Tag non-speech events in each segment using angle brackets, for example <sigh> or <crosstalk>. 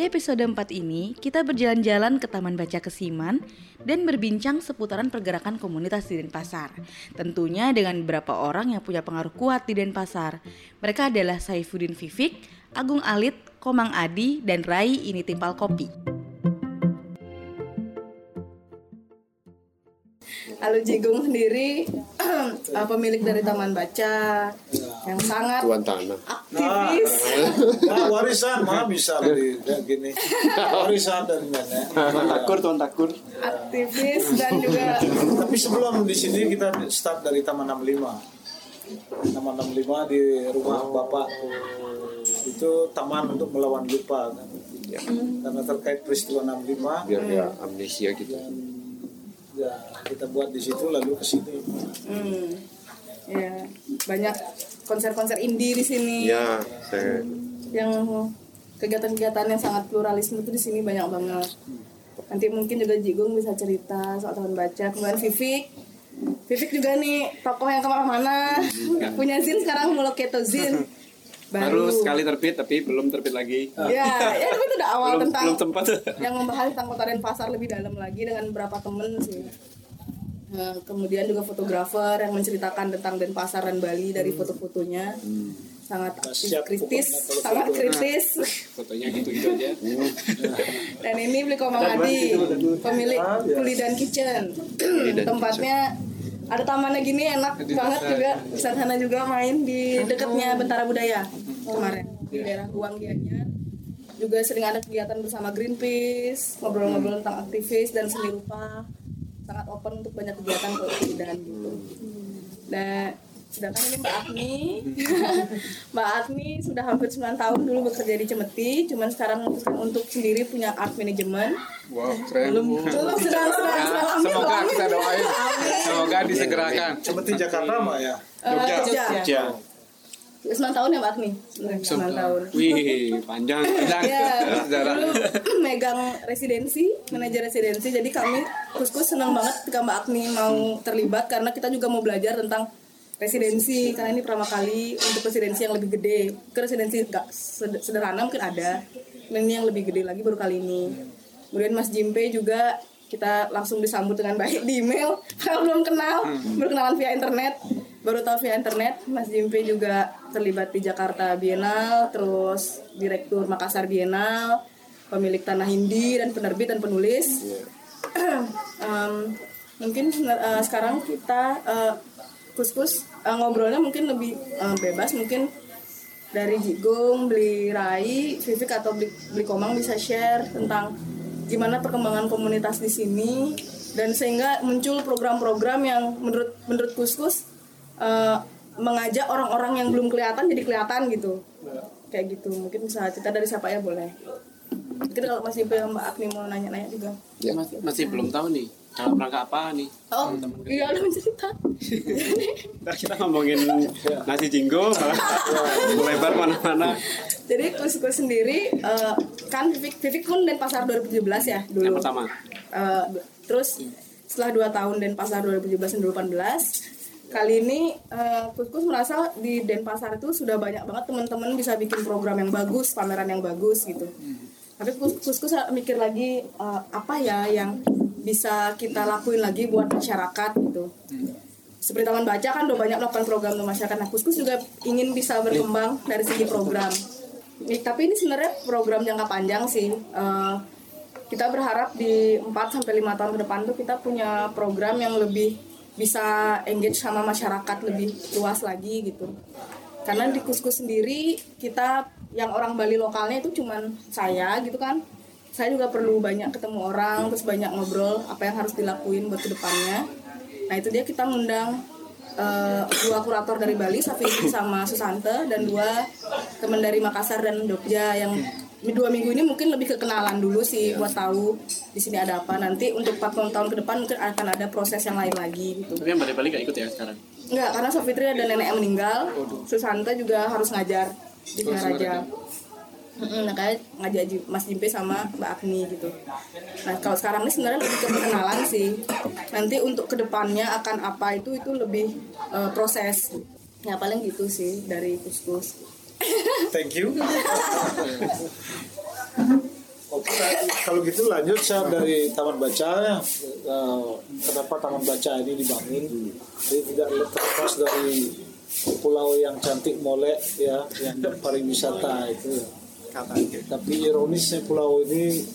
Di episode 4 ini, kita berjalan-jalan ke Taman Baca Kesiman dan berbincang seputaran pergerakan komunitas di Denpasar. Tentunya dengan beberapa orang yang punya pengaruh kuat di Denpasar. Mereka adalah Saifuddin Vivik, Agung Alit, Komang Adi, dan Rai Ini Timpal Kopi. Alu Jigung sendiri <clears throat> pemilik dari Taman Baca yang sangat Tuan tanah. aktivis. Nah, warisan mana bisa dari kayak gini. Warisan dari mana? takur tuan takur aktivis dan juga Tapi sebelum di sini kita start dari Taman 65. Taman 65 di rumah Bapak. Itu taman untuk melawan lupa kan. Karena terkait peristiwa 65 Biar ya amnesia gitu. ya kita buat di situ lalu ke sini. hmm, ya banyak konser-konser indie di sini. Ya, saya yang kegiatan-kegiatan yang sangat pluralisme itu di sini banyak banget. Nanti mungkin juga Jigung bisa cerita soal Taman Baca. Kemudian Vivik Vivik juga nih tokoh yang ke mana-mana punya zin sekarang mulai keto zin. <laughs> Baru sekali terbit tapi belum terbit lagi. Ya ya tapi itu udah awal belum tentang belum tempat yang membahas tentang kota Denpasar lebih dalam lagi dengan beberapa temen sih Nah, kemudian juga fotografer yang menceritakan tentang Denpasar dan Bali dari foto-fotonya. Sangat aktif, Siap kritis pokoknya sangat foto. kritis. Fotonya gitu gitu aja. <laughs> Dan ini beli Komang Adi pemilik Kuli dan Kitchen. Tempatnya ada tamannya gini enak banget juga. Bisa sana juga main di dekatnya Bentara Budaya kemarin. Di daerah Guang Gianyar. Juga sering ada kegiatan bersama Greenpeace ngobrol-ngobrol tentang aktivis dan seni rupa sangat open untuk banyak kegiatan kemudian gitu. Nah sedangkan ini Mbak Agni <laughs> Mbak Agni sudah hampir 9 tahun dulu bekerja di Cemeti cuman sekarang memutuskan untuk sendiri punya art management. Wow keren. Belum. Belum sedang sedang sedang ambil semoga kita doain. Semoga disegerakan. Seperti Jakarta mah ya. Eh, Jogja. Jogja 9 tahun ya Mbak Agni? 9 tahun. wih panjang. <laughs> Ya, dulu megang residensi, manajer residensi. Jadi kami kuskus senang banget ketika Mbak Agni mau terlibat karena kita juga mau belajar tentang residensi. Karena ini pertama kali untuk residensi yang lebih gede. Ke residensi sed- sederhana mungkin ada, dan ini yang lebih gede lagi baru kali ini. Kemudian Mas Jimpe juga kita langsung disambut dengan baik di email. <laughs> Kalau belum kenal, baru kenalan via internet baru tahu via internet Mas Jimpe juga terlibat di Jakarta Bienal terus direktur Makassar Bienal pemilik tanah Hindi dan penerbit dan penulis. <clears throat> Em, mungkin eh, sekarang kita eh, kus-kus eh, ngobrolnya mungkin lebih eh, bebas. Mungkin dari Jigung, beli Rai, Vivik atau beli, beli Komang bisa share tentang gimana perkembangan komunitas di sini. Dan sehingga muncul program-program yang menurut menurut Kuskus eh, mengajak orang-orang yang belum kelihatan jadi kelihatan gitu. Kayak gitu mungkin bisa cerita dari siapa ya boleh. Mungkin kalau masih Mbak Agni mau nanya-nanya juga. Ya. masih, masih belum tahu nih dalam rangka apa nih? Oh iya udah mencerita Ntar kita ngomongin nasi jinggo melebar mana-mana. Jadi Kuskus sendiri eh, kan Vivik Vivik kan Denpasar 2017 ya dulu. Yang pertama. Eh, terus setelah dua tahun Denpasar 2017 dan 2018 kali ini eh, Kuskus merasa di Denpasar itu sudah banyak banget teman-teman bisa bikin program yang bagus pameran yang bagus gitu tapi Kus- Kuskus mikir lagi eh, apa ya yang bisa kita lakuin lagi buat masyarakat gitu seperti Taman Baca kan udah banyak melakukan program untuk masyarakat. Nah, Kuskus juga ingin bisa berkembang dari segi program. Tapi ini sebenarnya program jangka panjang sih. Eh, kita berharap di 4 sampai 5 tahun ke depan tuh kita punya program yang lebih bisa engage sama masyarakat lebih luas lagi gitu. Karena di Kuskus sendiri kita yang orang Bali lokalnya itu cuman saya gitu kan. Saya juga perlu banyak ketemu orang, terus banyak ngobrol apa yang harus dilakuin buat ke depannya. Nah itu dia kita ngundang eh, dua kurator dari Bali, Safiri sama Susante dan dua teman dari Makassar dan Jogja yang dua minggu ini mungkin lebih kekenalan dulu sih buat tahu di sini ada apa. Nanti untuk 40 tahun ke depan mungkin akan ada proses yang lain lagi gitu. tapi yang balik-balik gak ikut ya sekarang Enggak, karena Sofitri ada nenek yang meninggal, Susante juga harus ngajar di Singaraja. Mm-mm, Nah, kayak ngajak Mas Jimpe sama Mbak Agni gitu. Nah, kalau sekarang ini sebenarnya lebih ke perkenalan sih. Nanti untuk ke depannya akan apa itu itu lebih eh, proses. Ya paling gitu sih dari kuskus. Thank you. <laughs> Oke, kalau gitu lanjut saya dari taman baca ya. Eh, kenapa taman baca ini dibangun? Jadi tidak terlepas dari pulau yang cantik molek ya, yang pariwisata itu. Tapi ironisnya pulau ini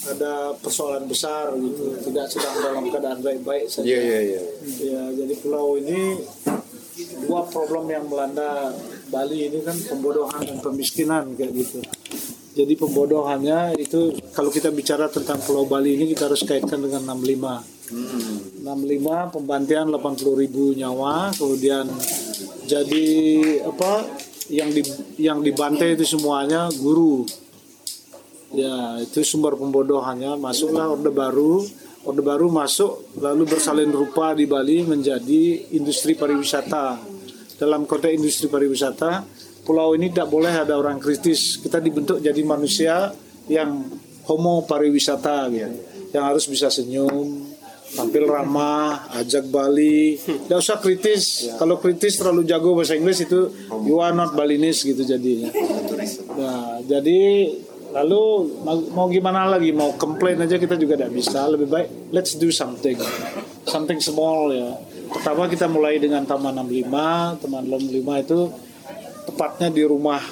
ada persoalan besar gitu, tidak sedang dalam keadaan baik-baik saja. Iya iya iya. Ya, jadi pulau ini dua problem yang melanda Bali ini kan pembodohan dan pemiskinan kayak gitu. Jadi pembodohannya itu kalau kita bicara tentang Pulau Bali ini kita harus kaitkan dengan 65. 65 pembantian 80 ribu nyawa, kemudian jadi apa yang di yang dibantai itu semuanya guru. Ya, itu sumber pembodohannya. Masuklah Orde Baru, Orde Baru masuk lalu bersalin rupa di Bali menjadi industri pariwisata. Dalam konteks industri pariwisata, pulau ini tidak boleh ada orang kritis. Kita dibentuk jadi manusia yang homo pariwisata gitu. Yang harus bisa senyum, tampil ramah, ajak Bali. Tidak usah kritis. Kalau kritis terlalu jago bahasa Inggris itu you are not Balinese gitu jadinya. Nah, jadi lalu mau, mau gimana lagi? Mau komplain aja kita juga tidak bisa. Lebih baik let's do something. Something small ya. Pertama kita mulai dengan Taman 65. Taman 65 itu tepatnya di rumah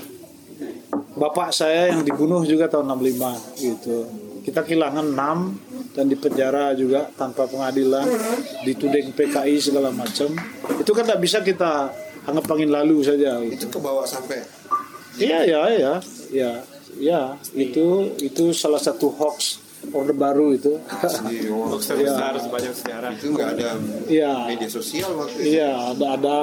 bapak saya yang dibunuh juga tahun 65 gitu. Kita kehilangan 6 dan dipenjara juga tanpa pengadilan, dituding PKI segala macam. Itu kan tidak bisa kita anggap angin lalu saja. Gitu. Itu ke bawah sampai Iya ya ya ya ya itu itu salah satu hoax orde baru itu. oh, Hoax terbesar sepanjang sejarah. itu nggak ada Iya media sosial waktu itu. iya ada ada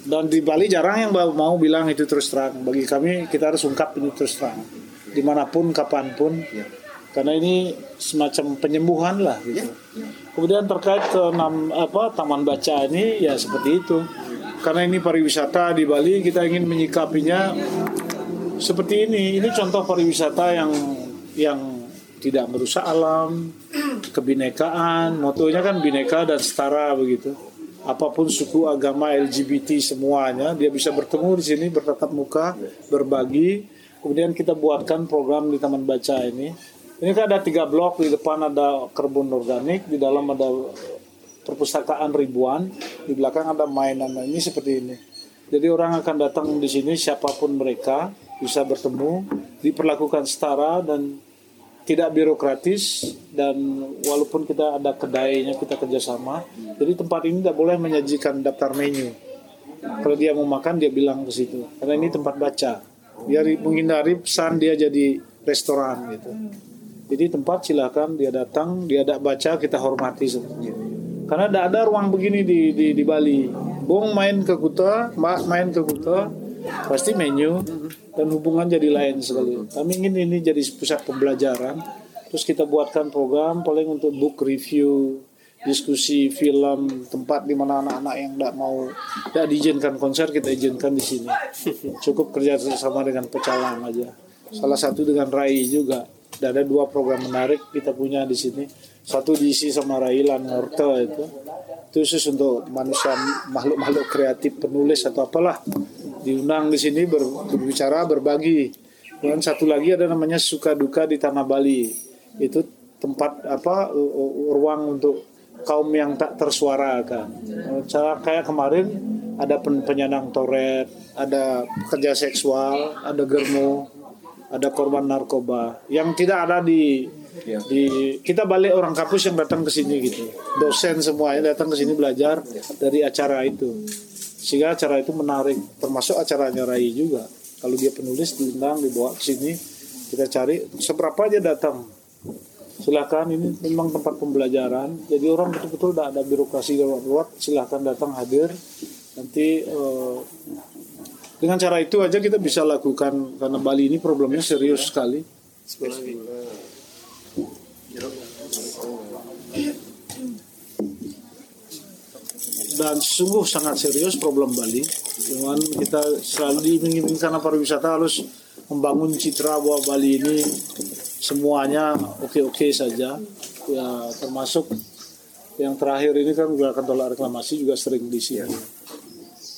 dan di Bali jarang yang mau bilang itu terus terang. Bagi kami kita harus ungkap ini terus terang di mana pun kapan pun karena ini semacam penyembuhan lah gitu. Kemudian terkait ke enam apa taman baca ini ya seperti itu. Karena ini pariwisata di Bali kita ingin menyikapinya seperti ini. Ini contoh pariwisata yang yang tidak merusak alam, kebinekaan. Motonya kan bineka dan setara begitu. Apa pun suku, agama, LGBT semuanya dia bisa bertemu di sini bertatap muka, berbagi. Kemudian kita buatkan program di Taman Baca ini. Ini kan ada tiga blok di depan ada kebun organik, di dalam ada perpustakaan ribuan, di belakang ada mainan. Nah, ini seperti ini. Jadi orang akan datang di sini siapa pun mereka bisa bertemu, diperlakukan setara dan tidak birokratis dan walaupun kita ada kedainya kita kerjasama, jadi tempat ini tidak boleh menyajikan daftar menu. Kalau dia mau makan dia bilang ke situ, karena ini tempat baca. Biar menghindari pesan dia jadi restoran gitu. Jadi tempat silakan dia datang, dia ada baca kita hormati semuanya. Karena tidak ada ruang begini di di, di Bali. Bong main ke Kuta, Mbak main ke Kuta, pasti menu dan hubungan jadi lain sekali. Kami ingin ini jadi pusat pembelajaran. Terus kita buatkan program paling untuk book review, diskusi film, tempat di mana anak-anak yang tidak mau tidak diizinkan konser kita izinkan di sini. <laughs> Cukup kerja sama dengan pecalang aja. Salah satu dengan Rai juga. Dan ada dua program menarik kita punya di sini. Satu diisi sama Railan Ngorte itu. Itu khusus untuk manusia makhluk-makhluk kreatif penulis atau apalah diundang di sini ber- berbicara berbagi. Dan satu lagi ada namanya suka duka di tanah Bali. Itu tempat apa ruang untuk kaum yang tak tersuarakan. Cara kayak kemarin ada pen- penyandang toret, ada pekerja seksual, ada germo, ada korban narkoba yang tidak ada di di kita balik orang kampus yang datang ke sini gitu. Dosen semuanya datang ke sini belajar dari acara itu. Sehingga acara itu menarik. Termasuk acaranya Rai juga. Kalau dia penulis diundang dibawa ke sini kita cari seberapa aja datang. Silakan ini memang tempat pembelajaran. Jadi orang betul-betul tidak ada birokrasi lewat silakan datang hadir. Nanti eh, dengan cara itu aja kita bisa lakukan karena Bali ini problemnya serius sekali dan sungguh sangat serius problem Bali. Cuman kita selalu diiming-iming karena pariwisata harus membangun citra bahwa Bali ini semuanya oke-oke saja. Ya termasuk yang terakhir ini kan gerakan tolak reklamasi juga sering di sini.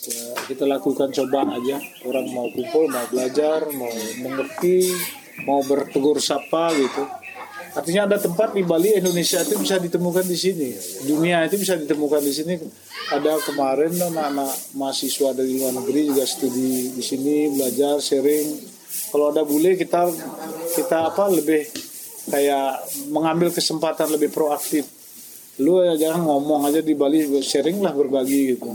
Ya, kita lakukan coba aja. Orang mau kumpul, mau belajar, mau mengerti mau bertegur sapa gitu artinya ada tempat di Bali Indonesia itu bisa ditemukan di sini. Dunia itu bisa ditemukan di sini. Ada kemarin anak-anak mahasiswa dari luar negeri juga studi di sini belajar sharing. Kalau ada bule kita kita apa lebih kayak mengambil kesempatan lebih proaktif. Lu jangan ngomong aja di Bali sharing lah berbagi gitu.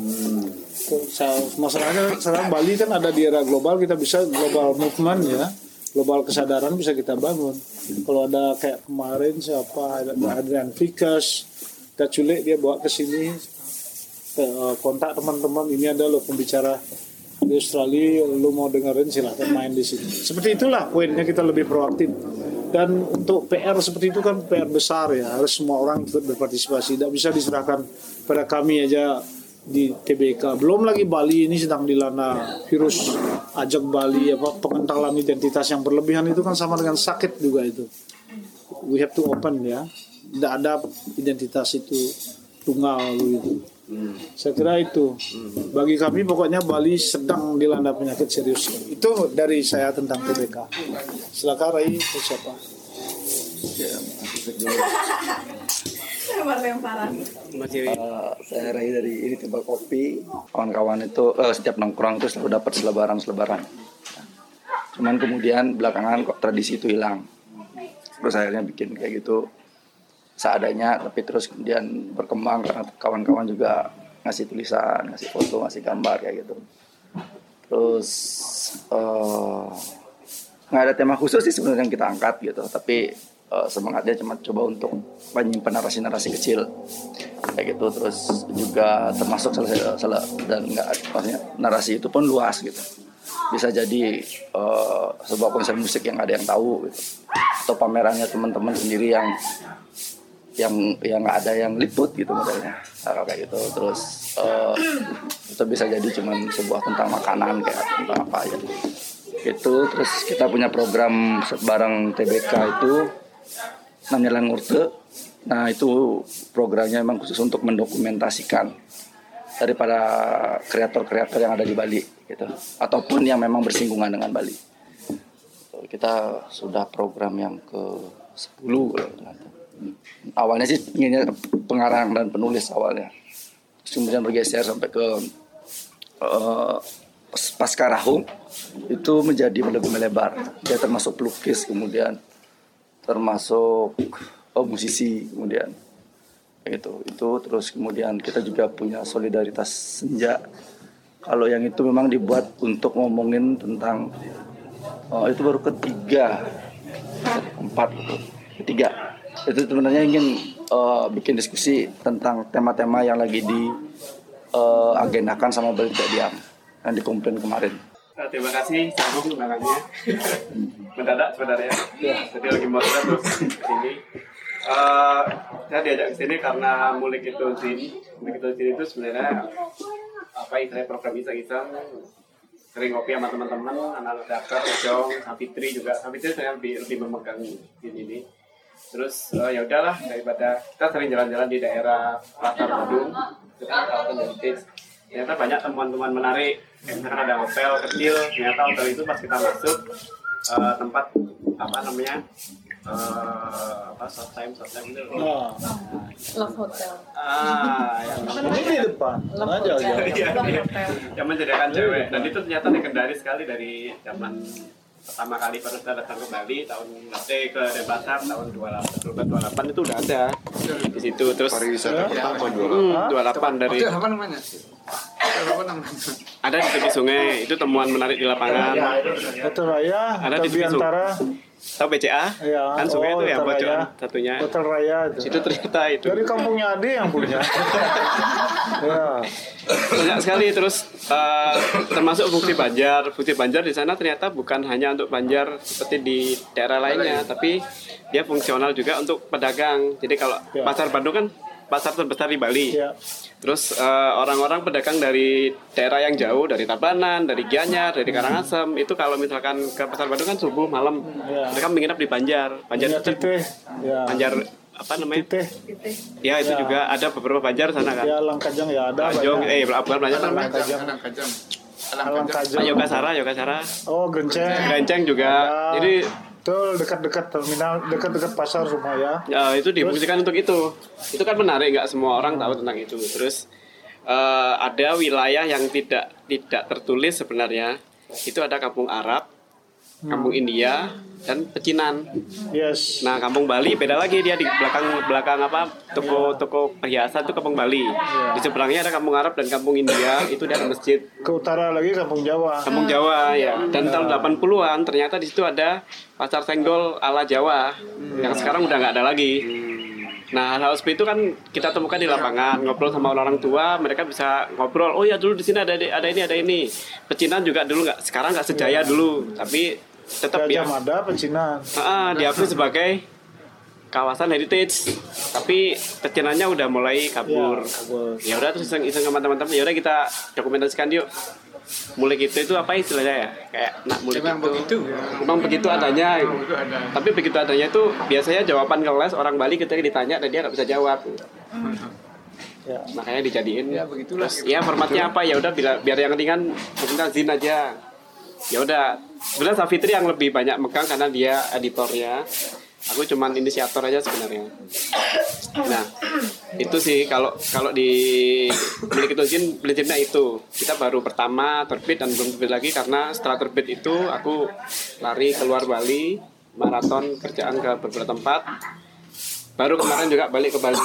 Sa- masalahnya sekarang Bali kan ada di era global kita bisa global movement ya global kesadaran bisa kita bangun. Kalau ada kayak kemarin siapa ada Adrian Vikas kita culik dia bawa ke sini eh, kontak teman-teman. Ini ada loh pembicara di Australia lu mau dengerin silahkan main di sini. Seperti itulah poinnya kita lebih proaktif. Dan untuk PR seperti itu kan PR besar ya. Harus semua orang ikut berpartisipasi. Tidak bisa diserahkan pada kami aja di TBK belum lagi Bali ini sedang dilanda virus ajak Bali apa pengentalan identitas yang berlebihan itu kan sama dengan sakit juga itu. We have to open ya. Tidak ada identitas itu tunggal gitu. Saya kira itu. Bagi kami pokoknya Bali sedang dilanda penyakit serius. Itu dari saya tentang TBK silakan Rai <laughs> <laughs> lempar-lemparan Masih Eh, saya Rai dari ini tiba kopi. Kawan-kawan itu eh, setiap nongkrong itu selalu dapat selebaran selebaran cuman kemudian belakangan kok tradisi itu hilang. Terus akhirnya bikin kayak gitu. Seadanya tapi terus kemudian berkembang karena kawan-kawan juga ngasih tulisan ngasih foto ngasih gambar kayak gitu. Terus eh, nggak ada tema khusus sih sebenarnya yang kita angkat gitu. Tapi eh, semangatnya cuma coba untuk menyimpan narasi-narasi kecil. Kayak gitu terus juga termasuk salah, salah dan nggak maksudnya narasi itu pun luas gitu. Bisa jadi eh, sebuah konser musik yang ada yang tahu gitu. Atau pamerannya teman-teman sendiri yang yang yang nggak ada yang liput gitu modelnya. Nah, kayak gitu. Terus eh, itu bisa jadi cuman sebuah tentang makanan kayak tentang apa aja itu terus kita punya program bareng TBK itu namanya Langurte nah itu programnya memang khusus untuk mendokumentasikan daripada kreator-kreator yang ada di Bali gitu. Ataupun yang memang bersinggungan dengan Bali. Kita sudah program yang ke 10 kalau nggak salah. awalnya sih inginnya pengarang dan penulis awalnya. Terus kemudian bergeser sampai ke eh, pas- pasca rahum itu menjadi lebih melebar. Dia termasuk pelukis kemudian termasuk oh, musisi kemudian. Gitu. Itu terus kemudian kita juga punya solidaritas senja. Kalau yang itu memang dibuat untuk ngomongin tentang oh, itu baru ketiga. Empat ketiga. Itu sebenarnya ingin eh, bikin diskusi tentang tema-tema yang lagi di eh, agendakan sama Tidak Diam yang dikomplain kemarin Eh, terima kasih. Sambung belakangnya mendadak sebenarnya. Jadi lagi mau terus sini. Eh, saya diajak ke sini karena mulik itu sini mulik itu sini itu sebenarnya apa istilahnya program iseng-iseng. Sering ngopi sama teman-teman anak-anak dakar Jong Sapitri juga. Sapitri saya lebih, lebih memegang di ini terus eh, ya udahlah daripada kita sering jalan-jalan di daerah Pasar Badung. Kita heritage. Ternyata banyak temuan-temuan menarik karena ada hotel kecil ternyata hotel itu pas kita masuk eh, tempat apa namanya eh, apa short time short time itu. Nah love hotel. Ah yang ini di depan. Love aja hotel. aja Iya, yang menjadikan cewek. Dan itu ternyata legendaris sekali dari zaman pertama kali pada saya datang ke Bali tahun eh ke Denpasar tahun 28 28 itu udah ada di situ. Terus Pariwisata pertama dua Hmm, 28 dari Hotel apa namanya? Ada di tepi sungai itu temuan menarik di lapangan. Hotel Raya Ada di Bisu. Biantara tahu BCA ya kan sungai oh, itu yang Hotel bocor Raya. satunya. Hotel Raya itu. Itu ternyata itu. Dari kampungnya Ade yang punya. <laughs> Ya banyak sekali terus eh, termasuk bukti Banjar. Bukti Banjar di sana ternyata bukan hanya untuk Banjar seperti di daerah lainnya tapi dia fungsional juga untuk pedagang. Jadi kalau Ya. pasar Bandung kan pasar terbesar di Bali. Ya terus eh, orang-orang pedagang dari daerah yang jauh dari Tabanan dari Gianyar dari Karangasem itu kalau misalkan ke pasar Bandung kan subuh malam. Ya. mereka menginap di Banjar. Banjar punya itu ya Banjar apa namanya? Titeh ya itu Ya. juga. Ada beberapa Banjar sana kan? Ya Langkajang ya ada banyak. eh bukan Banjar namanya Langkajang Alang kajang. Alang Langkajang Yoga Sara Yoga Sara oh Genceng Gerenceng juga. Ada. Jadi Betul, dekat-dekat terminal, dekat-dekat pasar semua ya. Ya, itu difungsikan untuk itu. Itu kan menarik, nggak semua orang tahu tentang itu. Terus eh, ada wilayah yang tidak tidak tertulis sebenarnya. Itu ada kampung Arab, kampung India, dan pecinan. Yes. Nah, kampung Bali beda lagi dia di belakang belakang apa toko-toko perhiasan itu kampung Bali. Di seberangnya ada kampung Arab dan kampung India, itu dia ada masjid. Ke utara lagi kampung Jawa. Kampung Jawa ya. Dan tahun 80-an ternyata di situ ada pasar senggol ala Jawa yang sekarang udah nggak ada lagi. Nah, hal seperti itu kan kita temukan di lapangan, ngobrol sama orang tua, mereka bisa ngobrol. Oh ya dulu di sini ada ada ini ada ini. Pecinan juga dulu nggak, sekarang nggak sejaya dulu, tapi tetap Gajah Mada, pecinan. Ah, diakui sebagai kawasan heritage. Tapi pecinannya udah mulai kabur. Ya udah terus iseng, iseng sama teman-teman. Ya udah kita dokumentasikan yuk. Mulik itu itu apa istilahnya ya? Kayak nak mulik Memang itu. begitu. Memang begitu adanya. gitu. Itu ada. Tapi begitu adanya itu biasanya jawaban kelas orang Bali ketika ditanya dan dia nggak bisa jawab. Ya. Makanya dijadiin. Ya, begitulah. Terus, ya formatnya apa ya udah biar, biar yang ringan mungkin zin aja. Ya udah. Sebenarnya Safitri yang lebih banyak megang karena dia editornya. Aku cuman inisiator aja sebenarnya. Nah, itu sih kalau kalau di milik itu izin belajarnya itu. Kita baru pertama terbit dan belum terbit lagi karena setelah terbit itu aku lari keluar Bali maraton kerjaan ke beberapa tempat. Baru kemarin juga balik ke Bali.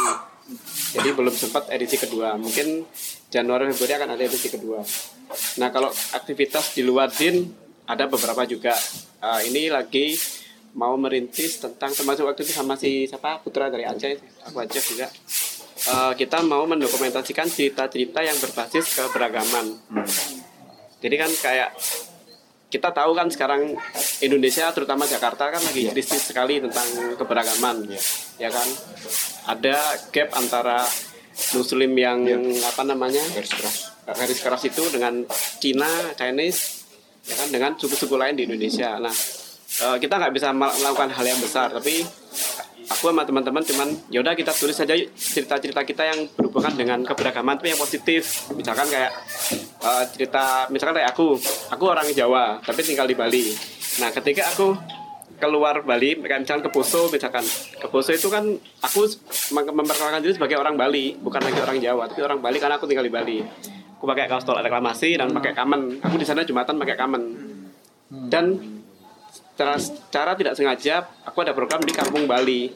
Jadi belum sempat edisi kedua. Mungkin Januari Februari akan ada edisi kedua. Nah kalau aktivitas di luar din ada beberapa juga. Eh, ini lagi mau merintis tentang termasuk waktu itu sama si siapa? Putra dari Aceh. Aku Aceh juga. Eh, kita mau mendokumentasikan cerita-cerita yang berbasis keberagaman. Jadi kan kayak kita tahu kan sekarang Indonesia terutama Jakarta kan lagi krisis sekali tentang keberagaman. Ya kan? Ada gap antara Muslim yang apa namanya? Garis keras. Garis keras itu dengan Cina Chinese ya kan dengan suku-suku lain di Indonesia. Nah eh, kita nggak bisa mel- melakukan hal yang besar tapi aku sama teman-teman cuman yaudah kita tulis saja cerita-cerita kita yang berhubungan dengan keberagaman itu yang positif. Misalkan kayak eh, cerita misalkan kayak aku. Aku orang Jawa tapi tinggal di Bali. Nah ketika aku keluar Bali misalkan ke Poso misalkan. Ke Poso itu kan aku mem- memperkenalkan diri sebagai orang Bali bukan lagi orang Jawa tapi orang Bali karena aku tinggal di Bali aku pakai kaos tolak reklamasi dan pakai kamen aku di sana jumatan pakai kamen dan secara, secara tidak sengaja aku ada program di Kampung Bali.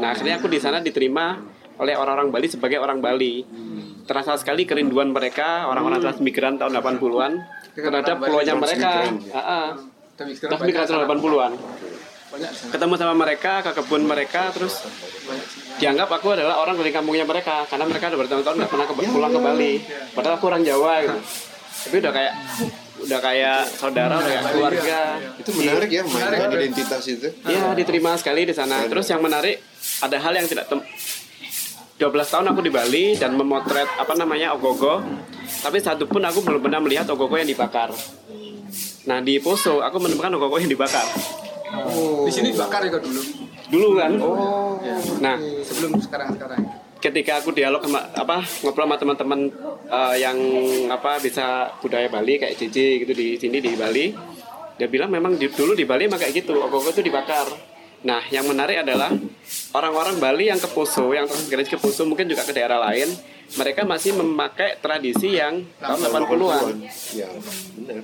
Nah akhirnya aku di sana diterima oleh orang-orang Bali sebagai orang Bali. Terasa sekali kerinduan mereka orang-orang transmigran tahun 80-an terhadap pulaunya mereka. Ah, ah. Tapi sekarang Transmigran banyak tahun 80-an. Ketemu sama mereka ke kebun mereka terus dianggap aku adalah orang dari kampungnya mereka karena mereka udah bertahun-tahun nggak pernah ke- pulang ke Bali. Padahal aku orang Jawa gitu. Tapi udah kayak udah kayak saudara, udah kayak keluarga. Itu menarik ya mainkan identitas itu. Iya diterima sekali di sana. Terus yang menarik ada hal yang tidak tem 12 tahun aku di Bali dan memotret apa namanya ogogo. Tapi satu pun aku belum pernah melihat ogogo yang dibakar. Nah di Poso aku menemukan ogogo yang dibakar. Di sini dibakar juga dulu. Dulu kan. Ya. Nah Sebelum sekarang sekarang. ketika aku dialog sama apa ngobrol sama teman-teman eh, yang apa bisa budaya Bali kayak JJ gitu di sini di Bali dia bilang memang di- dulu di Bali emang kayak gitu ogogo itu dibakar nah yang menarik adalah orang-orang Bali yang ke Poso yang transmigrasi ke Poso mungkin juga ke daerah lain mereka masih memakai tradisi yang tahun 80-an Ya, benar.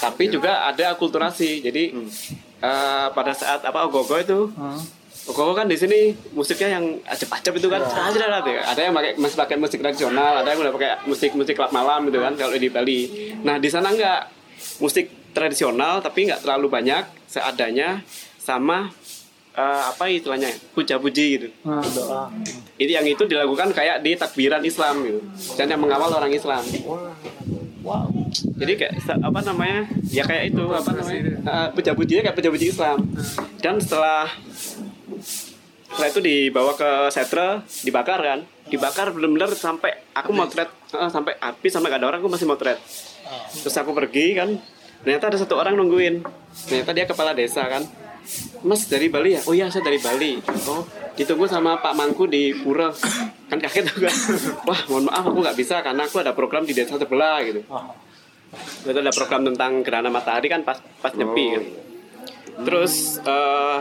tapi juga ada akulturasi jadi eh, pada saat apa ogogo itu. Ogogo kan di sini musiknya yang acep-acep itu kan. Ada ada yang pakai masih pakai musik tradisional ada yang udah pakai musik musik klub malam gitu kan kalau di Bali. Nah di sana enggak musik tradisional tapi nggak terlalu banyak seadanya sama eh, apa istilahnya puja-puji gitu. Nah, doa. itu yang itu dilakukan kayak di takbiran Islam gitu. Dan yang mengawal orang Islam jadi kayak apa namanya? Ya kayak itu apa namanya? Uh, puja-pujinya kayak puja-puji Islam. Dan setelah setelah itu dibawa ke setre dibakar kan? Dibakar benar-benar sampai aku motret. Eh, sampai habis sampai gak ada orang aku masih motret. Terus aku pergi kan ternyata ada satu orang nungguin. Ternyata dia kepala desa kan. Mas dari Bali ya? Oh iya saya dari Bali. Oh ditunggu sama Pak Mangku di Pura. Kan kaget aku. Kan. <laughs> Wah mohon maaf aku nggak bisa karena aku ada program di desa sebelah gitu. Itu ada program tentang gerhana matahari kan pas pas nyepi kan. Terus, eh,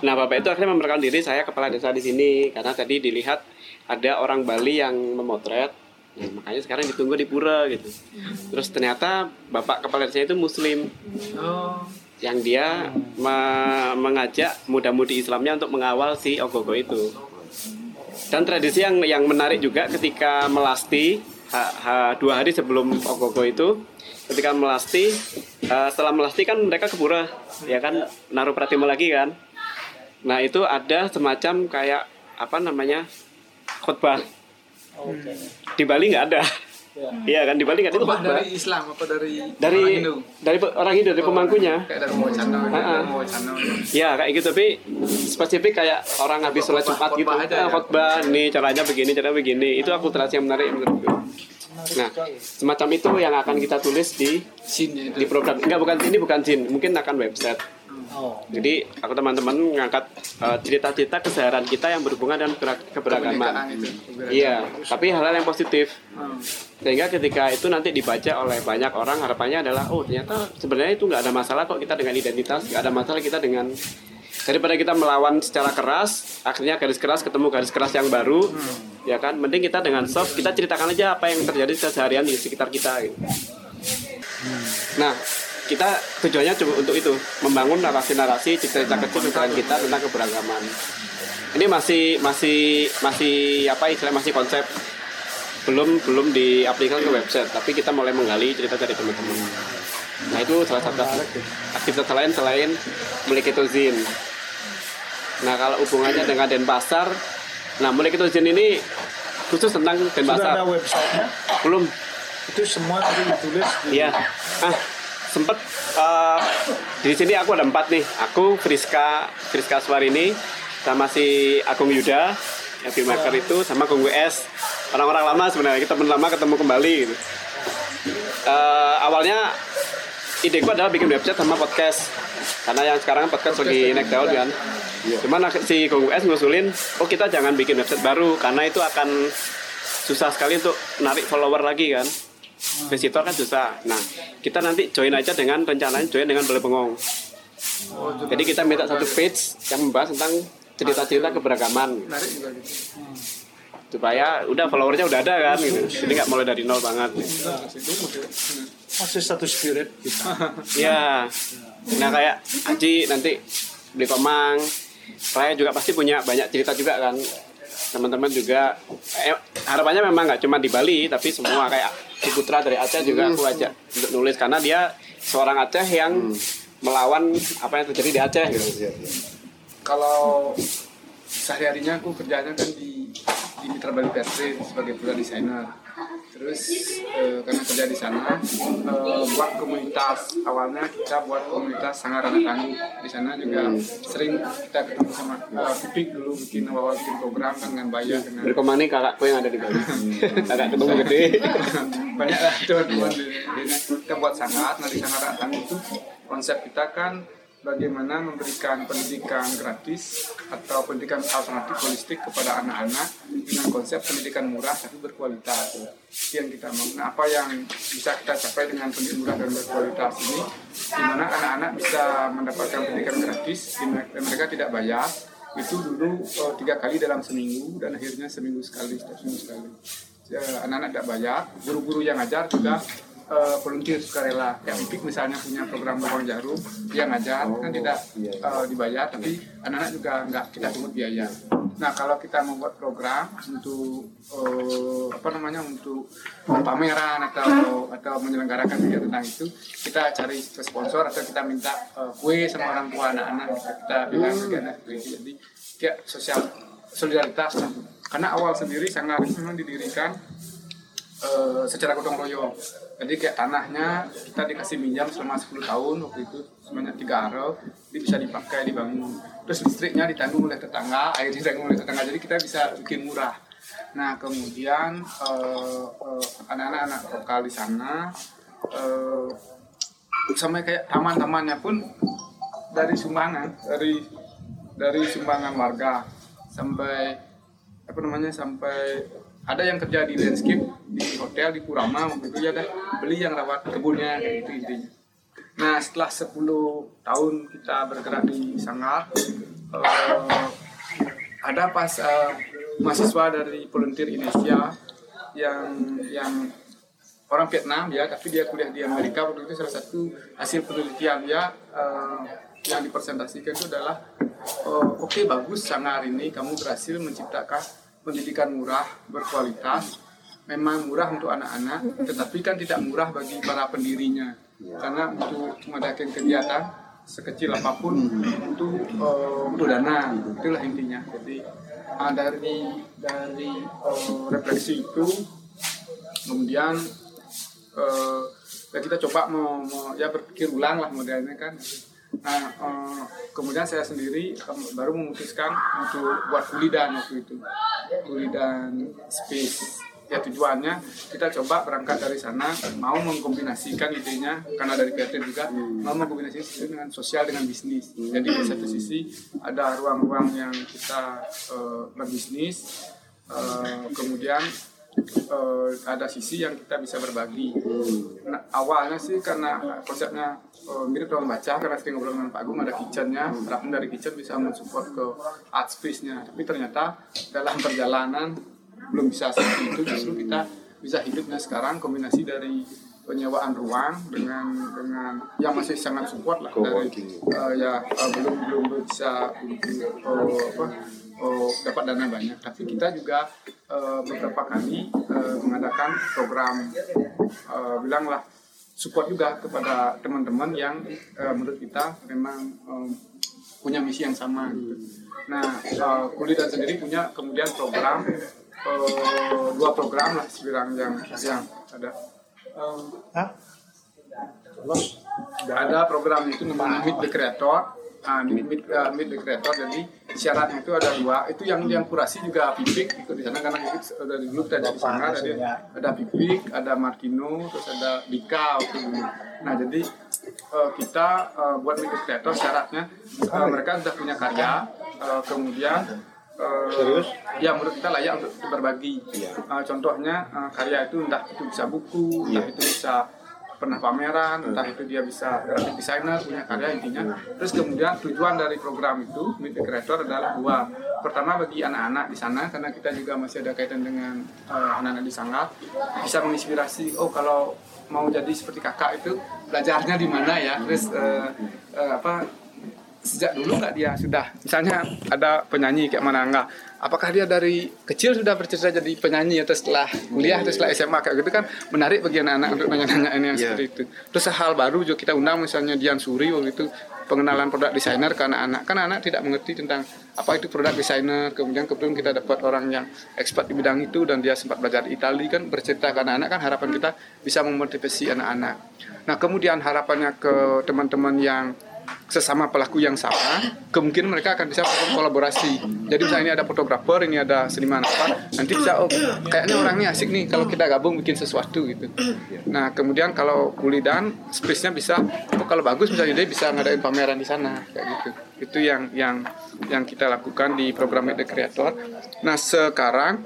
nah bapak itu akhirnya memperkenalkan diri saya kepala desa di sini karena tadi dilihat ada orang Bali yang memotret. Nah, makanya sekarang ditunggu di pura gitu. Terus ternyata bapak kepala desa itu Muslim Oh. yang dia me- mengajak muda-mudi Islamnya untuk mengawal si Ogogo itu. Dan tradisi yang yang menarik juga ketika melasti ha- ha- dua hari sebelum Ogogo itu, ketika melasti, eh, setelah melasti kan mereka ke pura, ya kan naruh pratimo lagi kan. Nah itu ada semacam kayak apa namanya khutbah. Di Bali nggak ada. Iya kan di Bali nggak ada itu Khutbah khutbah. dari Islam apa dari Dari orang Hindu? dari orang Hindu dari pemangkunya. Kayak dari Mowacana, Ah, ah. dari Mowacana. Ya kayak gitu tapi spesifik kayak orang habis sholat Jumat gitu. khotbah aja Ah, ya? khotbah nih caranya begini, caranya begini. Itu akulturasi yang menarik menurutku. Nah, semacam itu yang akan kita tulis di Sinnya di program. Enggak bukan ini bukan jin, mungkin akan website. Oh. Jadi aku teman-teman mengangkat eh, cerita-cerita keseharian kita yang berhubungan dengan kebera- keberagaman. Iya, tapi hal-hal yang positif. Hmm. Sehingga ketika itu nanti dibaca oleh banyak orang harapannya adalah oh ternyata sebenarnya itu nggak ada masalah kok kita dengan identitas, nggak ada masalah kita dengan daripada kita melawan secara keras, akhirnya garis keras ketemu garis keras yang baru, ya kan? Mending kita dengan soft kita ceritakan aja apa yang terjadi keseharian di sekitar kita. Gitu. Nah, kita tujuannya cuma untuk itu membangun narasi-narasi cerita-cerita kecil keseharian kita tentang keberagaman. Ini masih masih masih apa istilah masih konsep belum belum diaplikasikan ke website tapi kita mulai menggali cerita dari teman-teman nah itu salah satu aktivitas lain selain Mulikitozin nah kalau hubungannya dengan Denpasar nah Mulikitozin ini khusus tentang Sudah Denpasar ada websitenya. belum Itu semua tadi ditulis di Iya. Ah, sempet eh, di sini aku ada empat nih. Aku Friska Friska Swarini sama si Agung Yuda yang filmmaker itu sama Kung WS orang-orang lama sebenarnya kita teman lama ketemu kembali gitu. Eh, awalnya ideku adalah bikin website sama podcast. Karena yang sekarang podcast lagi naik daun kan. Cuman si Kung WS ngusulin oh kita jangan bikin website baru karena itu akan susah sekali untuk narik follower lagi kan visitor kan susah. Nah, kita nanti join aja dengan rencananya join dengan Balai Bengong. Jadi kita minta satu page yang membahas tentang cerita-cerita keberagaman Menarik juga gitu. supaya udah followernya udah ada kan gitu. Jadi nggak mulai dari nol banget. masih satu spirit kita. <laughs> Iya. Nah kayak Aji nanti beli komang, Raya juga pasti punya banyak cerita juga kan. Teman-teman juga eh, harapannya memang nggak cuma di Bali tapi semua kayak si Putra dari Aceh juga aku ajak untuk nulis karena dia seorang Aceh yang melawan apa yang terjadi di Aceh gitu. Kalau sehari-harinya aku kerjanya kan di di Mitra Bali sebagai pula desainer. Terus eh, karena kerja di sana eh, buat komunitas awalnya kita buat komunitas sangat anak tangguh di sana juga sering kita ketemu sama Pipik dulu bikin awal bikin program kan dengan bayar dengan Berkomang nih kakakku yang ada di Bali. Kakak ketemu gede. <laughs> banyak lah di kita buat sangat nanti sangat datang itu konsep kita kan bagaimana memberikan pendidikan gratis atau pendidikan alternatif holistik kepada anak-anak dengan konsep pendidikan murah tapi berkualitas. Itu yang kita mau. Nah, apa yang bisa kita capai dengan pendidikan murah dan berkualitas ini? Di mana anak-anak bisa mendapatkan pendidikan gratis dan mereka tidak bayar. Itu dulu eh, tiga kali dalam seminggu dan akhirnya seminggu sekali setiap seminggu sekali. Ya, anak-anak tidak bayar, guru-guru yang ngajar juga volunteer sukarela. Kayak Mipik misalnya punya program Lubang Jarum, dia ngajar kan tidak eh, dibayar, tapi anak-anak juga nggak kita pungut biaya. Nah kalau kita membuat program untuk eh, apa namanya untuk pameran atau atau menyelenggarakan kegiatan tentang itu, kita cari sponsor atau kita minta eh, kue sama orang tua anak-anak kita bilang kegiatan seperti itu. Jadi kayak sosial solidaritas. Karena awal sendiri sangat memang didirikan eh, secara gotong royong. Jadi kayak tanahnya kita dikasih minjam selama 10 tahun waktu itu sebanyak tiga aro, jadi bisa dipakai dibangun. Terus listriknya ditanggung oleh tetangga, air ditanggung oleh tetangga, jadi kita bisa bikin murah. Nah kemudian eh, eh, anak-anak anak lokal di sana eh, sampai kayak taman-tamannya pun dari sumbangan, dari dari sumbangan warga sampai apa namanya sampai ada yang kerja di landscape di hotel di Purama waktu itu ya dah beli yang rawat kebunnya gitu intinya. Nah setelah 10 tahun kita bergerak di Sanggar, eh, ada pas eh, mahasiswa dari volunteer Indonesia yang yang orang Vietnam ya, tapi dia kuliah di Amerika. Waktu itu salah satu hasil penelitian dia eh, yang dipresentasikan itu adalah oh, oke bagus Sanggar ini kamu berhasil menciptakan pendidikan murah berkualitas memang murah untuk anak-anak tetapi kan tidak murah bagi para pendirinya. Karena untuk mengadakan kegiatan sekecil apa pun untuk eh, untuk dana. Itulah intinya. Jadi ah, dari dari eh, refleksi itu kemudian eh, ya kita coba mau, mau ya berpikir ulang lah modelnya kan nah eh, kemudian saya sendiri baru memutuskan untuk buat kulidan waktu itu. Kulidan space. Ya tujuannya kita coba berangkat dari sana mau mengkombinasikan idenya karena dari PT juga mau mengkombinasikan dengan sosial dengan bisnis. Jadi di satu sisi ada ruang-ruang yang kita eh, berbisnis eh, kemudian eh, ada sisi yang kita bisa berbagi. Nah, awalnya sih karena konsepnya eh, mirip ruang baca karena sering ngobrol dengan Pak Agung ada kitchennya, harapan dari kitchen bisa mensupport ke art space-nya. Tapi ternyata dalam perjalanan belum bisa seperti itu justru kita bisa hidupnya sekarang kombinasi dari penyewaan ruang dengan dengan yang masih sangat support lah dari eh, ya eh, belum belum bisa eh, apa eh, dapat dana banyak tapi kita juga eh, beberapa kali eh, mengadakan program eh, bilanglah support juga kepada teman-teman yang eh, menurut kita memang eh, punya misi yang sama gitu. Nah, uh, Kulitan sendiri punya kemudian program eh, dua program lah sekarang yang yang ada. ada program itu namanya Meet the Creator. Ah, meet, meet, uh, meet the creator jadi syaratnya itu ada dua. Itu yang yang kurasi juga Pipik ikut di sana karena Pipik dari dulu kita ada di sana ada ada Pipik ada Martino terus ada Dika waktu dulu. Nah jadi eh, kita eh, buat meet the creator syaratnya eh, mereka sudah punya karya kemudian ya menurut kita layak untuk berbagi Eh, contohnya eh, karya itu entah itu bisa buku entah itu bisa pernah pameran, entah itu dia bisa graphic designer, punya karya intinya. Terus kemudian tujuan dari program itu, Meet the Creator adalah dua. Pertama bagi anak-anak di sana, karena kita juga masih ada kaitan dengan eh, anak-anak di Sanggar, bisa menginspirasi, oh kalau mau jadi seperti kakak itu, belajarnya di mana ya, terus eh, eh, apa sejak dulu nggak dia? Sudah. Misalnya ada penyanyi kayak mana enggak apakah dia dari kecil sudah bercerita jadi penyanyi atau setelah kuliah atau setelah SMA kayak gitu kan menarik bagi anak-anak untuk nanya-nanya ini yang seperti itu. Terus hal baru juga kita undang misalnya Dian Suri waktu itu pengenalan produk desainer ke anak-anak. Kan anak tidak mengerti tentang apa itu produk desainer. Kemudian kebetulan kita dapat orang yang expert di bidang itu dan dia sempat belajar di Itali kan bercerita ke anak-anak kan harapan kita bisa memotivasi anak-anak. Nah kemudian harapannya ke teman-teman yang sesama pelaku yang sama, kemungkinan mereka akan bisa kolaborasi. Jadi misalnya ini ada fotografer, ini ada seniman apa, nanti bisa oh kayaknya orang ini asik nih kalau kita gabung bikin sesuatu gitu. Nah kemudian kalau kulidan space-nya bisa, oh kalau bagus misalnya dia bisa ngadain pameran di sana kayak gitu. Itu yang yang yang kita lakukan di program the Creator. Nah sekarang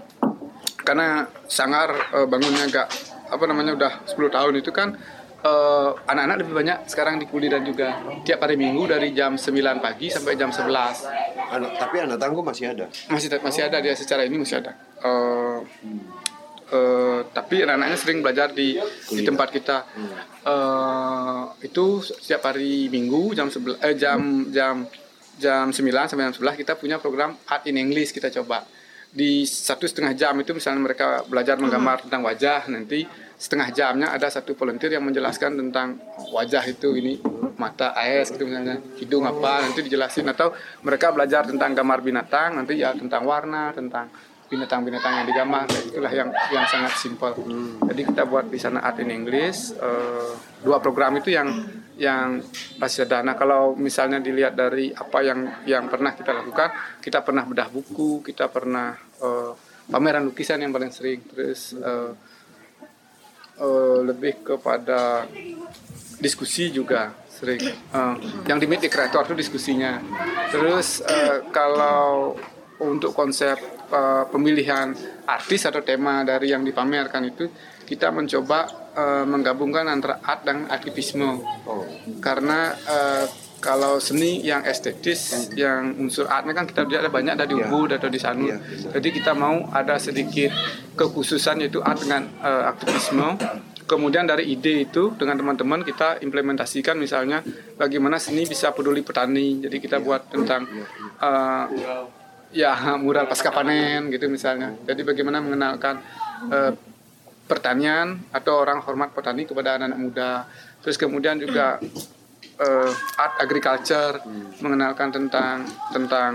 karena Sangar eh, bangunnya agak apa namanya udah 10 tahun itu kan eh, anak-anak lebih banyak sekarang di Kulidan juga tiap hari Minggu dari jam 9 pagi sampai jam 11 Anak, tapi anak tangguh masih ada. masih masih ada dia secara ini masih ada. Eh, eh, tapi anak-anaknya sering belajar di di tempat kita. Eh, itu setiap hari Minggu jam 11 eh, jam jam jam 9 sampai jam 11 kita punya program Art in English kita coba. Di satu setengah jam itu misalnya mereka belajar menggambar tentang wajah nanti setengah jamnya ada satu volunteer yang menjelaskan tentang wajah itu ini mata AS gitu misalnya hidung apa nanti dijelasin. Atau mereka belajar tentang gambar binatang nanti ya tentang warna tentang binatang-binatang yang digambar. Itulah yang yang sangat simpel. Jadi kita buat di sana art in English eh, dua program itu yang yang. Nah kalau misalnya dilihat dari apa yang yang pernah kita lakukan, kita pernah bedah buku, kita pernah eh, pameran lukisan yang paling sering, terus eh, eh, lebih kepada diskusi juga sering. Eh, yang di Meet the Creator itu diskusinya. Terus eh, kalau untuk konsep eh, pemilihan artis atau tema dari yang dipamerkan itu kita mencoba eh, menggabungkan antara art dan aktivisme karena eh, kalau seni yang estetis yang unsur artnya kan kita lihat ada banyak ada di Ubud atau di Sanur jadi kita mau ada sedikit kekhususan yaitu art dengan eh, aktivisme. Kemudian dari ide itu dengan teman-teman kita implementasikan misalnya bagaimana seni bisa peduli petani. Jadi kita buat tentang eh, ya mural pasca panen gitu misalnya. Jadi bagaimana mengenalkan eh, pertanian atau orang hormat petani kepada anak-anak muda. Terus kemudian juga eh, art agriculture mengenalkan tentang tentang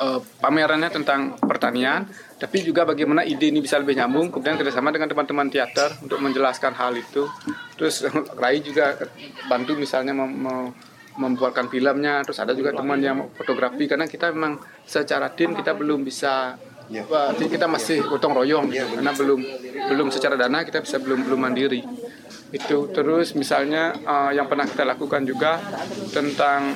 eh, pamerannya tentang pertanian tapi juga bagaimana ide ini bisa lebih nyambung kemudian kerjasama dengan teman-teman teater untuk menjelaskan hal itu. Terus <laughs> Rai juga bantu misalnya mem- mem- membuatkan filmnya terus ada juga teman yang fotografi karena kita memang secara tim kita belum bisa Wah, kita masih gotong royong gitu, karena belum belum secara dana kita bisa belum belum mandiri itu terus misalnya eh, yang pernah kita lakukan juga tentang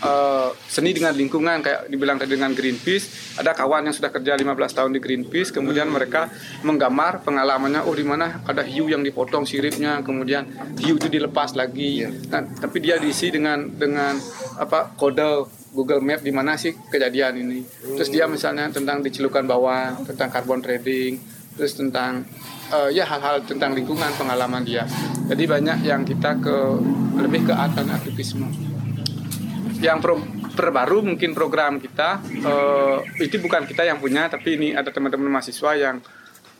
eh, seni dengan lingkungan kayak dibilang tadi dengan Greenpeace. Ada kawan yang sudah kerja 15 tahun di Greenpeace kemudian mereka menggambar pengalamannya oh di mana ada hiu yang dipotong siripnya kemudian hiu itu dilepas lagi. Nah, tapi dia diisi dengan dengan apa kode Google Map di mana sih kejadian ini. Terus dia misalnya tentang dicelukan bawah tentang carbon trading terus tentang eh, ya hal-hal tentang lingkungan pengalaman dia. Jadi banyak yang kita ke lebih ke art dan aktivisme. Yang pro, terbaru mungkin program kita eh, itu bukan kita yang punya tapi ini ada teman-teman mahasiswa yang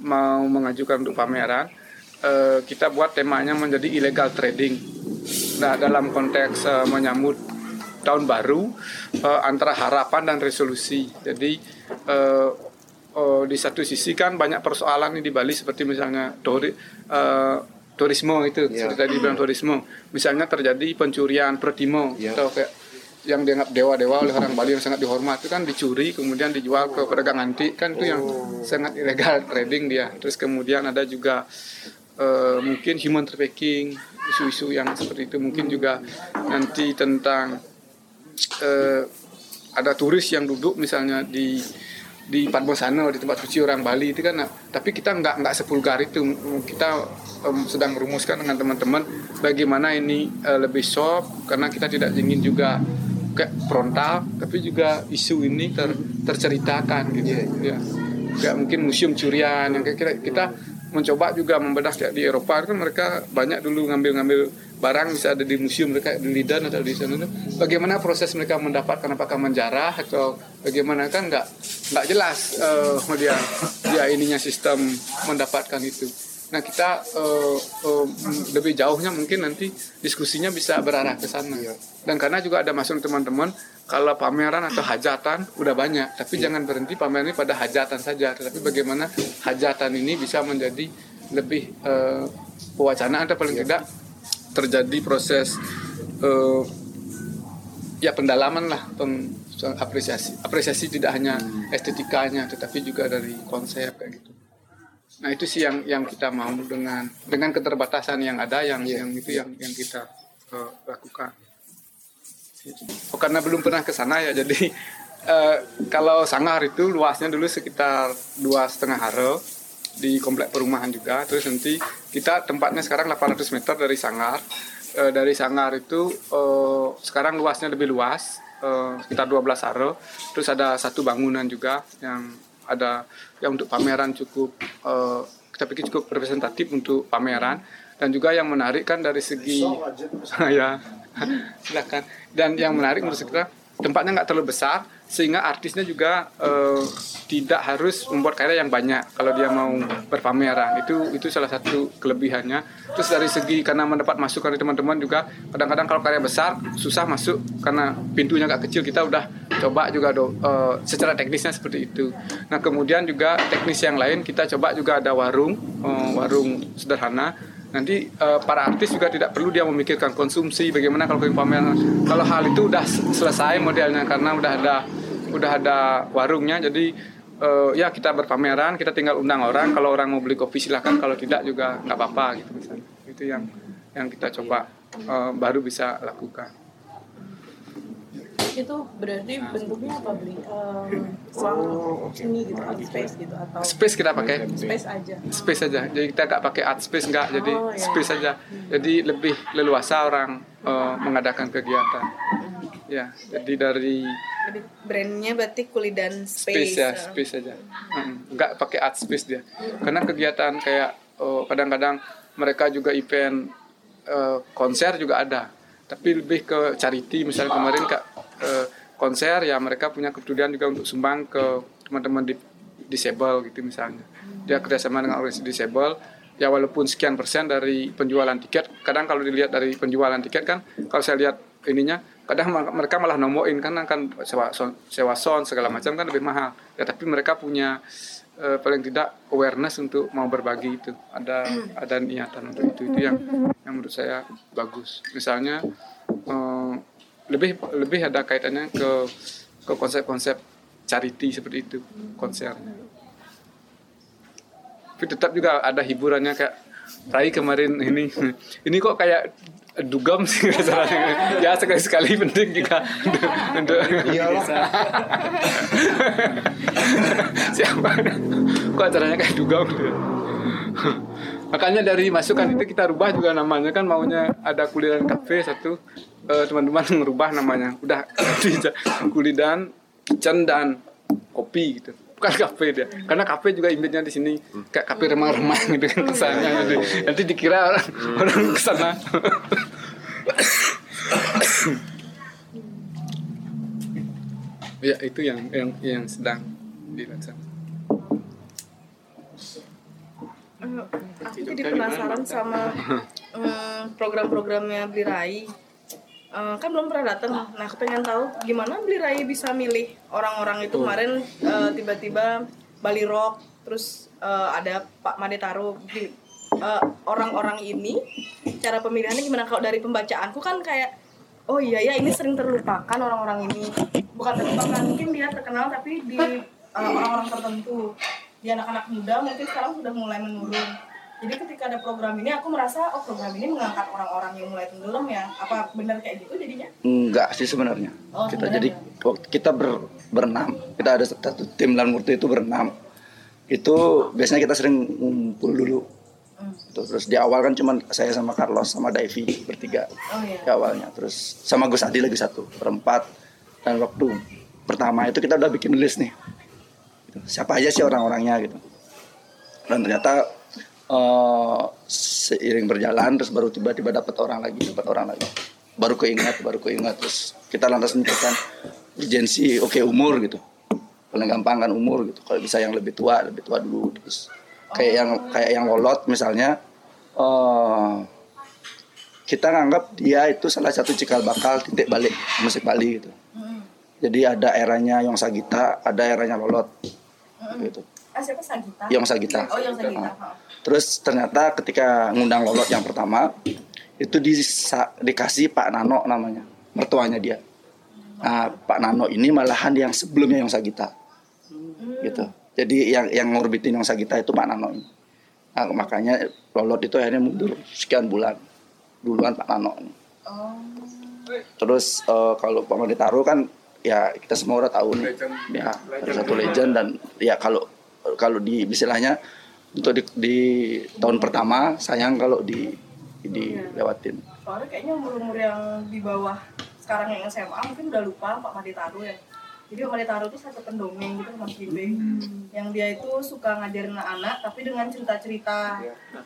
mau mengajukan untuk pameran. Eh, kita buat temanya menjadi illegal trading. Nah dalam konteks eh, menyambut tahun baru eh, antara harapan dan resolusi. Jadi eh, eh, di satu sisi kan banyak persoalan nih di Bali seperti misalnya tori, eh, turisme itu seperti tadi bilang turisme. Misalnya terjadi pencurian protimo atau kayak yang dianggap dewa-dewa oleh orang Bali yang sangat dihormat itu kan dicuri kemudian dijual ke pedagang antik kan itu yang sangat ilegal <laughs> trading dia. Terus kemudian ada juga eh, mungkin human trafficking isu-isu yang seperti itu. Mungkin juga nanti tentang eh, ada turis yang duduk misalnya di di Padmosano di tempat suci orang Bali itu kan nah, tapi kita nggak nggak sepulgar itu. Kita em, sedang merumuskan dengan teman-teman bagaimana ini eh, lebih soft karena kita tidak ingin juga kayak frontal tapi juga isu ini ter, terceritakan gitu. Ya. Nggak mungkin museum curian yang kayak kita, kita mencoba juga membedah kayak di Eropa. Kan mereka banyak dulu ngambil-ngambil barang bisa ada di museum mereka di Lidan atau di sana bagaimana proses mereka mendapatkan apakah menjarah atau bagaimana kan nggak nggak jelas eh, dia dia ininya sistem mendapatkan itu. Nah kita eh, eh, lebih jauhnya mungkin nanti diskusinya bisa berarah ke sana. Dan karena juga ada masuk teman-teman kalau pameran atau hajatan udah banyak tapi jangan berhenti pameran ini pada hajatan saja tetapi bagaimana hajatan ini bisa menjadi lebih eh, pewacanaan atau paling tidak terjadi proses eh, ya pendalaman lah peng, apresiasi apresiasi tidak hanya estetikanya tetapi juga dari konsep kayak gitu. Nah itu sih yang yang kita mau dengan dengan keterbatasan yang ada yang yang itu yang yang kita eh, lakukan. Oh, karena belum pernah ke sana ya jadi eh, kalau Sanggar itu luasnya dulu sekitar dua setengah haro di komplek perumahan juga. Terus nanti kita tempatnya sekarang 800 meter dari Sanggar Eh, dari Sanggar itu eh, sekarang luasnya lebih luas eh, sekitar 12 haro terus ada satu bangunan juga yang ada yang untuk pameran cukup eh, kita pikir cukup representatif untuk pameran. Dan juga yang menarik kan dari segi <laughs> ya. Silakan. Dan yang menarik menurut kita tempatnya nggak terlalu besar sehingga artisnya juga eh, tidak harus membuat karya yang banyak kalau dia mau berpameran. Itu itu salah satu kelebihannya. Terus dari segi karena mendapat masukan dari teman-teman juga kadang-kadang kalau karya besar susah masuk karena pintunya agak kecil kita udah coba juga do, eh, secara teknisnya seperti itu. Nah kemudian juga teknis yang lain kita coba juga ada warung eh, warung sederhana nanti eh, para artis juga tidak perlu dia memikirkan konsumsi bagaimana kalau pameran kalau hal itu udah selesai modelnya karena udah ada udah ada warungnya jadi eh, ya kita berpameran kita tinggal undang orang kalau orang mau beli kopi silahkan kalau tidak juga nggak apa-apa gitu misalnya. Itu yang yang kita coba eh, baru bisa lakukan itu berarti bentuknya apa beli um, uang ini gitu art space gitu atau space kita pakai? Space aja. Space saja jadi kita nggak pakai art space nggak. Jadi Oh, iya. space saja jadi lebih leluasa orang eh, mengadakan kegiatan. Ya jadi dari jadi brandnya berarti kulidan space, space, ya uh. space saja Mm, nggak pakai art space dia. Karena kegiatan kayak oh, kadang-kadang mereka juga event eh, konser juga ada. Tapi lebih ke charity. Misalnya kemarin kak eh, konser ya mereka punya kepedulian juga untuk sumbang ke teman-teman di disable gitu misalnya. Dia kerjasama dengan organisasi disable. Ya walaupun sekian persen dari penjualan tiket kadang kalau dilihat dari penjualan tiket kan kalau saya lihat ininya kadang mereka malah nomoin kan kan sewa sound, sewa sound segala macam kan lebih mahal. Ya tapi mereka punya eh, paling tidak awareness untuk mau berbagi itu. Ada ada niatan untuk itu. Itu yang yang menurut saya bagus. Misalnya eh, lebih lebih ada kaitannya ke ke konsep-konsep charity seperti itu konsernya. Tapi tetap juga ada hiburannya kayak Rai kemarin ini. <laughs> Ini kok kayak dugem sih <laughs> rasanya. Ya sekali sekali penting juga <laughs> untuk, Iyalah. siapa? Kok acaranya kayak dugem gitu. Makanya dari masukan itu kita rubah juga namanya. Kan maunya ada kulidan cafe satu. Eh, teman-teman <laughs> merubah namanya. Udah <laughs> kulidan kitchen dan kopi gitu. Bukan kafe dia. Karena kafe juga image-nya di sini kayak kafe remang-remang gitu kan kesannya. Nanti, nanti dikira orang orang ke sana <coughs> ya itu yang yang yang sedang dilaksanakan Eh, aku jadi penasaran sama mm, program-programnya Beli Rai. Eh, kan belum pernah datang. Nah, aku pengen tahu gimana Beli Rai bisa milih orang-orang itu kemarin eh, tiba-tiba Bali Rock, terus eh, ada Pak Made Taro. Di- eh, orang-orang ini cara pemilihannya gimana? Kalau dari pembacaanku kan kayak oh iya ya ini sering terlupakan orang-orang ini. Bukan terlupakan, mungkin dia terkenal tapi di eh, orang-orang tertentu di anak-anak muda mungkin sekarang sudah mulai menurun. Jadi ketika ada program ini aku merasa oh program ini mengangkat orang-orang yang mulai tenggelam ya. Apa benar kayak gitu jadinya? Enggak sih sebenarnya. Oh, kita sebenarnya. jadi waktu kita ber, berenam, kita ada satu tim Lan Murti itu berenam. Itu biasanya kita sering ngumpul dulu. Hmm. Terus di awal kan cuma saya sama Carlos sama Davy bertiga Oh iya. di awalnya. Terus sama Gus Adi lagi satu berempat. Dan waktu pertama itu kita udah bikin list nih. Gitu. Siapa aja sih orang-orangnya gitu. Dan ternyata eh, seiring berjalan terus baru tiba-tiba dapat orang lagi, dapat orang lagi. Baru keingat, baru keingat terus kita lantas menentukan urgensi oke umur gitu. Paling gampang kan umur gitu. Kalau bisa yang lebih tua, lebih tua dulu terus kayak yang kayak yang lolot misalnya eh kita nganggap dia itu salah satu cikal bakal titik balik musik Bali gitu. Jadi ada eranya Yong Sagita, ada eranya Lolot. Gitu. Ah siapa Sagita? Yong Sagita. Oh yang Sagita. Nah, Terus ternyata ketika ngundang Lolot yang pertama itu disa- dikasih Pak Nano namanya, mertuanya dia. Nah, Pak Nano ini malahan yang sebelumnya Yong Sagita. Gitu. Jadi yang yang ngorbitin Yong Sagita itu Pak Nano ini. Nah, makanya Lolot itu akhirnya mundur sekian bulan. Duluan Pak Nano ini. Oh. Terus eh, kalau Pak Taro kan ya kita semua udah tahu nih. Legend. Ya, Legend. satu legend dan ya kalau kalau di istilahnya untuk di, di tahun pertama sayang kalau di dilewatin. Soalnya kayaknya umur-umur yang di bawah sekarang yang SMA mungkin udah lupa Pak Made Taro ya. Jadi Pak Made Taro itu satu pendongeng gitu Mas Bimbing. Yang dia itu suka ngajarin anak-anak tapi dengan cerita-cerita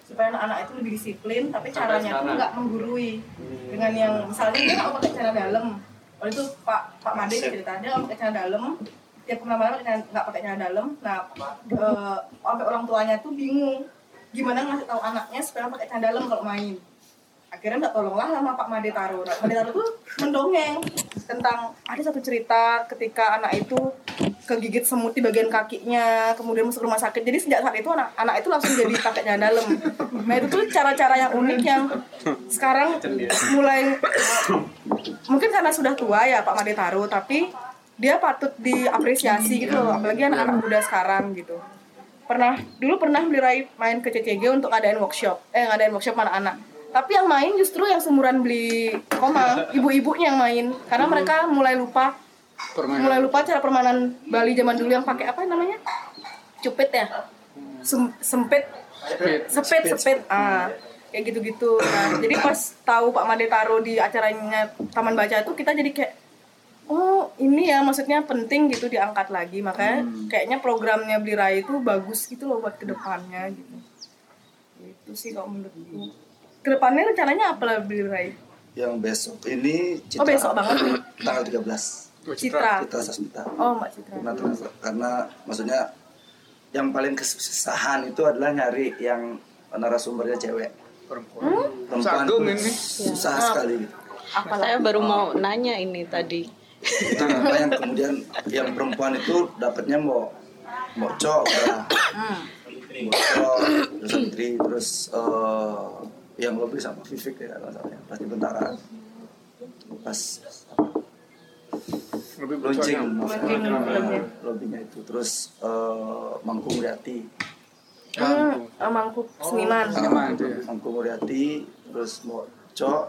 supaya anak-anak itu lebih disiplin tapi caranya tuh nggak menggurui. Dengan yang misalnya dia nggak pakai cara dalam. Waktu itu Pak Pak Made cerita dia nggak pakai cara dalam. Tiap ke mana-mana pakai cara- nggak pakai cara dalam. Nah, eh, sampai orang tuanya tuh bingung gimana ngasih tahu anaknya supaya pakai cara dalam kalau main akhirnya minta tolonglah sama Pak Made Taro. Nah, Made Taro tuh mendongeng tentang ada satu cerita ketika anak itu kegigit semut di bagian kakinya, kemudian masuk rumah sakit. Jadi sejak saat itu anak anak itu langsung jadi jalan dalam. Nah itu tuh cara-cara yang unik yang sekarang mulai mungkin karena sudah tua ya Pak Made Taro, tapi dia patut diapresiasi gitu loh, apalagi anak-anak muda sekarang gitu pernah dulu pernah beli main ke CCG untuk ngadain workshop eh ngadain workshop anak-anak tapi yang main justru yang seumuran beli koma ibu-ibunya yang main karena mereka mulai lupa Permainan. mulai lupa cara permainan Bali zaman dulu yang pakai apa namanya? Cupit ya? Sem- sempit? Sepet sepet ah kayak gitu-gitu. Nah jadi pas tahu Pak Made taruh di acaranya Taman Baca itu kita jadi kayak oh ini ya maksudnya penting gitu diangkat lagi. Makanya kayaknya programnya Beli Rai itu bagus gitu loh buat ke depannya gitu. Itu sih kalau menurutku. Ke depannya rencananya apa lah Beli Rai Yang besok ini Oh, besok banget. nih. Tanggal 13 Oh, Citra Citra Sasmita. oh Mbak Citra Karena, karena maksudnya yang paling kesusahan itu adalah nyari yang narasumbernya cewek. Perempuan. Perempuan Agung tuh ini. susah sekali gitu. Saya baru mau nanya ini tadi. Itu kenapa yang kemudian yang perempuan itu dapatnya mau mau. <coughs> Mau cowok, terus Santri, terus eh, yang lebih sama Vivik ya kalau salah ya, pas di Bentara. Pas Lebih. Nah, lobbynya itu. Terus eh, Mangku Muriati hmm, oh, mangkuk. Seniman. Sama itu ya. Mangku Muriati terus mau cowok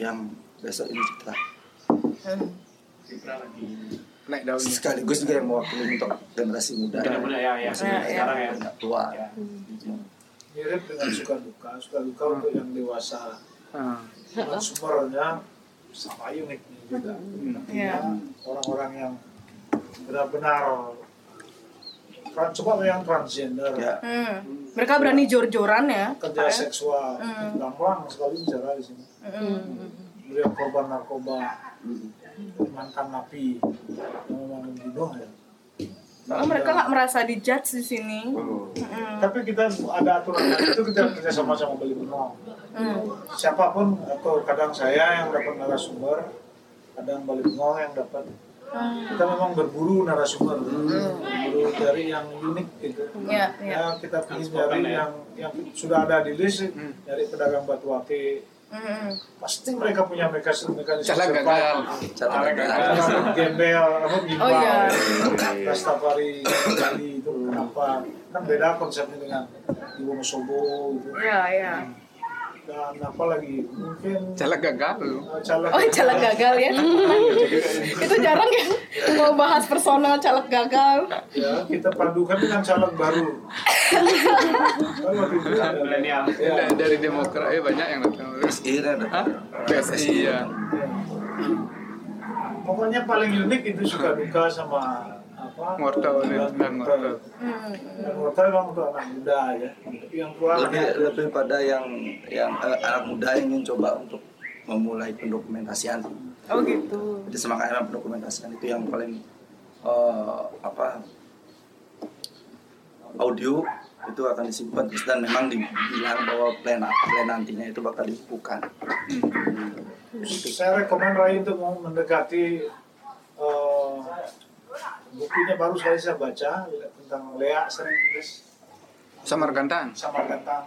yang besok ini Citra. Naik daunnya. sekaligus juga yang mewakili untuk generasi muda. Udah muda ya, ya. Masih muda, Sekarang ya. banyak tua. mirip dengan suka duka suka duka untuk yang dewasa. Ah. sumbernya sama uniknya juga Iya. orang-orang yang benar-benar tran- coba yang transgender ya Hmm. Mereka berani jor-joran ya. kerja ya? seksual Hmm. gampang sekali bicara di sini beliau korban narkoba mantan napi yang memang membunuh ya Oh, mereka nggak merasa dijudge di sini. Mm-mm. tapi kita ada aturan itu kita kerja sama-sama beli benong Hmm. siapa pun atau kadang saya yang dapat narasumber kadang balik bengong yang dapat kita memang berburu narasumber berburu dari yang unik gitu Iya, iya. ya kita ingin cari yang yang sudah ada di list dari pedagang batu ake Mm-mm. pasti mereka punya mekanisme mekanisme Jalan survive. gagal. cara Kadang gembel apa gimbal Oh, iya. Rastafari Bali itu kenapa kan beda konsepnya dengan di Wonosobo gitu Iya, iya. Dan apa lagi mungkin Jalan gagal. uh, caleg Oh, caleg gagal ya. Itu jarang ya mau bahas personal caleg gagal. ya kita padukan dengan caleg baru kan Milenial. ya, Dari- Dari Demokrat ya banyak yang datang. PSI kan ada? PSI ya. pokoknya paling unik itu suka duka sama Mortal ini, dan mortal. dan mortal memang untuk anak muda ya. Yang tua lebih lebih pada yang yang eh, anak muda yang ingin coba untuk memulai pendokumentasian. Oh gitu. jadi semangatnya pendokumentasian itu yang paling eh, apa audio itu akan disimpan. Terus dan memang dibilang bahwa plan plan nantinya itu bakal dibukukan saya rekomend Rai untuk mau mendekati eh, bukunya baru sekali saya baca tentang Lea sering nulis Samarkandang, sama tentang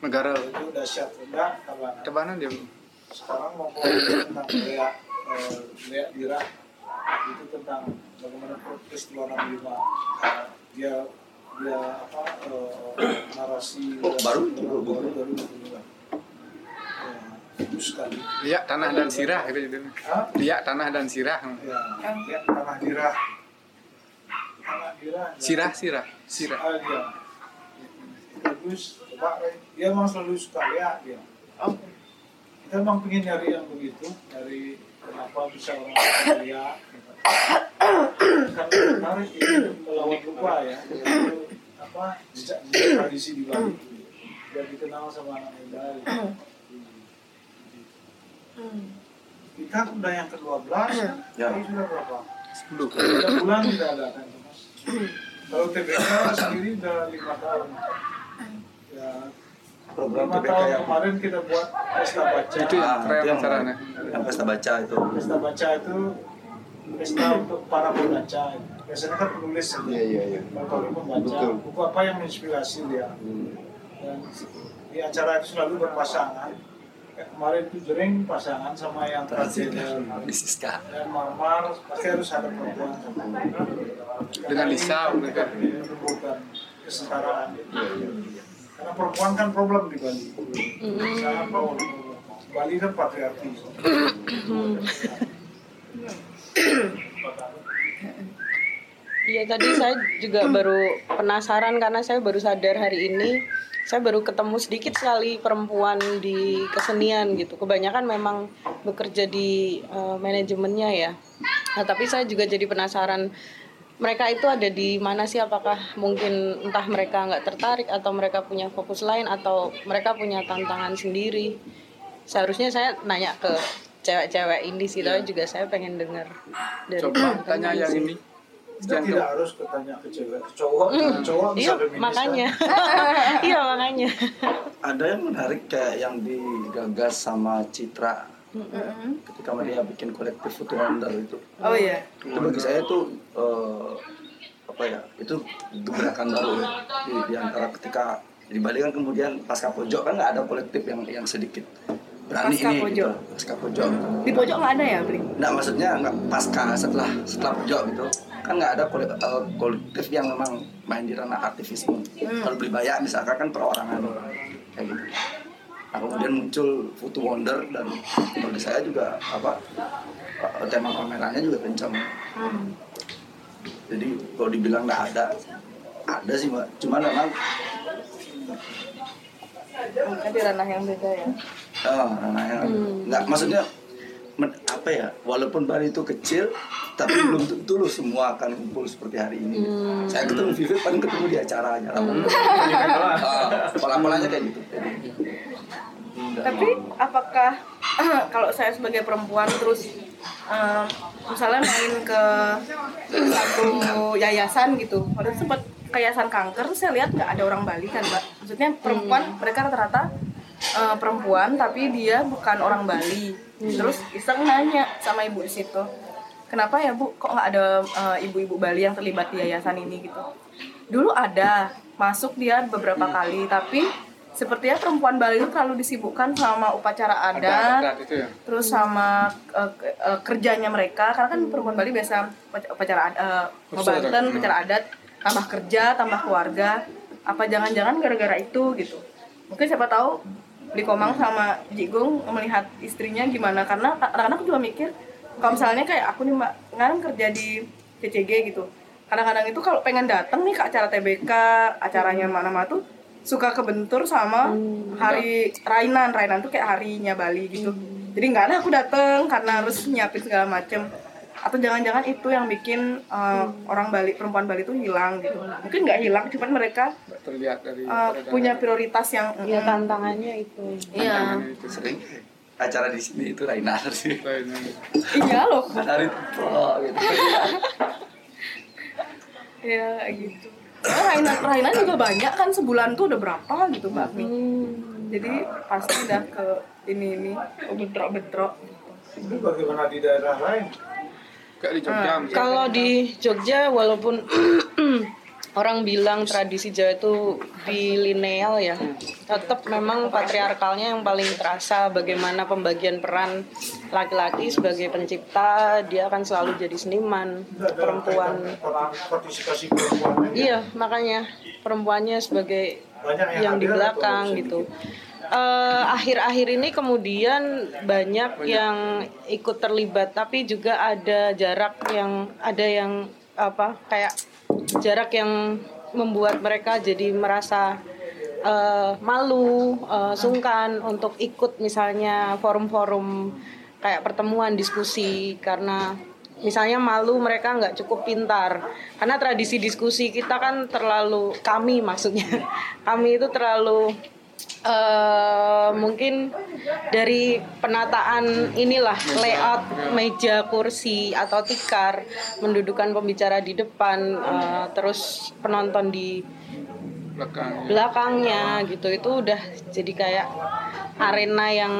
negara. itu dahsyat rendah karena Tebanan dia. sekarang mau ngomong tentang Lea eh, Lea Dira itu tentang bagaimana peristiwa 65 dia dia apa eh, narasi Oh, baru? baru baru baru bagus sekali Lihat tanah dan sirah gitu? Lihat tanah dan sirah. ya lihat tanah dirah ya. Sirah sirah sirah. bagus coba dia memang selalu suka lihat dia kita memang pengen nyari yang begitu dari kenapa bisa orang suka lihat karena menarik itu melawan lupa ya itu apa jejak tradisi di Bali biar dikenal sama anak muda gitu. kita udah yang ke-12 kan? Ya. Ini sudah berapa? 10. Tiga bulan tidak ada kan? Kalau TBK sendiri udah lima tahun. Ya, program lima TBK tahun yang kemarin kita buat pesta baca. Itu yang Ah, keren itu yang, acaranya. yang pesta baca itu Pesta baca itu pesta untuk para pembaca. Biasanya kan penulis saja. Iya, iya, iya. Kalau pembaca, Betul. buku apa yang menginspirasi dia. Dan di acara itu selalu berpasangan. Kemarin itu jering pasangan sama yang transgender. Siska dan marmar pasti harus ada perempuan Dengan Lisa mereka. menumbuhkan kesetaraan. Karena perempuan kan problem di Bali. Sangat problem Bali kan patriarki. Iya tadi saya juga baru penasaran karena saya baru sadar hari ini saya baru ketemu sedikit sekali perempuan di kesenian gitu. Kebanyakan memang bekerja di uh, manajemennya ya. Nah, tapi saya juga jadi penasaran mereka itu ada di mana sih apakah mungkin entah mereka nggak tertarik atau mereka punya fokus lain atau mereka punya tantangan sendiri seharusnya saya nanya ke cewek-cewek ini sih tapi juga saya pengen dengar dari Coba tanya yang ini. Kita Yang tidak harus bertanya ke cewek, ke cowok, ke cowok bisa iya feminis makanya kan? <laughs> iya makanya Ada yang menarik kayak yang digagas sama Citra ketika dia bikin kolektif Foto Wonder itu. Oh iya. Itu bagi saya tuh eh, apa ya? Itu gebrakan baru ya. di, di antara ketika di Bali kan kemudian pasca pojok kan nggak ada kolektif yang yang sedikit berani Pasca ini pojok. gitu. Pasca pojok. Di pojok nggak ada ya, Bling? Nggak maksudnya nggak pasca setelah setelah pojok gitu kan nggak ada kolektif, kolektif yang memang main di ranah aktivisme. Kalau beli banyak misalkan kan perorangan kayak gitu. Nah, kemudian muncul Foto Wonder dan bagi saya juga apa eh, tema pamerannya juga kencang. Jadi kalau dibilang nggak ada, ada sih mbak. Cuman memang Mungkin di ranah yang beda ya. Oh, ranahnya nggak maksudnya men- apa ya walaupun Bali itu kecil tapi <clears throat> belum tentu loh semua akan kumpul seperti hari ini. Saya ketemu Vivi paling ketemu di acara-acara. <laughs> Ah, Pola-polanya kayak gitu. Tapi apakah <clears throat> kalau saya sebagai perempuan terus em, misalnya main ke satu yayasan gitu, waktu itu sempat ke yayasan kanker, terus saya lihat nggak ada orang Bali kan, mbak. Maksudnya perempuan mereka rata-rata eh, perempuan tapi dia bukan orang Bali. Terus iseng nanya sama ibu di situ, kenapa ya bu, kok nggak ada eh, ibu-ibu Bali yang terlibat di yayasan ini? Gitu? Dulu ada masuk dia beberapa kali, tapi sepertinya perempuan Bali itu terlalu disibukkan sama upacara adat, adat itu ya. terus sama ke- eh, kerjanya mereka. Karena kan perempuan Bali biasa upac- upacara eh, ngebanten upacara adat tambah kerja tambah keluarga. Apa jangan-jangan gara-gara itu gitu. Mungkin siapa tahu di Komang sama Jigung melihat istrinya gimana. Karena kadang-kadang aku juga mikir kalau misalnya kayak aku nih mbak sekarang kerja di CCG gitu. Kadang-kadang itu kalau pengen datang nih ke acara TBK acaranya mana-mana tuh suka kebentur sama hari Rainan. Rainan tuh kayak harinya Bali gitu. Jadi nggak ada aku dateng karena harus nyiapin segala macem atau jangan-jangan itu yang bikin uh, orang Bali perempuan Bali tuh hilang gitu. Mungkin nggak hilang cuman mereka terlihat dari uh, punya prioritas yang ya tantangannya itu. Iya. Sering acara di sini itu Rainar <laughs> sih. Iya loh Hari pro gitu. <laughs> ya kayak gitu. Nah, Rainan Rainan juga banyak kan sebulan tuh udah berapa gitu Mbak Mi? Jadi pasti udah ke ini ini bentrok-bentrok Ini bagaimana di daerah lain? Di Jogja. misalnya. Kalau di Jogja walaupun <clears throat> orang bilang tradisi Jawa itu bilineal ya, tetap memang patriarkalnya yang paling terasa bagaimana pembagian peran laki-laki sebagai pencipta, dia akan selalu jadi seniman, perempuan. Iya, makanya perempuannya sebagai yang di belakang gitu. Eh, akhir-akhir ini kemudian banyak yang ikut terlibat, tapi juga ada jarak yang ada yang apa kayak jarak yang membuat mereka jadi merasa eh, malu, eh, sungkan untuk ikut misalnya forum-forum kayak pertemuan diskusi karena misalnya malu mereka nggak cukup pintar. Karena tradisi diskusi kita kan terlalu kami maksudnya <laughs> kami itu terlalu eh mungkin dari penataan inilah layout meja kursi atau tikar mendudukan pembicara di depan eh, terus penonton di belakang. belakangnya gitu itu udah jadi kayak arena yang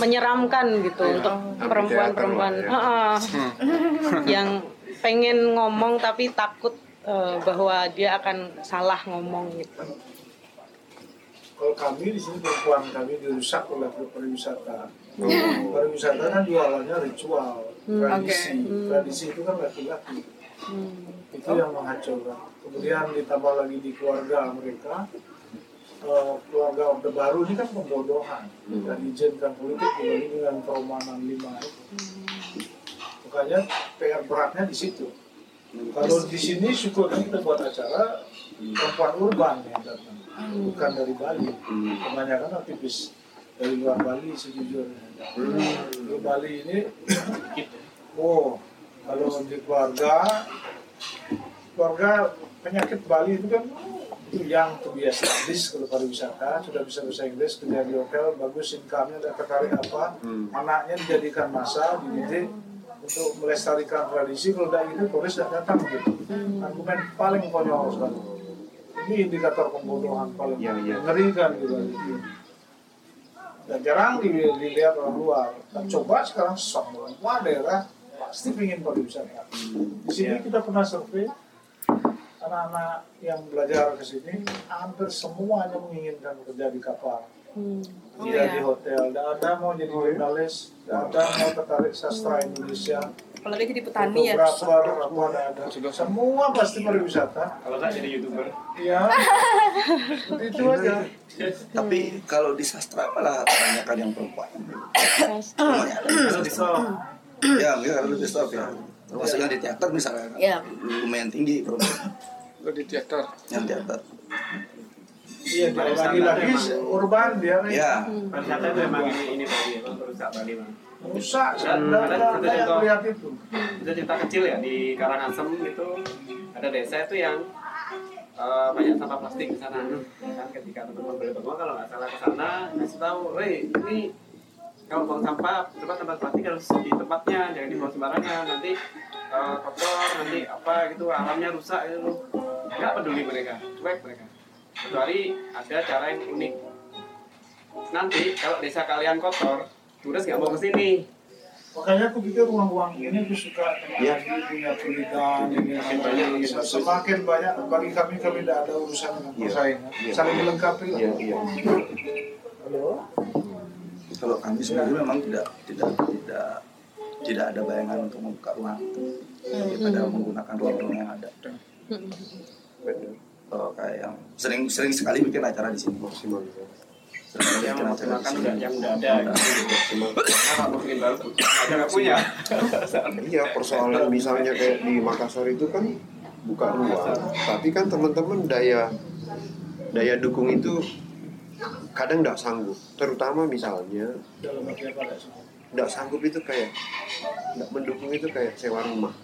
menyeramkan gitu untuk perempuan-perempuan Heeh. <laughs> yang pengen ngomong tapi takut eh, bahwa dia akan salah ngomong gitu. Kalau kami di sini perempuan kami dirusak oleh pariwisata. Pariwisata kan jualannya ritual, tradisi. Tradisi itu kan laki-laki. Itu yang mengacaukan. Kemudian ditambah lagi di keluarga mereka, eh, keluarga Orde Baru ini kan pembodohan dan izinkan politik dibanding dengan trauma 65 itu. Makanya PR beratnya di situ. Kalau di sini syukurnya kita buat acara perempuan urban yang datang, bukan dari Bali. Kebanyakan aktivis dari luar Bali sejujurnya. Di Bali ini, oh kalau di keluarga, keluarga penyakit Bali itu kan itu yang kebiasa habis kalau pariwisata sudah bisa bahasa Inggris kerja di hotel bagus income-nya ada tertarik apa anaknya dijadikan masa dididik untuk melestarikan tradisi kalau tidak gitu turis tidak datang gitu. Argumen paling konyol sekali ini indikator pembodohan paling Iya, iya. mengerikan gitu. Dan jarang di- dilihat orang luar. Dan coba sekarang semua daerah pasti ingin pariwisata di sini kita pernah survei anak-anak yang belajar ke sini hampir semuanya menginginkan kerja di kapal tidak di hotel tidak ada mau jadi jurnalis tidak ada mau tertarik sastra Indonesia apalagi jadi petani ya fotografer apa tidak ada semua pasti pariwisata Kalau nggak jadi youtuber. ya seperti <laughs> itu aja Tapi kalau di sastra malah kebanyakan yang perempuan. Semuanya ada. Kalau di Ya, enggak kalau di stop ya. Maksudnya di teater misalnya. Iya. Lumayan tinggi perempuan Kalau di teater. yang teater. Iya dia lagi-lagi urban dia nih Ya, pariwisata itu emang ini ini tadi emang perusahaan Bali bang. rusak Dan tidak ada ada yang lihat itu Itu cerita kecil ya di Karangasem itu ada desa itu yang eh, banyak sampah plastik di sana. Kan ketika teman-teman bertemu kalau nggak salah ke sana kasih tahu, "Woi, ini kalau buang sampah, tempat tempat plastik harus di tempatnya, jangan dibuang sembarangan. Nanti eh, kotor, nanti apa gitu, alamnya rusak gitu." Nggak peduli mereka, cuek mereka. Kecuali ada cara yang unik. Nanti kalau desa kalian kotor, turis nggak mau ke sini. makanya aku pikir ruang-ruang ini aku suka Iya. dengan punya pendidikan ini Semakin banyak, semakin, banyak bagi kami kami tidak ada urusan dengan Iya. persaingan Iya. saling melengkapi lah. Iya, iya. halo kalau kami sendiri memang tidak tidak tidak tidak ada bayangan untuk membuka ruang itu. daripada menggunakan ruang-ruang yang ada. Oh, kayak yang sering sering sekali bikin acara di sini. Maksimal. Yang memaksimalkan udah yang udah ada gitu. Bikin baru? Ada nggak punya. <laughs> Iya, persoalan misalnya kayak di Makassar itu kan buka ruang, tapi kan teman-teman daya daya dukung itu kadang tidak sanggup. Terutama misalnya tidak sanggup itu kayak tidak mendukung itu kayak sewa rumah.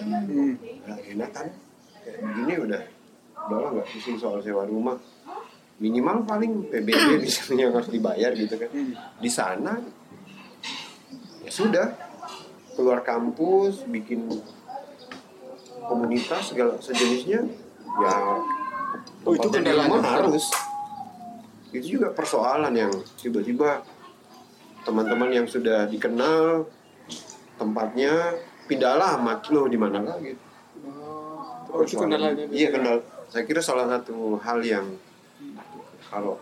Hmm. Nah, enak kan? Kayak begini udah udahlah nggak pusing soal sewa rumah. Minimal paling PBB <clears throat> misalnya yang harus dibayar gitu kan. Di sana ya sudah keluar kampus bikin komunitas segala sejenisnya ya Oh, itu rumah harus itu juga persoalan yang tiba-tiba teman-teman yang sudah dikenal tempatnya pindah lama loh di mana lagi Oh, itu kendalanya. iya kendal saya kira salah satu hal yang kalau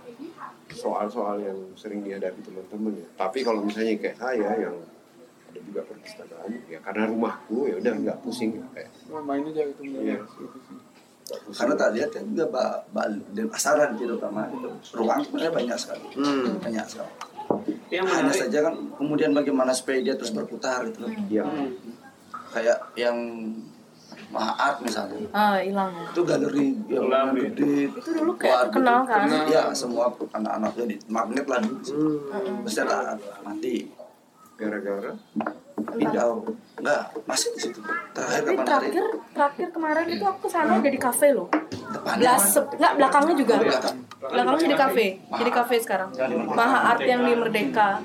soal-soal yang sering dihadapi teman-teman ya tapi kalau misalnya kayak saya yang ada juga perpustakaan ya karena rumahku ya udah nggak pusing kayak Oh, mainnya aja gitu. Iya. Karena tak lihat kan juga Pak Bali dan pasaran gitu terutama itu ruang sebenarnya banyak sekali. Hmm. Banyak sekali. Yang Hanya saja kan kemudian bagaimana supaya dia terus berputar gitu loh. ya Kayak yang Maha Art misalnya. ah hilang. Itu galeri yang Ulang, ya. gede. itu dulu kayak gitu. kan? Ya, semua anak-anaknya di magnet lah dulu. Terus ada mati gara-gara? Pindah. Enggak. Masih di situ. Terakhir tapi kapan hari? terakhir terakhir kemarin itu aku ke sana jadi kafe loh. Belas, nggak belakangnya juga. Oh, belakang. belakangnya jadi kafe. Jadi kafe sekarang. Maha Art yang di Merdeka.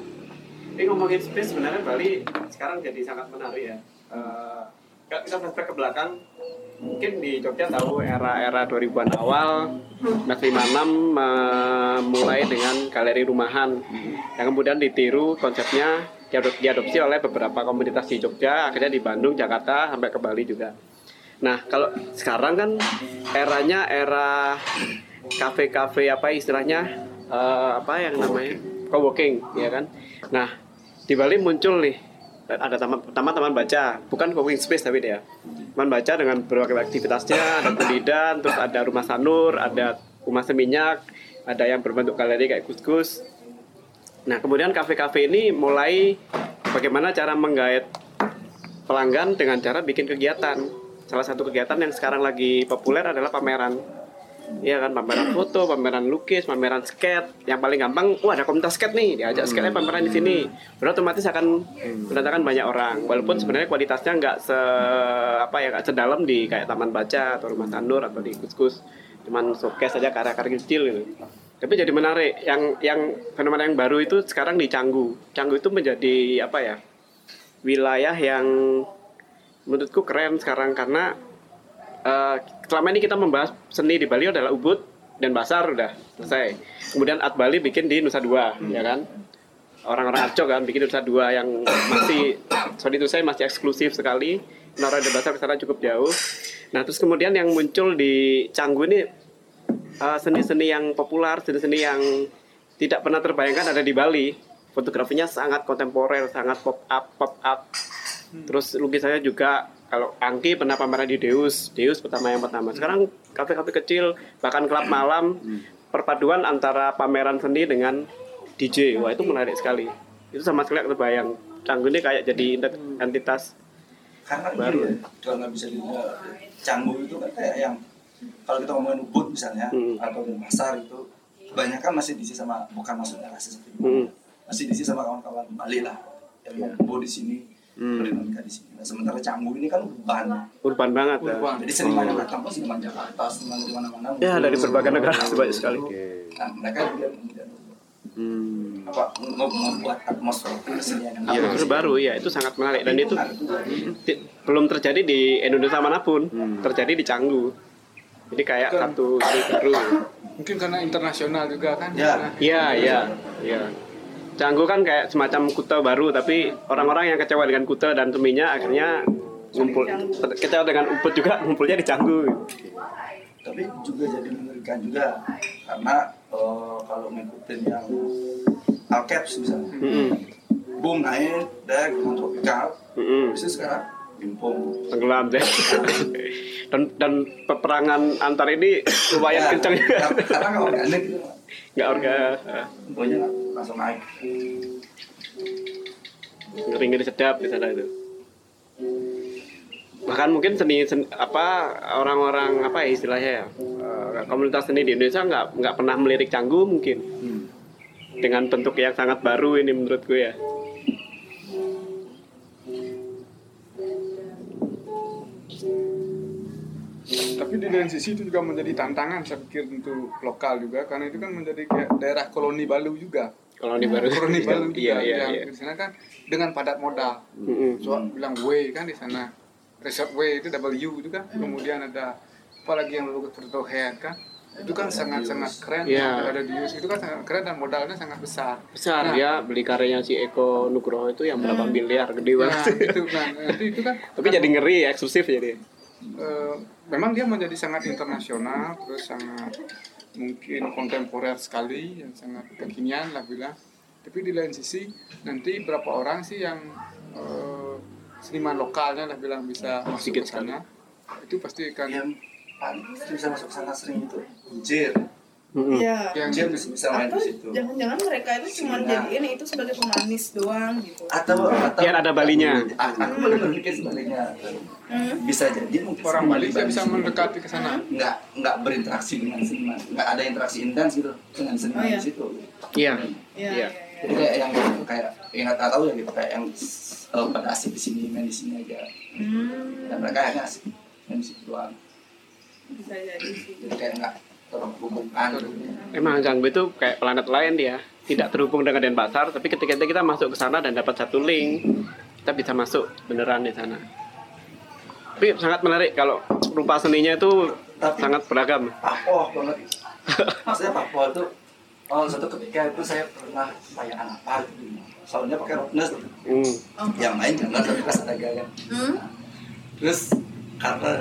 Tapi ngomongin space sebenarnya Bali sekarang jadi sangat menarik ya. Eh, kalau kita flashback ke belakang, mungkin di Jogja tahu era-era 2000-an awal, Mas 56 memulai dengan galeri rumahan, yang kemudian ditiru konsepnya diadop- diadopsi oleh beberapa komunitas di Jogja, akhirnya di Bandung, Jakarta, sampai ke Bali juga. Nah, kalau sekarang kan eranya era kafe-kafe apa istilahnya eh, apa yang namanya co-working ya kan. Nah, di Bali muncul nih ada taman pertama taman baca, bukan co-working space tapi dia. Taman baca dengan berbagai aktivitasnya, ada pendidikan, terus ada rumah sanur, ada rumah seminyak, ada yang berbentuk galeri kayak gus-gus. Nah, kemudian kafe-kafe ini mulai bagaimana cara menggait pelanggan dengan cara bikin kegiatan. salah satu kegiatan yang sekarang lagi populer adalah pameran. Iya kan pameran foto, pameran lukis, pameran skate. Yang paling gampang, wah ada komunitas skate nih, diajak skate pameran di sini. Berarti otomatis akan mendatangkan banyak orang. Walaupun sebenarnya kualitasnya nggak se apa ya nggak sedalam di kayak taman baca atau rumah tandur atau di kuskus. Cuman showcase saja karya-karya kecil gitu. Tapi jadi menarik. Yang yang fenomena yang baru itu sekarang di Canggu. Canggu itu menjadi apa ya? Wilayah yang menurutku keren sekarang karena eh, selama ini kita membahas seni di Bali adalah ubud dan basar udah selesai. Kemudian At Bali bikin di Nusa Dua, ya kan? Orang-orang Arco kan bikin Nusa Dua yang masih sorry itu saya masih eksklusif sekali. Nora dan basar ke sana cukup jauh. Nah terus kemudian yang muncul di Canggu ini eh, seni-seni yang populer, seni-seni yang tidak pernah terbayangkan ada di Bali. Fotografinya sangat kontemporer, sangat pop up, pop up. Terus lukisannya juga kalau Angki pernah pameran di Deus, Deus pertama yang pertama. Sekarang kafe-kafe kecil, bahkan klub malam, perpaduan antara pameran seni dengan DJ. Wah itu menarik sekali. Itu sama sekali nggak terbayang. Canggu ini kayak jadi ent- entitas karena Baru. ini ya, kalau nggak bisa dilihat canggu itu kan kayak yang kalau kita ngomongin ubud misalnya Hmm. atau di pasar itu kebanyakan masih diisi sama bukan maksudnya rasis seperti itu Hmm. masih diisi sama kawan-kawan Bali lah yang ngumpul di sini Hmm. di sini nah, sementara canggu ini kan urban urban banget ya. Urban. jadi seniman yang datang pun seniman Jakarta seniman di mana-mana Ya dari berbagai negara banyak sekali. nah, mereka kemudian Hmm. apa mem- membuat atmosfer kesenian yang itu baru ya, itu sangat menarik dan itu ti- belum terjadi di Indonesia mana pun, terjadi di Canggu. Jadi kayak Betul. satu baru. Mungkin karena internasional juga kan. Ya. Karena- Iya, iya, iya. Canggu kan kayak semacam kuta baru, tapi orang-orang yang kecewa dengan kuta dan seminya akhirnya ngumpul kecewa dengan ubud juga <laughs> ngumpulnya di Canggu. tapi juga jadi mengerikan juga karena eh, kalau ngikutin yang Alcaps misalnya Mm-mm. boom naik dari gunung tropikal Mm-mm. habis itu sekarang bimpung Tenggelam deh. <laughs> dan dan peperangan antar ini lumayan Ya, kencang karena organik gitu Nggak orga Bumbunya nggak langsung naik. Ngeri-ngeri sedap di sana itu. Bahkan mungkin seni, seni- apa orang-orang apa ya istilahnya ya eh, komunitas seni di Indonesia nggak nggak pernah melirik canggu mungkin. Dengan bentuk yang sangat baru ini menurutku ya. Lain sisi itu juga menjadi tantangan saya pikir untuk lokal juga karena itu kan menjadi kayak daerah koloni Balu juga. Di baru Koloni Balu juga <laughs> iya iya yang iya. di sana kan dengan padat modal. Mm-mm. So bilang W kan di sana. Resort W itu W itu kan. Kemudian ada apalagi yang lalu Turtle Head kan. Itu kan sangat-sangat keren. Iya. Ada di US itu kan sangat keren dan modalnya sangat besar. Besar Nah, ya beli karyanya si Eko Nugroho itu yang berapa miliar gede Nah, banget. itu nah, itu, itu kan <laughs> Tapi jadi ngeri eksklusif jadi. eh, memang dia menjadi sangat internasional terus sangat mungkin kontemporer sekali yang sangat kekinian lah bilang tapi di lain sisi nanti berapa orang sih yang eh, seniman lokalnya lah bilang bisa masuk ke sana? itu pasti akan yang paling bisa masuk sana sering itu. Jir. Mm-mm. Iya. yang Jir bisa bisa main Atau di situ jangan-jangan mereka itu cuma Iya. jadi ini itu sebagai pemanis doang gitu. atau atau Biar ada balinya. Ah, aku benar berpikir sebaliknya Hmm. bisa jadi mungkin orang Bali bisa bisa mendekati ke sana nggak nggak berinteraksi dengan seniman nggak ada interaksi intens gitu dengan seniman Oh, iya. di situ Iya. Iya. Iya. iya, jadi kayak yang gitu, kayak yang nggak tahu ya gitu kayak yang eh, pada asik di sini main di sini aja Hmm, dan mereka hanya asik main di situ doang bisa jadi sih. jadi kayak nggak terhubungkan gitu. Emang Canggu itu kayak planet lain dia. Tidak terhubung dengan Denpasar, tapi ketika kita masuk ke sana dan dapat satu link, kita bisa masuk beneran di sana. Tapi sangat menarik kalau rupa seninya itu Tapi- sangat beragam. papoh banget <laughs> maksudnya papoh itu oh satu ketika itu saya pernah bayangan apa gitu soalnya pakai rockness Hmm. yang main jangan tapi pas ada gaya Hmm? terus karena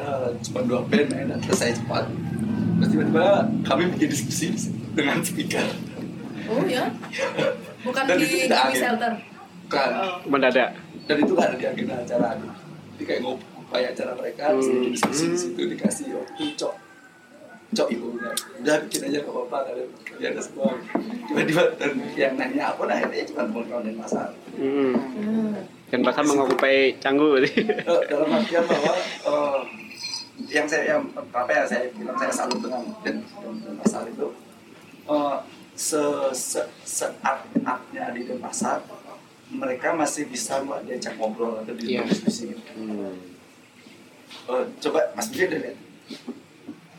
cuma dua band main dan terus saya cepat terus tiba-tiba kami bikin diskusi dengan speaker Oh ya? Bukan Dan di itu di tidak adil. shelter. kan Oh. Mendadak. dan itu gak ada di agenda acara jadi kayak ngupai acara mereka terus bikin diskusi di situ dikasih waktu cok cok ibunya udah bikin aja gak apa-apa ada kerjaan semua tiba-tiba dan yang nanya apa nah akhirnya cuma kawan dan masal Hmm. Hmm. Denpasar mengokupai Canggu. Eh, dalam artian bahwa eh, yang saya yang apa ya saya bilang saya salut dengan dan, dan pasar itu eh, se se se art artnya di pasar mereka masih bisa mbak diajak ngobrol atau di Iya. diskusi gitu. Eh, coba Mas Budi lihat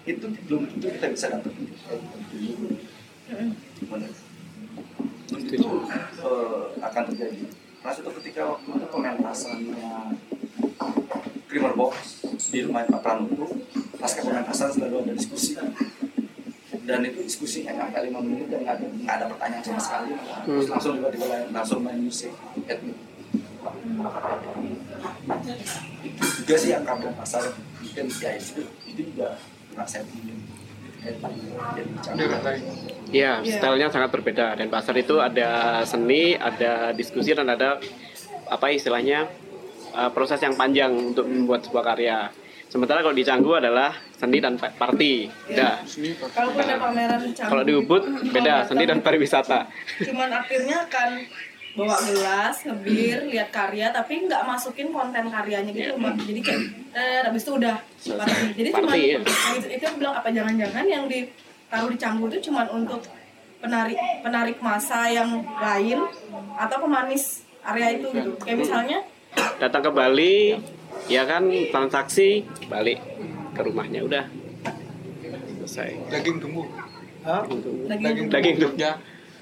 itu belum tentu kita bisa dapat Benar. itu eh, akan terjadi karena itu ketika waktu itu pementasannya Krimer Box di rumah Pak Pramutu pasca pementasan selalu ada diskusi. Dan itu diskusinya nggak lima menit dan nggak ada, nggak ada pertanyaan sama sekali. Terus langsung tiba-tiba langsung main musik etnik itu juga sih yang kampung pasar mungkin ya itu itu juga pernah saya bikin Iya, stylenya sangat berbeda. Dan pasar itu ada seni, ada diskusi, dan ada apa istilahnya uh, proses yang panjang untuk membuat sebuah karya. Sementara kalau di Canggu adalah seni dan pa- party. Beda. Kalau pada pameran Canggu Kalau di Ubud beda, seni dan pariwisata. cuman akhirnya kan bawa gelas, ngebir, lihat karya, tapi nggak masukin konten karyanya gitu, Mbak. Jadi kayak, eh, habis itu udah party. Jadi cuma ya. itu, itu aku bilang apa jangan-jangan yang ditaruh di canggu itu cuma untuk penarik penarik masa yang lain atau pemanis area itu gitu. Kayak misalnya Datang ke Bali, ya kan transaksi, balik ke rumahnya udah selesai. Daging tumbuh. Hah? daging Daging tuh. Ya.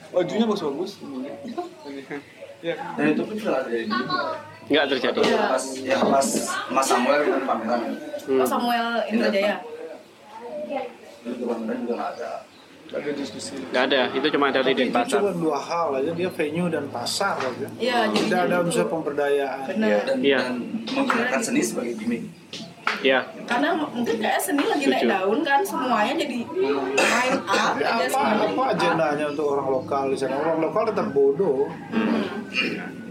Bajunya bagus-bagus. Ya. dan itu pun sudah ada di Nggak terjadi. pas yang pas Mas Samuel kan pameran ya. oh, Samuel Indrajaya. itu pameran juga nggak ada Ada diskusi. Nggak ada, itu cuma ada di Tapi itu cuma dua hal aja dia venue dan pasar aja. Iya, jadi Tidak ada unsur pemberdayaan. benar. dan, Iya. dan menggunakan seni sebagai gimmick Ya, Karena mungkin kayak seni lagi naik daun kan semuanya jadi main art Ya, aja apa semuanya. apa agendanya untuk orang lokal di sana? Orang lokal tetap bodoh.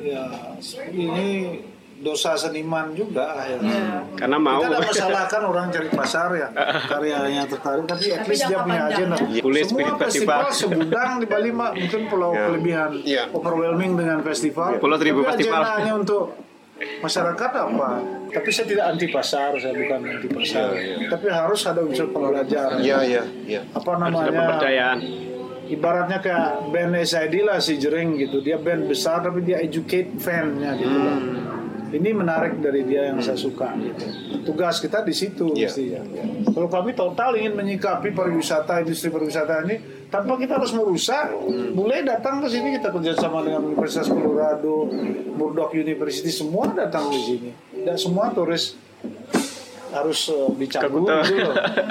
Ya ini dosa seniman juga akhirnya. karena mau. Kita tidak masalahkan orang cari pasar ya karyanya tertarik, tapi at least dia punya agenda. Boleh Semua spirit festival festival. segudang di Bali mak mungkin pulau kelebihan Iya. overwhelming dengan festival. Pulau Seribu Tapi festival. agendanya untuk masyarakat apa? Tapi saya tidak anti pasar, saya bukan anti pasar. Tapi harus ada unsur pembelajaran. Iya, iya, iya. Apa Harus ada namanya? pemberdayaan. ibaratnya kayak band SID lah si Jering gitu dia band besar tapi dia educate fan-nya gitu loh. Ini menarik dari dia yang saya suka gitu. Tugas kita di situ Iya. mestinya kalau kami total ingin menyikapi pariwisata industri pariwisata ini tanpa kita harus merusak boleh datang ke sini kita kerjasama dengan Universitas Colorado Murdoch University semua datang ke sini. Dan semua turis harus uh, dicabut Kabuta. gitu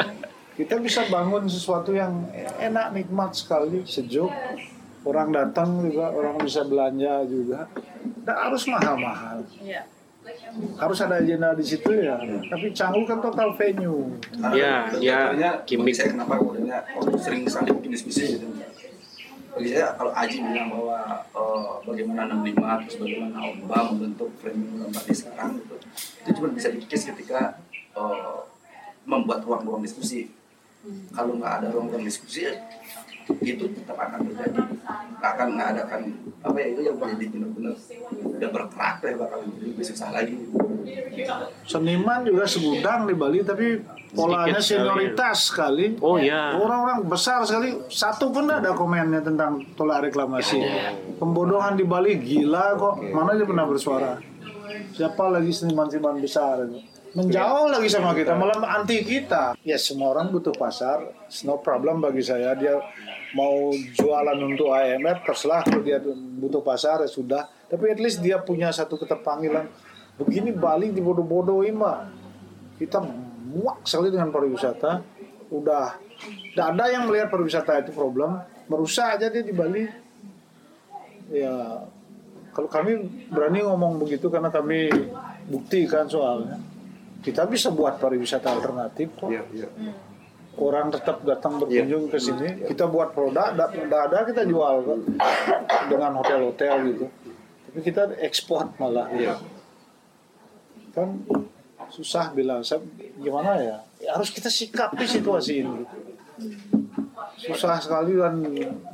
<laughs> kita bisa bangun sesuatu yang enak nikmat sekali sejuk orang datang juga orang bisa belanja juga. Tidak harus mahal-mahal. Iya. harus ada agenda di situ ya. Tapi Canggu kan total venue. Ya, ya, Sebenarnya, gimmick. saya kenapa kemudiannya oh, sering sekali bikin diskusi gitu. Bagi saya kalau Aji bilang bahwa eh, bagaimana 65 terus bagaimana Omba membentuk premium gambar di sekarang gitu itu cuma bisa dikikis ketika eh, membuat ruang-ruang diskusi. Kalau nggak ada ruang-ruang diskusi itu tetap akan terjadi. Akan nggak ada kan apa ya itu yang menjadi benar-benar udah berkerak ya bakal lebih susah lagi. Seniman juga segudang di Bali tapi polanya senioritas sekali. Oh ya. orang-orang besar sekali. Satu pun ada komennya tentang tolak reklamasi. Pembodohan di Bali gila kok. Mana dia pernah bersuara? Siapa lagi seniman-seniman besar itu menjauh lagi sama kita malah anti kita. Ya semua orang butuh pasar. It's no problem bagi saya. Dia mau jualan untuk IMF terserah kalau dia butuh pasar ya sudah. Tapi at least dia punya satu keterpanggilan. Begini Bali dibodoh-bodohin mbak kita muak sekali dengan pariwisata. Udah. Tidak ada yang melihat pariwisata itu problem. Merusak aja dia di Bali. Ya kalau kami berani ngomong begitu karena kami buktikan soalnya kita bisa buat pariwisata alternatif kok. Iya, iya. orang tetap datang berkunjung ke sini. Kita buat produk tidak ada kita jual kok. Dengan hotel-hotel gitu. Tapi kita ekspor malah. Iya. kan susah bilang saya gimana ya? Ya harus kita sikapi situasi ini susah sekali dan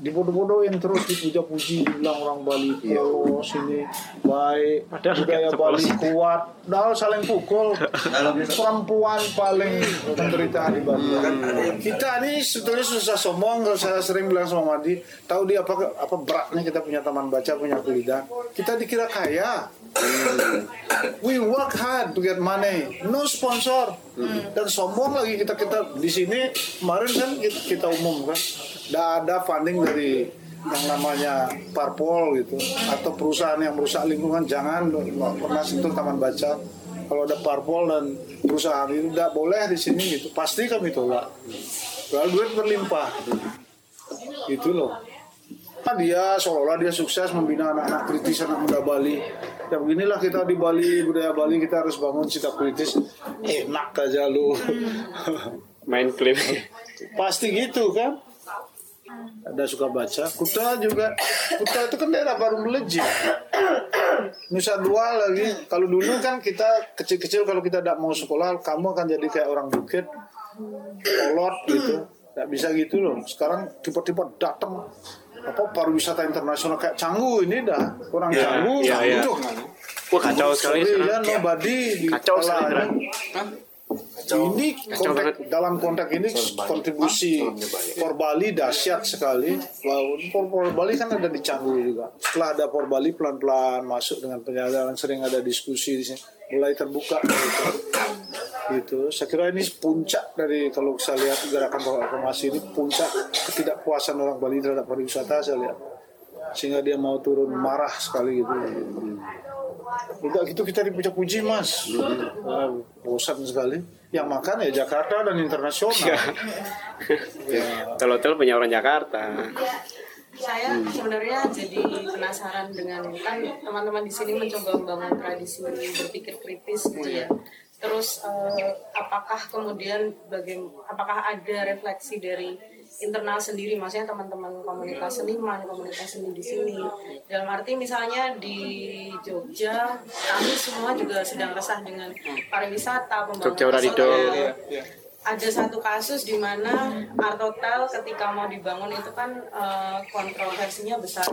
dibodoh-bodohin terus dipuja-puji dibilang orang Bali polos ini baik budaya Bali kuat. Padahal saling pukul. Perempuan paling penderitaan di Bali. Kita ini sebetulnya susah sombong kalau saya sering bilang sama Madi tahu dia apa apa beratnya kita punya taman baca punya kulidah kita dikira kaya We work hard to get money, no sponsor. Dan sombong lagi kita kita di sini kemarin kan kita, kita umum kan, tidak ada funding dari yang namanya parpol gitu. Atau perusahaan yang merusak lingkungan jangan. Pernah sentuh taman baca. Kalau ada parpol dan perusahaan itu tidak boleh di sini gitu. Pasti kami tolak. Lalu duit berlimpah. Itu loh. Kan dia seolah-olah dia sukses membina anak-anak kritis anak muda Bali ya beginilah kita di Bali budaya Bali kita harus bangun sikap kritis. Enak aja lu. <laughs> Main klip pasti gitu kan? Ada suka baca. Kuta juga. Kuta itu kan daerah baru melejit Nusa Dua lagi. Kalau dulu kan kita kecil-kecil kalau kita tidak mau sekolah kamu akan jadi kayak orang bukit kolot gitu. Tidak bisa gitu loh. Sekarang tiba-tiba datang apa pariwisata internasional kayak Canggu ini dah orang Ya, Canggu ya, ya. Aduh, Wah kacau sekali ya, nobody di Kacau sekali sekarang. ini Kacau banget. dalam konteks ini kontribusi Por Bali dahsyat sekali. Wow, Por, Por Bali kan ada di Canggu juga. Setelah ada Por Bali pelan-pelan masuk dengan penyadaran sering ada diskusi di sini mulai terbuka gitu. <coughs> gitu. Saya kira ini puncak dari kalau saya lihat gerakan reformasi ini puncak ketidakpuasan orang Bali terhadap pariwisata saya lihat sehingga dia mau turun marah sekali gitu. Udah gitu kita dipuja-puji mas Ah, Bosan sekali Yang makan ya Jakarta dan internasional ya. Hotel-hotel punya orang Jakarta. saya sebenarnya jadi penasaran dengan kan teman-teman di sini mencoba membangun tradisi berpikir kritis gitu ya. Terus eh, apakah kemudian bagaimana apakah ada refleksi dari internal sendiri maksudnya teman-teman komunitas seniman, komunitas seni di sini. Dalam arti misalnya di Jogja kami semua juga sedang resah dengan pariwisata, pembangunan Jogja Uradido. Ada satu kasus di mana art hotel ketika mau dibangun itu kan eh, kontroversinya besar.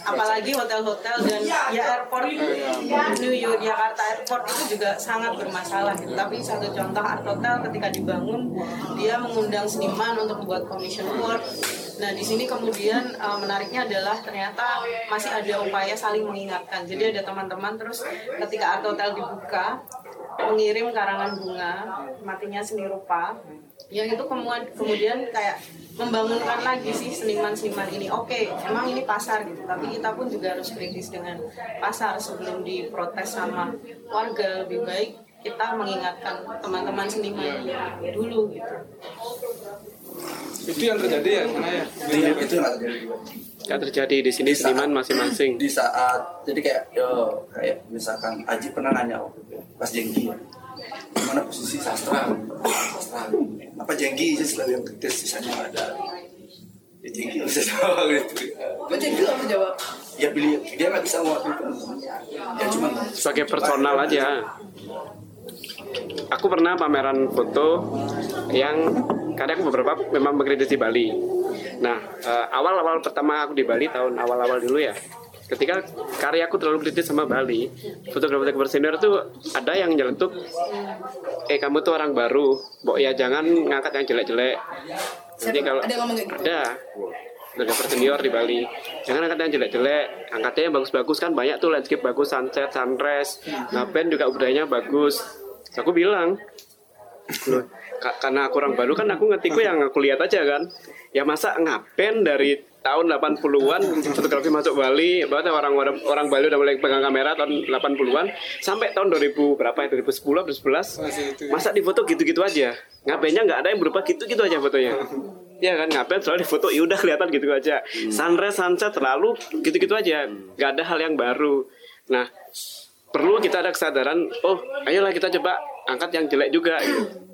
Apalagi hotel-hotel dan ya airport New York Jakarta airport itu juga sangat bermasalah. Gitu. Tapi satu contoh art hotel ketika dibangun dia mengundang seniman untuk membuat commission work. Nah di sini kemudian eh, menariknya adalah ternyata masih ada upaya saling mengingatkan. Jadi ada teman-teman terus ketika art hotel dibuka mengirim karangan bunga matinya seni rupa yang itu kemudian kayak membangunkan lagi sih seniman-seniman ini. Oke emang ini pasar gitu tapi kita pun juga harus kritis dengan pasar sebelum diprotes sama warga. Lebih baik kita mengingatkan teman-teman seniman dulu gitu Itu yang terjadi ya sana ya. itu itu nggak terjadi juga. Yang terjadi di sini seniman masing-masing. di saat jadi kayak yo kayak misalkan Aji pernah nanya waktu itu pas jengki ya mana posisi sastra sastra apa jengki sih selalu yang kritis sisanya nggak ada ya jengki nggak bisa jawab gitu Kok jadi lo jawab? ya pilih dia nggak bisa mewakili ya cuma sebagai personal aja. Aku pernah pameran foto yang kadang aku beberapa memang mengkritisi Bali. Nah, eh, awal-awal pertama aku di Bali tahun awal-awal dulu ya. Ketika karyaku terlalu kritis sama Bali, fotografer senior tuh ada yang nyeletuk, eh kamu tuh orang baru, Mbok ya jangan ngangkat yang jelek-jelek. Nanti kalau Ada gitu? ada fotografer senior di Bali. Jangan angkat yang jelek-jelek. Angkatnya yang bagus-bagus kan banyak tuh landscape bagus sunset sunrise. Ngapain juga budayanya bagus. Aku bilang Loh, ka- karena aku orang baru kan aku ngetikku yang aku lihat aja kan. Ya masa ngapain dari tahun 80-an fotografi masuk Bali bahkan orang orang orang Bali udah mulai pegang kamera tahun 80-an sampai tahun 2000 berapa ya? 2010 2011 masa di foto gitu-gitu aja? Ngapainnya nggak ada yang berubah gitu-gitu aja fotonya ya kan ngapain selalu di foto ya udah kelihatan gitu aja sunrise sunset terlalu gitu-gitu aja nggak ada hal yang baru nah perlu kita ada kesadaran oh ayolah kita coba angkat yang jelek juga gitu.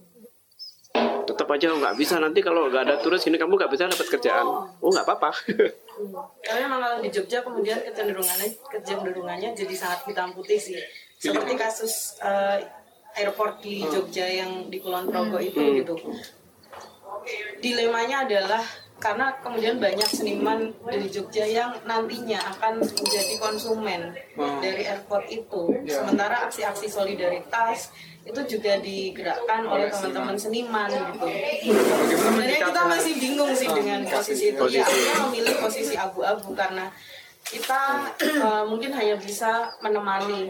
<clears throat> tetap aja nggak bisa nanti kalau nggak ada turis ini kamu nggak bisa dapat kerjaan oh nggak apa-apa <laughs> Tapi memang kalau di Jogja kemudian kecenderungannya kecenderungannya jadi sangat hitam putih sih. Seperti kasus eh, airport di Jogja yang di Kulon Progo itu Hmm. gitu. Dilemanya adalah karena kemudian banyak seniman dari Jogja yang nantinya akan menjadi konsumen dari airport itu. Sementara aksi-aksi solidaritas itu juga digerakkan oleh teman-teman seniman gitu. Sebenarnya kita masih bingung sih dengan posisi itu. Ya, akhirnya memilih posisi abu-abu karena kita eh, mungkin hanya bisa menemani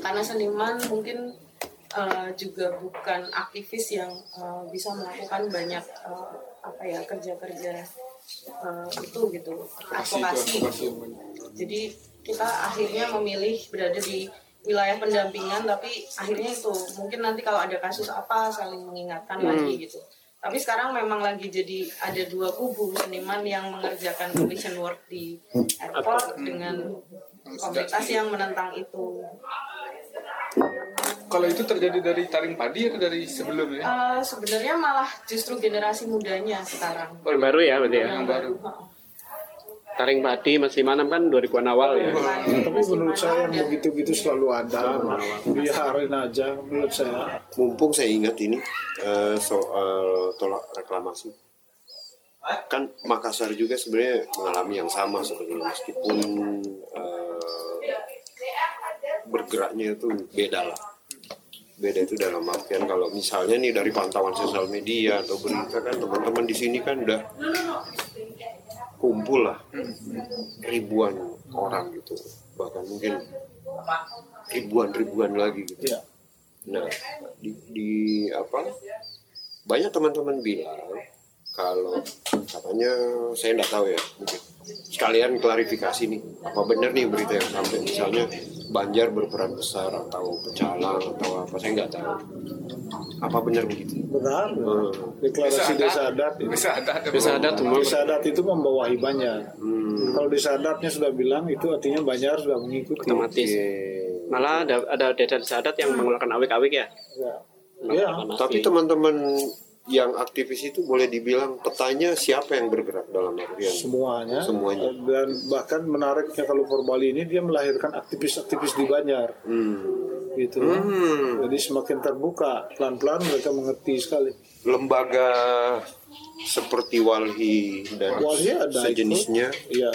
karena seniman mungkin eh, juga bukan aktivis yang eh, bisa melakukan banyak eh, apa ya kerja-kerja eh, itu gitu advokasi jadi kita akhirnya memilih berada di wilayah pendampingan tapi akhirnya itu mungkin nanti kalau ada kasus apa saling mengingatkan lagi gitu. Tapi sekarang memang lagi jadi ada dua kubu seniman yang mengerjakan commission work di airport dengan komunitas yang menentang itu Kalau itu terjadi dari taring padi atau dari sebelumnya? Eh, sebenarnya malah justru generasi mudanya sekarang Yang baru ya berarti ya. yang baru Taring padi masih manam kan 2000-an awal ya. Tapi menurut saya yang begitu-gitu selalu ada. Biarin aja menurut saya. mumpung saya ingat ini eh, soal tolak reklamasi kan Makassar juga sebenarnya mengalami yang sama sebetulnya meskipun eh, bergeraknya itu beda lah beda itu dalam artian kalau misalnya nih dari pantauan sosial media atau berita kan teman-teman di sini kan udah kumpul lah ribuan orang gitu bahkan mungkin ribuan-ribuan lagi gitu Iya. Nah, di, di apa? Banyak teman-teman bilang kalau katanya saya nggak tahu ya mungkin sekalian klarifikasi nih apa benar nih berita yang sampai misalnya Banjar berperan besar atau pecalang atau apa saya nggak tahu apa benar begitu Benar. Hmm. Deklarasi desa adat. itu. Bisa ada. Bisa ada tuh Bang. Desa adat itu membawahi banyak. Hmm. Kalau desa adatnya sudah bilang itu artinya banyak sudah mengikuti. otomatis. Malah ada ada desa adat yang mengeluarkan awik-awik ya. Ya. Ya. tapi teman-teman yang aktivis itu boleh dibilang petanya siapa yang bergerak dalam artian semuanya Semuanya. dan bahkan menariknya kalau Forbali ini dia melahirkan aktivis-aktivis di Banjar hmm. gitu Hmm. jadi semakin terbuka pelan-pelan mereka mengerti sekali lembaga seperti Walhi dan Walhi ada sejenisnya Iya,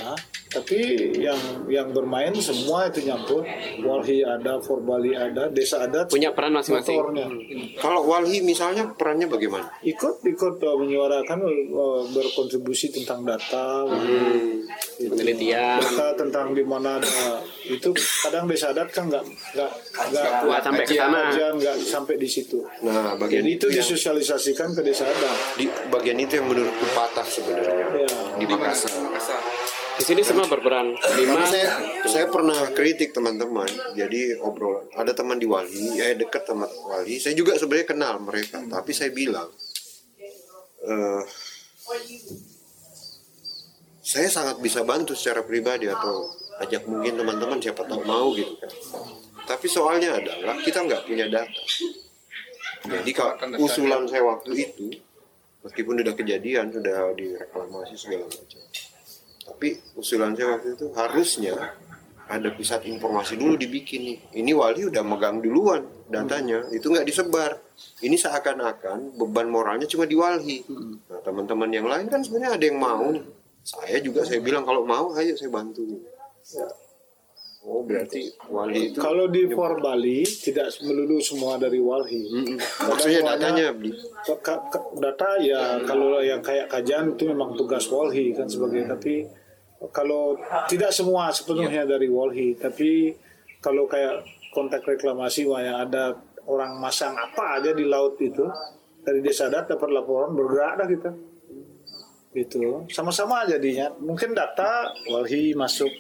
tapi yang yang bermain semua itu nyampur. Walhi ada, Forbali ada, desa adat Punya peran masing-masing. motornya. Kalau Walhi misalnya perannya bagaimana? Ikut ikut uh, menyuarakan uh, berkontribusi tentang data, Penelitian. data tentang di mana ada itu kadang desa adat kan nggak nggak nggak Nggak sampai ke sana. nggak sampai di situ. Nah, bagian Jadi itu yang, disosialisasikan ke desa adat. di bagian itu yang menurutku patah sebenarnya Ya. di Makassar. Di sini semua berperan. Lima. Saya saya pernah kritik teman-teman. Jadi obrolan ada teman di Wali, eh dekat teman Wali. Saya juga sebenarnya kenal mereka, tapi saya bilang eh saya sangat bisa bantu secara pribadi atau ajak mungkin teman-teman siapa tahu mau gitu kan. Tapi soalnya adalah kita nggak punya data. Jadi kalau usulan saya waktu itu, meskipun sudah kejadian, sudah direklamasi segala macam. Tapi usulan saya waktu itu harusnya ada pusat informasi dulu dibikin nih. Ini wali udah megang duluan datanya, itu nggak disebar. Ini seakan-akan beban moralnya cuma di wali. Nah teman-teman yang lain kan sebenarnya ada yang mau nih. Saya juga saya bilang kalau mau ayo saya bantu. Oh berarti wali itu Kalau di Forbali tidak melulu semua dari Walhi. Kadang maksudnya datanya data ya kalau yang kayak kajian itu memang tugas Walhi kan sebagai tapi kalau tidak semua sepenuhnya dari Walhi. Tapi kalau kayak kontak reklamasi wah yang ada orang masang apa aja di laut itu dari desa adat dapat laporan bergerak dah kita. Gitu. Sama-sama jadinya. Mungkin data Walhi masuk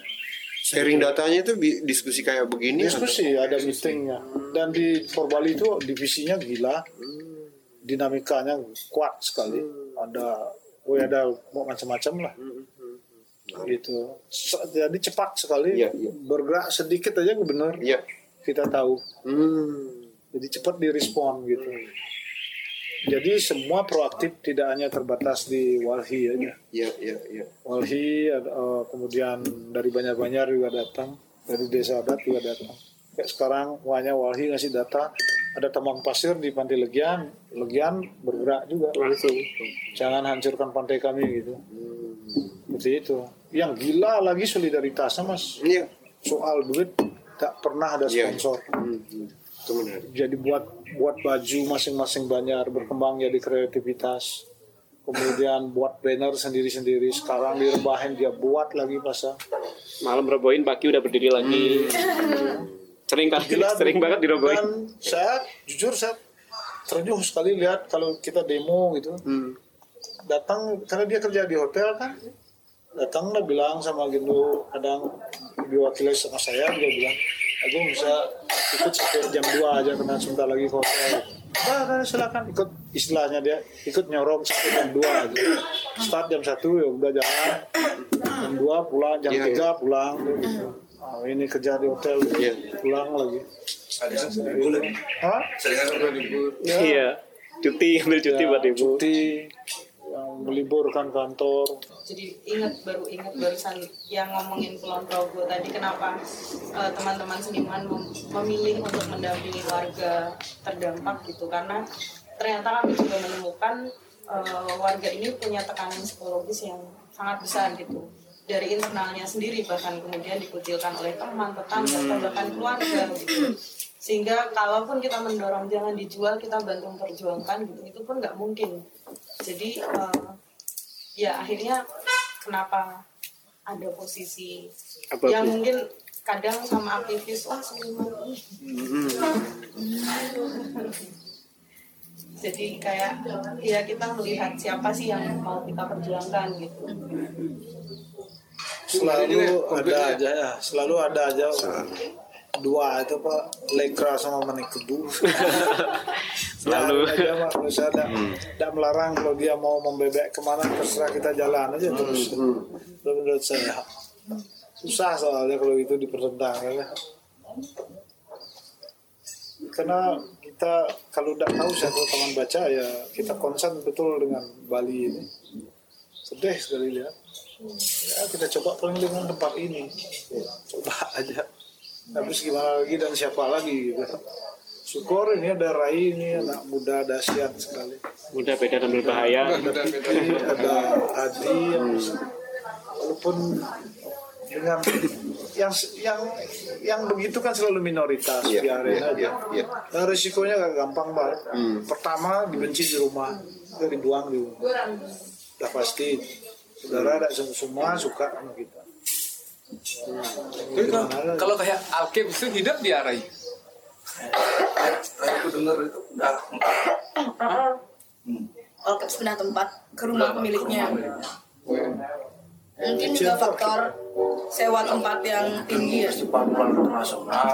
sharing datanya itu diskusi kayak begini diskusi ada meetingnya. Dan di Forbali itu divisinya gila. Dinamikanya kuat sekali. Ada oh ada macam-macam lah. Gitu. Se- jadi cepat sekali. Iya, iya. bergerak sedikit aja gubernur Iya. kita tahu. Hmm. jadi cepat direspon gitu jadi semua proaktif tidak hanya terbatas di Walhi aja Iya, iya, iya. Walhi ada, eh, kemudian dari banyak-banyak juga datang dari desa adat juga datang kayak sekarang wahnya Walhi ngasih data ada tambang pasir di pantai Legian, Legian bergerak juga. langsung Jangan hancurkan pantai kami gitu. Seperti itu. Yang gila lagi solidaritasnya mas. Iya. Soal duit tak pernah ada Iya. sponsor. Hmm, hmm. Itu menarik. Jadi buat buat baju masing-masing banyak berkembang jadi kreativitas. Kemudian buat banner sendiri-sendiri. Sekarang direbahin dia buat lagi masa. malam roboin pagi udah berdiri lagi sering kali Gila, sering banget diroboin Dan saya jujur saya ternyuh sekali lihat kalau kita demo gitu. Datang karena dia kerja di hotel kan. Datang lah bilang sama Gendo kadang diwakili sama saya dia bilang aku bisa ikut sampai jam 2 aja karena sebentar lagi hotel. Nah, nah, silakan ikut istilahnya dia ikut nyorong sampai jam 2 gitu. Start jam 1 ya udah jalan. Jam 2 pulang, jam Iya, 3 pulang. Gitu. Ah, ini kerja di hotel Iya. pulang lagi. Hah? iya cuti ambil cuti Ya, buat ibu cuti yang meliburkan kantor. Jadi ingat baru ingat barusan yang ngomongin Kulon Progo tadi kenapa eh, teman-teman seniman mem- memilih untuk mendampingi warga terdampak gitu. Karena ternyata kami juga menemukan eh, warga ini punya tekanan psikologis yang sangat besar gitu. Dari internalnya sendiri bahkan kemudian dikucilkan oleh teman tetangga atau bahkan keluarga gitu. Sehingga kalaupun kita mendorong jangan dijual kita bantu memperjuangkan gitu itu pun nggak mungkin. Jadi eh, ya akhirnya kenapa ada posisi Apa yang mungkin kadang sama aktivis wah seniman ih." jadi kayak ya kita melihat siapa sih yang mau kita perjuangkan gitu. Selalu ada aja ya, selalu ada aja dua itu pak lekra sama manik kebu. <laughs> Selalu. aja pak, kalau saya tidak tidak melarang kalau dia mau membebek ke mana terserah kita jalan aja terus. Itu menurut saya susah soalnya kalau itu dipertentangkan ya. Karena kita kalau tidak tahu siapa taman baca ya kita konsen betul dengan Bali ini. Sedih sekali lihat. Ya kita coba paling dengan tempat ini. Ya, coba aja. Habis gimana lagi dan siapa lagi gitu. Syukur ini ada Rai ini anak muda dahsyat sekali. udah beda dan berbahaya Ada Fikri, ada Adi yang walaupun dengan yang yang yang begitu kan selalu minoritas Iya, biarin iya, aja. iya, iya. Nah, risikonya gak gampang banget. Pertama dibenci di rumah, dibuang di rumah. Udah pasti saudara ada semua suka sama kita. Tapi kalau, kalau kayak Alkep itu hidup di Arai. Aku dengar itu udah Alkeps pindah tempat ke rumah pemiliknya. Mungkin juga faktor sewa tempat yang tinggi ya. pangkulan internasional.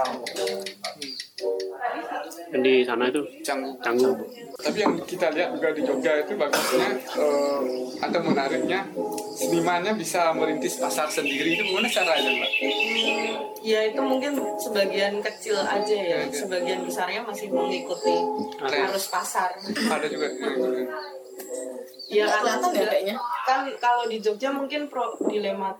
Di sana itu Canggu. canggung Tapi yang kita lihat juga di Jogja itu bagusnya eh, atau menariknya senimannya bisa merintis pasar sendiri itu gimana caranya mbak? ya itu mungkin sebagian kecil aja ya sebagian besarnya masih mengikuti arus pasar Ada juga. eh, ya Nggak karena kelihatan ya juga- kayaknya. kan kalau di Jogja mungkin pro dilema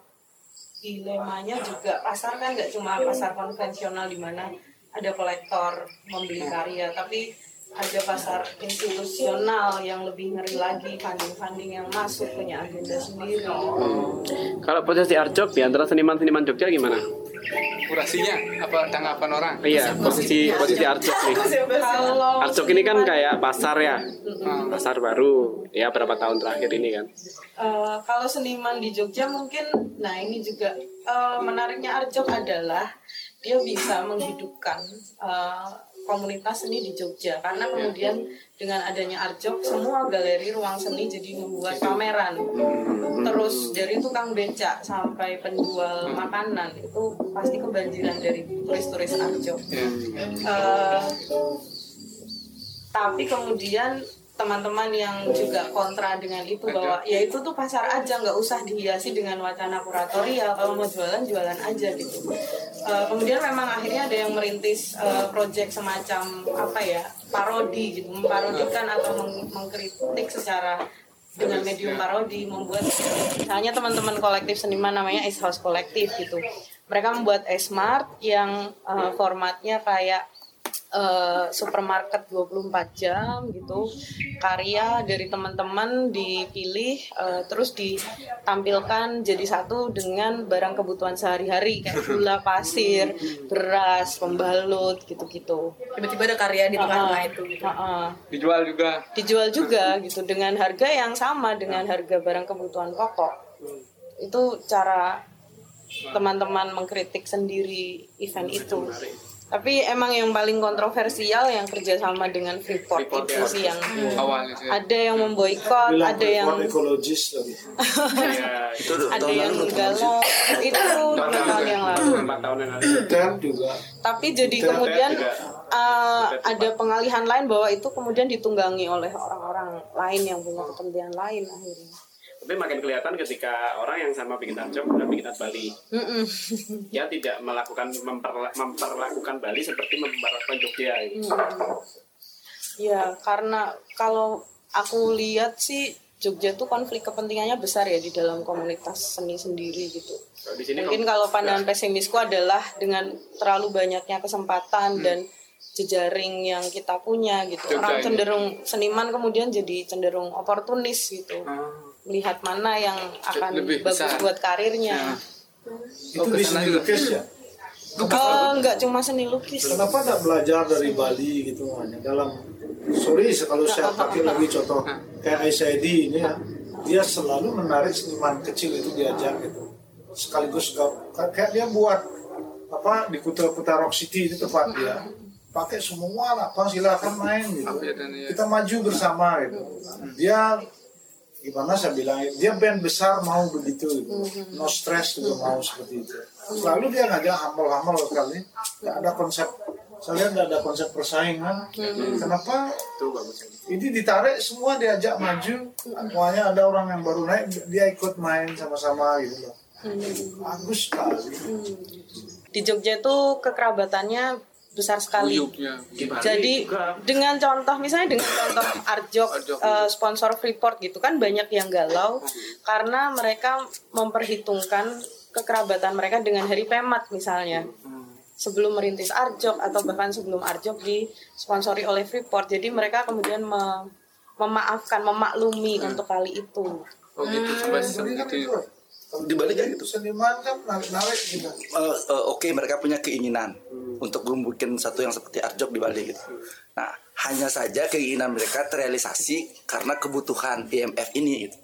dilemanya juga pasar kan nggak cuma pasar konvensional di mana ada kolektor membeli karya tapi ada pasar institusional yang lebih ngeri lagi funding-funding yang masuk punya agenda sendiri. Kalau posisi Arjok di antara seniman-seniman Jogja gimana? Kurasinya apa tanggapan orang? iya posisi posisi Arjok nih. Kalau Arjok ini kan kayak pasar ya? Pasar baru ya berapa tahun terakhir ini kan? Eh, kalau seniman di Jogja mungkin, nah ini juga eh, menariknya Arjok adalah dia bisa menghidupkan eh, komunitas seni di Jogja. Karena kemudian dengan adanya Arjok semua galeri ruang seni jadi membuat pameran. Terus dari tukang becak sampai penjual makanan itu pasti kebanjiran dari turis-turis Arjok Eh, tapi kemudian teman-teman yang juga kontra dengan itu bahwa ya itu tuh pasar aja nggak usah dihiasi dengan wacana kuratorial kalau mau jualan jualan aja gitu. Eh, kemudian memang akhirnya ada yang merintis eh, project semacam apa ya parodi gitu memparodikan atau meng- mengkritik secara dengan medium parodi membuat misalnya teman-teman kolektif seniman namanya Ice House Kolektif gitu. Mereka membuat Smart yang eh, formatnya kayak eh, supermarket 24 jam gitu. Karya dari teman-teman dipilih eh, terus ditampilkan jadi satu dengan barang kebutuhan sehari-hari kayak gula pasir beras pembalut gitu-gitu. Tiba-tiba ada karya di tengah-tengah itu gitu. Heeh. Dijual juga. dijual juga gitu dengan harga yang sama dengan harga barang kebutuhan pokok. Itu cara teman-teman mengkritik sendiri event itu tapi emang yang paling kontroversial yang kerjasama dengan Freeport, Freeport, itu ya. sih yang Awalnya sih. ada yang memboikot ada yang ekologis tadi <laughs> Itu udah ada tahun yang galau. itu tahun yang lalu. Yang juga. Tapi jadi kemudian uh, ada pengalihan lain bahwa itu kemudian ditunggangi oleh orang-orang lain yang punya kepentingan lain akhirnya Tapi makin kelihatan ketika orang yang sama bikin Tanjung dan bikin At Bali. Mm-mm. Dia tidak melakukan memperla- memperlakukan Bali seperti memperlakukan Jogja. Gitu. Ya, karena kalau aku lihat sih Jogja tuh konflik kepentingannya besar ya di dalam komunitas seni sendiri gitu. Kalau di sini Mungkin kalau pandangan pesimisku adalah dengan terlalu banyaknya kesempatan dan jejaring yang kita punya gitu. Jogja Orang ini. cenderung seniman kemudian jadi cenderung oportunis gitu. Melihat mana yang akan Lebih bagus besar. buat karirnya. itu di seni lukis ya? Oh, enggak cuma seni lukis. kenapa tidak belajar dari Bali gitu hanya dalam sorry kalau saya pakai lagi contoh kayak ICID ini ya dia selalu menarik seniman kecil itu diajak gitu. Sekaligus gak- kayak dia buat apa di Kuta Kuta Rock City itu tempat dia. Pakai semua lah apa silakan main gitu. Ya, ya. kita maju bersama gitu. Dia gimana saya bilang dia band besar mau begitu gitu. no stress juga mau seperti itu. Selalu dia ngajak humble-humble kali. Nggak ada konsep saya lihat nggak ada konsep persaingan. Kenapa? Itu bagus. ini ditarik semua diajak maju. Semuanya ada orang yang baru naik dia ikut main sama-sama gitu loh. Bagus sekali Di Jogja tuh kekerabatannya besar sekali. Uyuknya. Jadi juga. dengan contoh misalnya dengan contoh Arjok eh, sponsor Freeport gitu kan banyak yang galau karena mereka memperhitungkan kekerabatan mereka dengan Hari Pemat misalnya. Sebelum merintis Arjok atau bahkan sebelum Arjok disponsori oleh Freeport. Jadi mereka kemudian me- memaafkan, memaklumi untuk kali itu. Oh gitu sampai itu Di Bali kayak gitu. seniman kan narik-narik gitu Eh, eh, Oke mereka punya keinginan untuk membuat satu yang seperti Arjok di Bali gitu. Nah hanya saja keinginan mereka terrealisasi karena kebutuhan IMF ini gitu.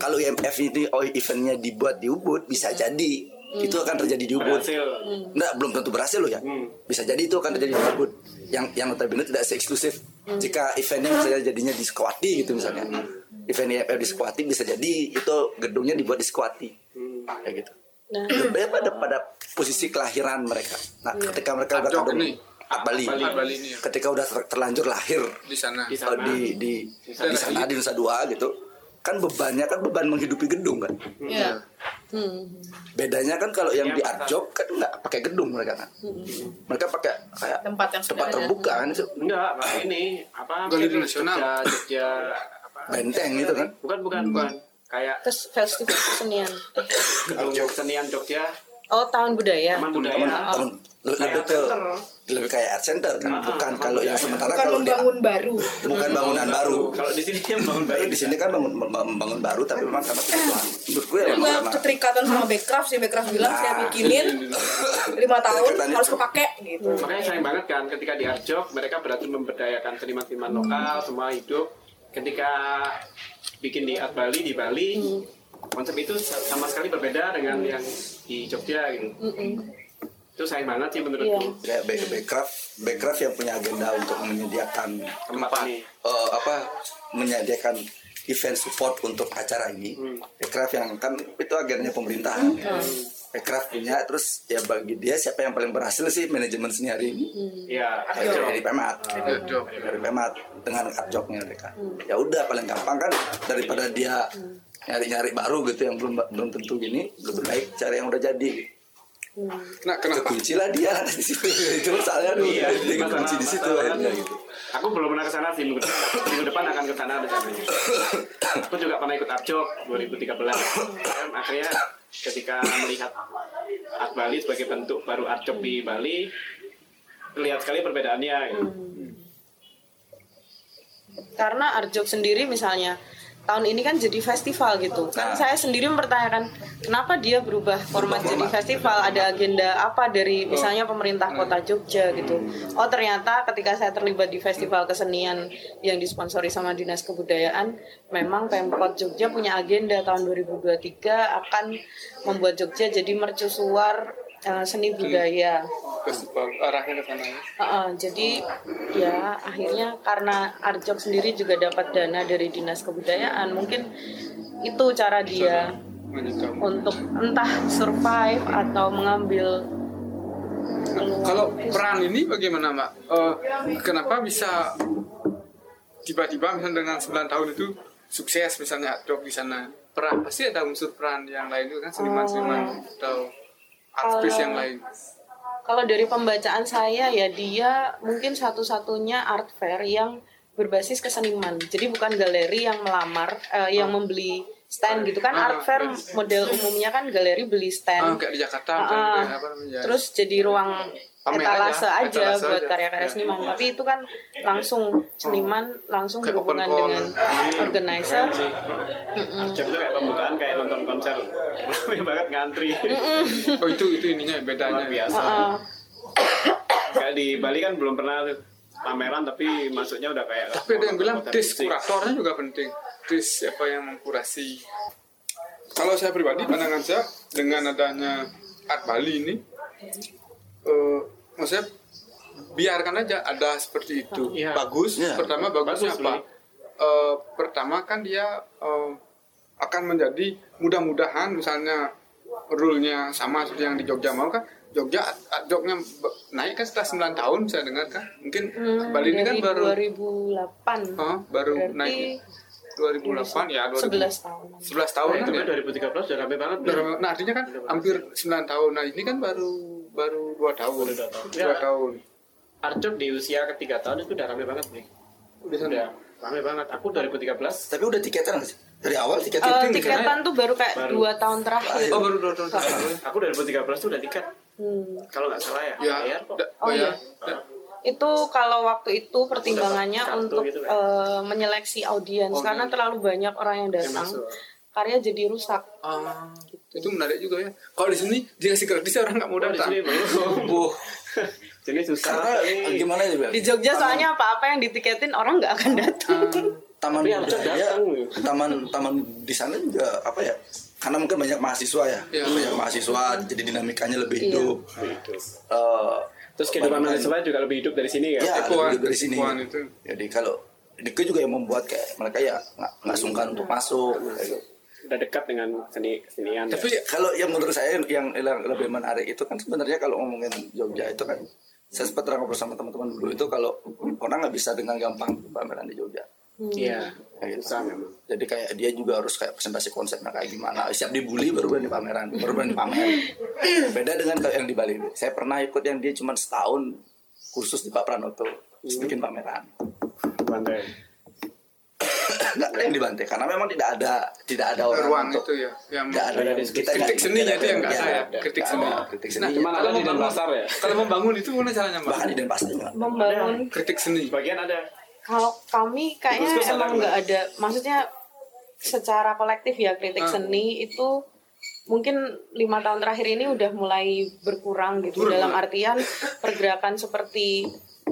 Kalau IMF ini oh, eventnya dibuat di Ubud bisa jadi itu akan terjadi di Ubud. Berhasil. Enggak, belum tentu berhasil loh ya. Bisa jadi itu akan terjadi di Ubud. Yang yang notabene tidak se-eksklusif. Jika eventnya misalnya jadinya di Sekuati gitu misalnya. Event IMF di Sekuati bisa jadi itu gedungnya dibuat di Sekuati. Kayak gitu. Nah, Lebih pada pada posisi kelahiran mereka. Nah, ketika mereka udah kadung. At Bali. Bali. Bali ini ya. Ketika udah ter- terlanjur lahir Di sana. Di eh, sana. di di di sana di Nusa Dua gitu. Kan bebannya kan beban menghidupi gedung kan. Iya. hmm. Bedanya kan kalau yang Iya, di Pak. Arjok kan nggak pakai gedung mereka kan. Mereka pakai kayak Tempat yang tempat sudah ada. terbuka kan itu Enggak, Pak, ini apa? Galeri Nasional. Jogja, Jogja? Benteng gitu kan. Bukan, bukan, bukan. Kayak Terus festival kesenian. gedung kesenian Jogja, Oh, tahun budaya. Taman Budaya. Temen, lebih Kayak ke center. lebih kayak art center kan, Ah, bukan ah, kalau yang sementara bukan kalau di, membangun baru bukan bangunan baru. Kalau di sini dia bangun baru. Di sini kan bangun membangun baru tapi memang karena kebutuhan. Ya memang juga karena keterikatan sama Backcraft sih Backcraft bilang saya Nah. bikinin lima tahun harus kepake gitu Makanya sayang banget kan ketika di Arjok mereka berhasil memberdayakan seniman-seniman lokal semua hidup. Ketika bikin di Art Bali di Bali konsep itu sama sekali berbeda dengan yang di Jogja gitu. Itu sayang banget sih menurutku. Iya. kayak back- backcraft backcraft yang punya agenda untuk menyediakan Tempat ini. eh, apa menyediakan event support untuk acara ini backcraft yang kan itu agendanya pemerintahan backcraft punya terus ya bagi dia siapa yang paling berhasil sih manajemen seni hari ini? Iya, dari, Arjok. dari Pemat. Dari Pemat dengan arjoknya mereka. Ya udah paling gampang kan daripada dia nyari-nyari baru gitu yang belum belum tentu gini lebih baik cari yang udah jadi Nah, kenapa? kunci lah dia di <laughs> situ itu soalnya dulu Iya, dia kunci di situ akhirnya gitu Aku belum pernah ke sana sih minggu depan. Minggu depan akan ke sana rencananya. Aku juga pernah ikut Arjok 2013. Dan akhirnya ketika melihat Art Bali sebagai bentuk baru Arjok di Bali, kelihatan sekali perbedaannya. Gitu. Hmm. Karena Arjok sendiri misalnya tahun ini kan jadi festival gitu. Kan Nah. saya sendiri mempertanyakan kenapa dia berubah format jadi festival, ada agenda apa dari misalnya pemerintah Kota Jogja gitu. Oh, ternyata ketika saya terlibat di festival kesenian yang disponsori sama Dinas Kebudayaan, memang Pemkot Jogja punya agenda tahun 2023 akan membuat Jogja jadi mercusuar eh, seni budaya. festival arahnya ke sana ya. Heeh, jadi ya akhirnya karena Arjok sendiri juga dapat dana dari dinas kebudayaan mungkin itu cara dia untuk entah survive atau mengambil peluang. Kalau peran ini bagaimana Mbak? Eh, kenapa bisa tiba-tiba misalnya dengan 9 tahun itu sukses misalnya job di sana? Peran pasti ada unsur peran yang lain itu kan seniman-seniman atau artis Kalau- yang lain. Kalau dari pembacaan saya ya dia mungkin satu-satunya art fair yang berbasis keseniman. Jadi bukan galeri yang melamar, eh, yang membeli stand gitu kan. Ah, Art fair model umumnya kan galeri beli Ah, stand. kayak di Jakarta Ah, misalnya, ah. apa namanya? terus jadi ruang etalase aja, aja, etalase buat karya-karya Ya. seniman tapi itu kan langsung seniman langsung Kayak berhubungan dengan organizer Jam itu kayak pembukaan kayak nonton konser. <laughs> Banget ngantri. Oh itu itu ininya bedanya. Luar biasa. Heeh. Kayak di Bali kan belum pernah pameran tapi masuknya udah kayak Tapi ada yang bilang dis kuratornya juga penting. Dis siapa yang mengkurasi. Kalau saya pribadi pandangan saya dengan adanya Art Bali ini, eh maksudnya biarkan aja ada seperti itu. Iya. Bagus. Iya. Pertama bagusnya Bagus, apa? Bli. Eh, pertama kan dia eh, akan menjadi mudah-mudahan misalnya rule-nya sama seperti yang di Jogja mau kan Jogja Jognya be- naik kan setelah 9 tahun saya dengar kan mungkin Hmm, Bali ini kan baru 2008 Oh, baru Berarti naik 2008 ya 2000. 11 tahun 11 tahun Nah, kan itu ya. kan 2013 udah rame banget. Nah, artinya kan hampir 9 tahun. Nah, ini kan baru baru 2 tahun. Baru dua tahun. 2 Ya. tahun. Arjok di usia ketiga tahun itu udah rame banget nih. Udah sana. Udah rame banget. Aku 2013 Tapi udah tiketan nggak sih? Dari awal Eh, tiketan. tiketan tuh baru kayak Baru. dua tahun terakhir Oh, baru 2 tahun. aku 2013 tuh udah tiket. Hmm. Kalau nggak salah ya. Ya, Bayar kok. Oh, iya. Da- itu kalau waktu itu pertimbangannya untuk gitu kan? eh, menyeleksi audiens Oh, karena iya. terlalu banyak orang yang Yang datang masuk. Karya jadi rusak Ah, itu menarik juga ya. Kalau di sini dikasih gratis orang nggak mau Oh, di datang. sini. Oh, <laughs> Jadi susah. karena gimana ya, Bel? di Jogja soalnya apa-apa yang ditiketin orang nggak akan datang <laughs> Taman Tapi Arjok budaya, datang. taman taman di sana juga apa ya? Karena mungkin banyak mahasiswa ya, Iya. banyak mahasiswa, jadi dinamikanya lebih Iya. hidup. Eh, Terus kehidupan mahasiswa juga lebih hidup dari sini ya. Ya, Ekuan, lebih dari sini. ekuan itu. Jadi kalau itu juga yang membuat kayak mereka ya nggak nggak sungkan untuk masuk. Udah dekat dengan seni kesenian. Tapi ya. Kalau yang menurut saya yang, yang lebih menarik itu kan sebenarnya kalau ngomongin Jogja itu kan saya sempat ngobrol sama teman-teman dulu itu kalau orang nggak bisa dengan gampang pameran di Jogja. Iya. Kayak gitu. Susah memang. Jadi kayak dia juga harus kayak presentasi konsepnya kayak gimana. Siap dibully baru berani pameran, baru berani pamer. Beda dengan kalau yang di Bali ini. Saya pernah ikut yang dia cuma setahun kursus di Pak Pranoto, terus bikin pameran. Pandai. Nggak ada yang dibantai karena memang tidak ada tidak ada orang ruang untuk itu ya yang tidak ada yang kita Kritik seninya itu yang nggak ya, ada ya, kritik seni. kritik Nah, seni Cuman ada di Denpasar ya. Kalau membangun itu gimana caranya, Mbak? bahkan di Denpasar juga membangun Kritik seni. Sebagian ada. kalau kami kayaknya emang nggak? ada maksudnya secara kolektif ya kritik Ah. seni itu mungkin lima tahun terakhir ini udah mulai berkurang gitu Turun, dalam artian pergerakan seperti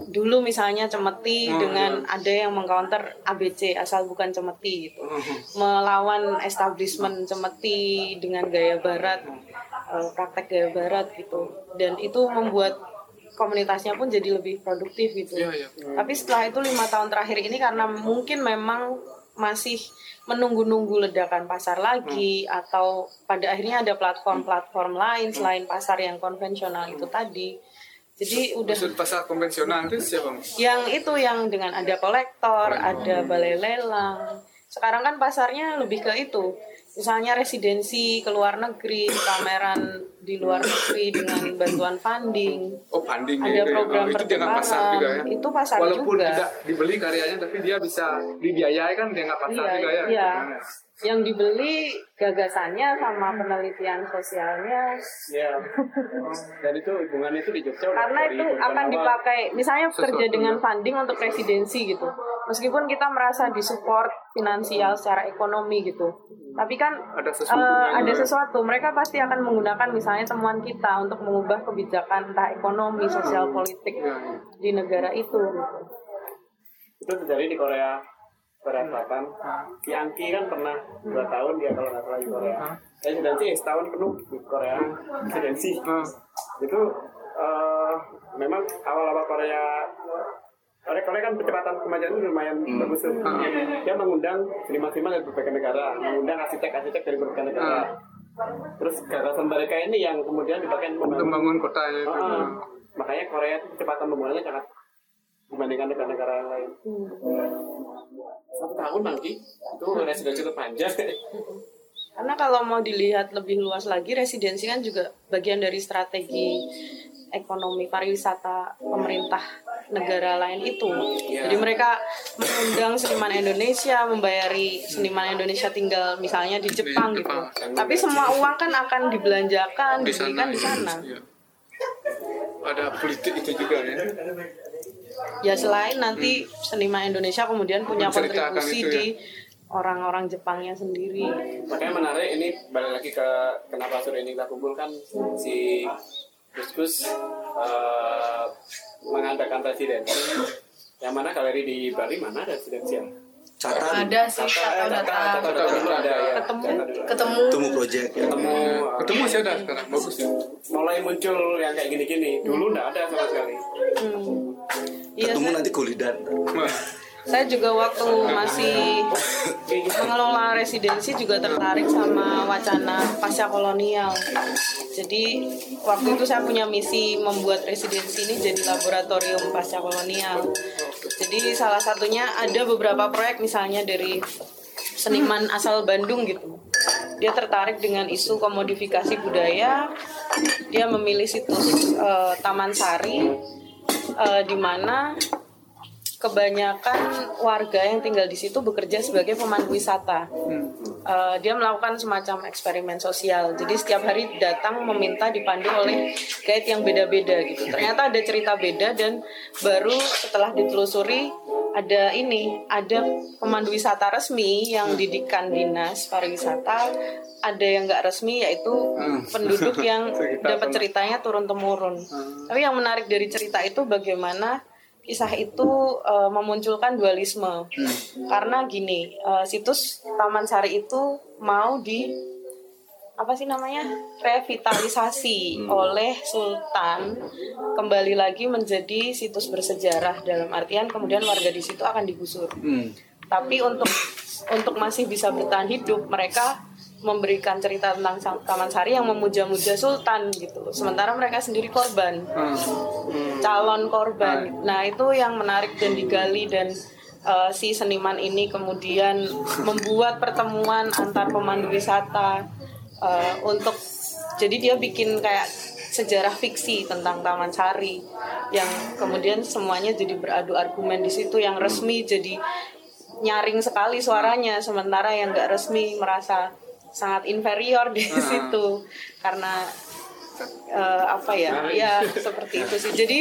dulu misalnya cemeti Oh, dengan ada yang mengcounter ABC asal bukan cemeti gitu Oh. melawan establishment cemeti dengan gaya barat eh, praktek gaya barat gitu dan itu membuat komunitasnya pun jadi lebih produktif gitu Iya, iya. tapi setelah itu lima tahun terakhir ini karena mungkin memang masih menunggu-nunggu ledakan pasar lagi atau pada akhirnya ada platform-platform lain selain pasar yang konvensional itu tadi. Jadi udah Maksud pasar konvensional itu siapa? Yang itu yang dengan ada kolektor, ada balai lelang. Sekarang kan pasarnya lebih ke itu. Misalnya residensi ke luar negeri, pameran di luar negeri dengan bantuan funding. Oh, banding Ada gitu ya. program Oh, itu dia nggak pasar juga ya. Itu pasar Walaupun juga. tidak dibeli karyanya tapi dia bisa dibiayai kan dia nggak pasar Iya, juga ya. iya. Yang dibeli gagasannya sama penelitian sosialnya. Ya. Dan itu hubungannya itu di Jogja udah karena itu akan dipakai misalnya kerja Sesuatu. dengan funding untuk residensi gitu. Meskipun kita merasa disupport finansial secara ekonomi gitu. Tapi kan Ada sesuatu eh, yang- ada sesuatu. Mereka pasti akan menggunakan misalnya temuan kita untuk mengubah kebijakan entah ekonomi sosial politik di negara itu gitu. itu terjadi di Korea Korea Selatan. Si Angki kan pernah dua tahun dia kalau nggak salah di Korea. Residensi setahun penuh di Korea residensi. Itu eh, memang awal-awal Korea Korea, Korea kan kecepatan kemajuan itu lumayan bagus tuh. Dia mengundang seniman-seniman dari berbagai negara, mengundang arsitek-arsitek dari berbagai negara. Terus gagasan mereka ini yang kemudian dipakai Untuk membangun kotanya itu. Ah, makanya Korea itu kecepatan pembangunannya sangat dibandingkan negara-negara yang lain. Satu tahun nanti itu residensi terpanjang. Karena kalau mau dilihat lebih luas lagi, residensi kan juga bagian dari strategi ekonomi pariwisata pemerintah negara lain itu. Jadi mereka mengundang seniman Indonesia, membayari seniman Indonesia tinggal misalnya di Jepang gitu. Tapi semua uang kan akan dibelanjakan, Di sana. diberikan di sana. Iya. Ada politik itu juga ya. Ya selain nanti seniman Indonesia kemudian punya kontribusi itu ya. di orang-orang Jepangnya sendiri. Makanya menarik ini balik lagi ke kenapa sore ini kita kumpul kan si Gus Gus eh, mengadakan residensi. Yang mana galeri di Bali mana residensi ya? Ada sih Tata dulu ada ya. Ketemu. Ketemu Temu project ya. Ketemu. Ketemu sih ada sekarang bagus ya. mulai muncul yang kayak gini-gini. Dulu nggak ada sama sekali. Hmm. Iya, Ketemu nanti kulidan. <laughs> Saya juga waktu masih mengelola residensi juga tertarik sama wacana pasca kolonial. Jadi waktu itu saya punya misi membuat residensi ini jadi laboratorium pasca kolonial. Jadi salah satunya ada beberapa proyek misalnya dari seniman asal Bandung gitu. Dia tertarik dengan isu komodifikasi budaya. Dia memilih situs eh, Taman Sari eh, di mana kebanyakan warga yang tinggal di situ bekerja sebagai pemandu wisata. Eh, dia melakukan semacam eksperimen sosial. Jadi setiap hari datang meminta dipandu oleh guide yang beda-beda gitu. Ternyata ada cerita beda dan baru setelah ditelusuri ada ini, ada pemandu wisata resmi yang didikan dinas pariwisata, ada yang nggak resmi yaitu penduduk yang <laughs> dapat ceritanya turun temurun. Tapi yang menarik dari cerita itu bagaimana kisah itu eh, memunculkan dualisme. Karena gini eh, situs Taman Sari itu mau di apa sih namanya revitalisasi oleh Sultan kembali lagi menjadi situs bersejarah. Dalam artian kemudian warga di situ akan digusur. Tapi untuk untuk masih bisa bertahan hidup mereka memberikan cerita tentang Taman Sari yang memuja-muja Sultan gitu sementara mereka sendiri korban. Calon korban. Nah itu yang menarik dan digali dan uh, si seniman ini kemudian membuat pertemuan antar pemandu wisata uh, untuk jadi dia bikin kayak sejarah fiksi tentang Taman Sari yang kemudian semuanya jadi beradu argumen di situ yang resmi jadi nyaring sekali suaranya sementara yang nggak resmi merasa sangat inferior di situ. Karena eh, apa ya? Ya seperti itu sih. Jadi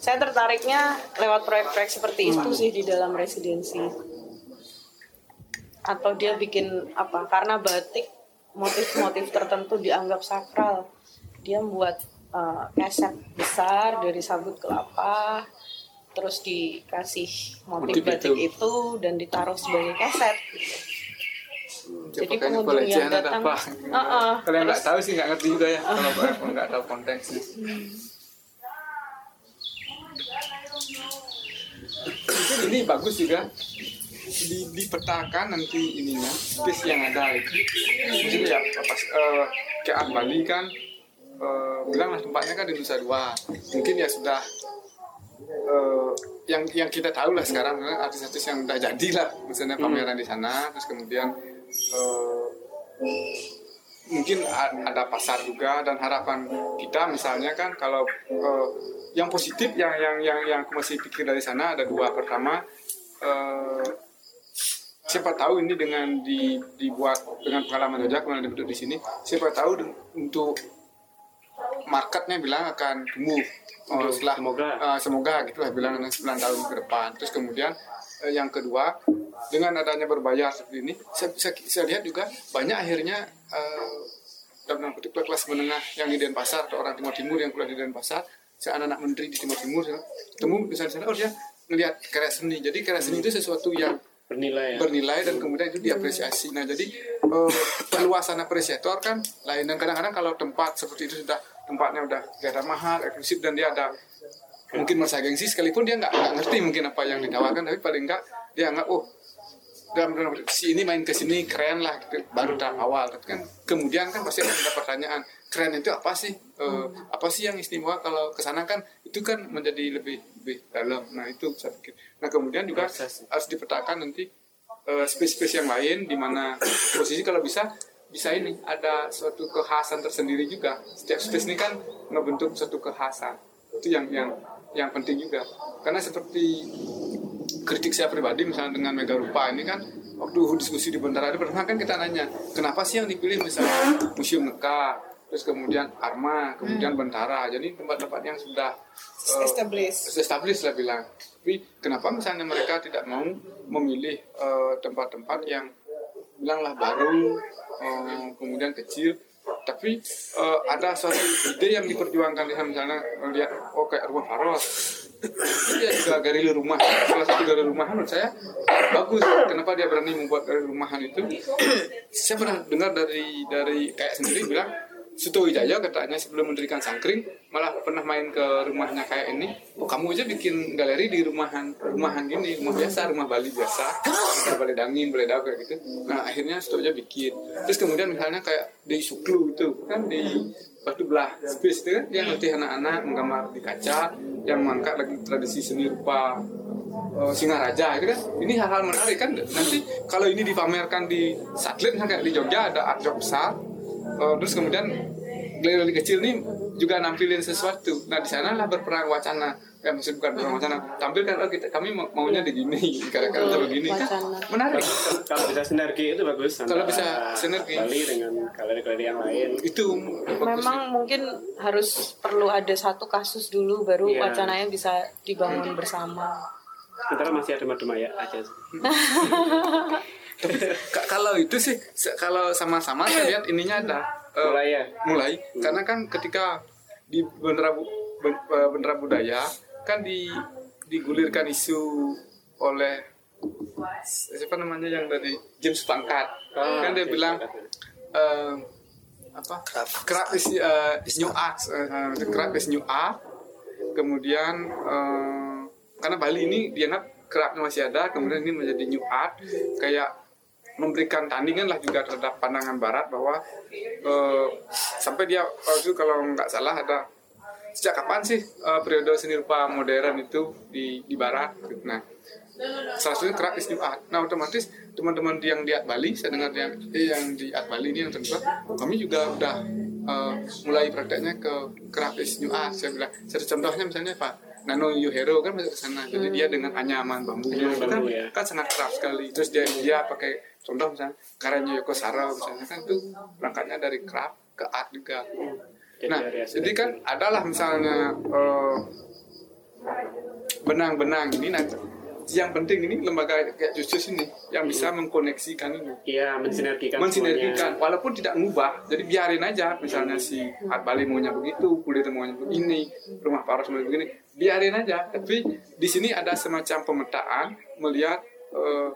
saya tertariknya lewat proyek-proyek seperti itu sih di dalam residensi. Atau dia bikin apa? Karena batik motif-motif tertentu dianggap sakral. Dia membuat eh, keset besar dari sabut kelapa terus dikasih motif Motif batik itu. itu. dan ditaruh sebagai keset Ya, Jadi pengunjung yang datang- apa? Heeh. Kalau yang nggak tahu sih nggak ngerti juga ya. Kalau kalau nggak tahu konteksnya. Mungkin ini bagus juga di, dipetakan nanti ininya space yang ada itu. Maksudnya ya pas eh, ke Bali kan eh, bilang lah tempatnya kan di Nusa Dua. Mungkin ya sudah eh, yang yang kita tahu lah sekarang artis-artis yang udah jadi lah misalnya pameran di sana terus kemudian eh, mungkin ada pasar juga dan harapan kita misalnya kan kalau eh, yang positif yang yang yang yang aku masih pikir dari sana ada dua. Pertama eh, siapa tahu ini dengan di, dibuat dengan pengalaman saja kemudian dibentuk di sini siapa tahu untuk marketnya bilang akan tumbuh. Oh, setelah semoga. uh, semoga gitu lah bilang 9 tahun ke depan. Terus kemudian yang kedua dengan adanya berbayar seperti ini saya, saya, saya lihat juga banyak akhirnya eh, dalam kutip kelas menengah yang di Denpasar atau orang Timur Timur yang kuliah di Denpasar saya anak-anak menteri di Timur Timur saya ketemu di sana oh dia ngelihat karya seni. Jadi karya seni itu sesuatu yang bernilai ya? bernilai dan kemudian itu diapresiasi. Nah jadi eh, perluasan apresiator kan lain. Dan kadang-kadang kalau tempat seperti itu sudah tempatnya udah kelihatan mahal, eksklusif dan dia ada mungkin merasa gengsi sekalipun dia nggak nggak ngerti mungkin apa yang ditawarkan tapi paling nggak dia anggap oh dalam dalam si ini main ke sini keren lah gitu, baru tahap awal tapi kan. Kemudian kan pasti ada pertanyaan keren itu apa sih? Eh, apa sih yang istimewa? Kalau ke sana kan itu kan menjadi lebih lebih dalam. Nah itu saya pikir. Nah kemudian juga Proses. harus dipetakan nanti eh, space-space yang lain di mana posisi kalau bisa bisa ini ada suatu kekhasan tersendiri juga. Setiap space ini kan ngebentuk suatu kekhasan itu yang yang yang penting juga. Karena seperti kritik saya pribadi misalnya dengan Mega Rupa ini kan waktu diskusi di Bentara itu pertama kan kita nanya kenapa sih yang dipilih misalnya Museum Neka terus kemudian Arma kemudian Bentara? Jadi tempat-tempat yang sudah eh, Established. established lah bilang. Tapi kenapa misalnya mereka tidak mau memilih eh, tempat-tempat yang bilanglah baru eh, kemudian kecil tapi eh, ada suatu ide yang diperjuangkan di sana misalnya lihat oh kayak rumah Faros. Dia juga galeri rumah salah satu galeri rumahan menurut saya bagus. Kenapa dia berani membuat galeri rumahan itu? Saya pernah dengar dari dari kayak sendiri bilang Suto Wijaya katanya sebelum mendirikan Sangkring malah pernah main ke rumahnya kayak ini. Oh kamu aja bikin galeri di rumahan rumahan gini rumah biasa rumah Bali biasa. Balai dangin balai daun kayak gitu. Nah akhirnya aja bikin. Terus kemudian misalnya kayak di Suklu itu kan di batu belah space itu kan dia ngerti anak-anak menggambar di kaca yang mengangkat lagi tradisi seni rupa eh, Singaraja itu kan. Ini hal-hal menarik kan? Nanti kalau ini dipamerkan di satelit kayak di Jogja ada art job Eh, terus kemudian galeri kecil ini juga nampilin sesuatu nah di sana lah berperang wacana ya maksud bukan berperang wacana tampilkan oh kita kami mau- maunya begini kira-kira begini kan Wacana. menarik kalau bisa sinergi itu bagus Kalau bisa sinergi. Bali dengan galeri-galeri yang lain itu bagus. Memang mungkin harus perlu ada satu kasus dulu baru Iya. wacananya bisa dibangun bersama. sementara masih ada aja sih. Tapi <laughs> ka- kalau itu sih kalau sama-sama saya lihat ininya ada eh, Mulai. Ya? mulai karena kan ketika di bendera Bu- eh, bendera budaya kan di digulirkan isu oleh siapa namanya yang dari James Pangkat. Ah, kan dia James bilang eh, apa? Craft is, eh, is new art. Craft is new art. Kemudian eh, karena Bali ini dianggap craftnya masih ada kemudian ini menjadi new art. Kayak memberikan tandingan lah juga terhadap pandangan Barat bahwa eh, sampai dia waktu itu kalau nggak salah ada sejak kapan sih eh, periode seni rupa modern itu di di Barat nah salah satunya new art. Nah otomatis teman-teman yang di Bali, saya dengar yang eh, yang di Art Bali ini yang terlibat, kami juga udah eh, mulai prakteknya ke new art. Saya bilang, satu contohnya misalnya Pak Nano Yuhero kan masuk ke sana, jadi dia dengan anyaman bambunya itu kan, bambu, ya. kan sangat keras sekali. Terus dia dia pakai contoh misalnya karyanya Yoko Saro misalnya kan itu berangkatnya dari craft ke art juga. Nah, jadi kan adalah misalnya eh, benang-benang ini nanti. Yang penting ini lembaga kayak Justus ini yang bisa mengkoneksikan ini. Iya, mensinergikan mensinergikan. semuanya. walaupun tidak ngubah jadi biarin aja. Misalnya si Art Bali maunya begitu kulit maunya begini rumah Paros maunya begini. Biarin aja. Tapi di sini ada semacam pemetaan melihat eh,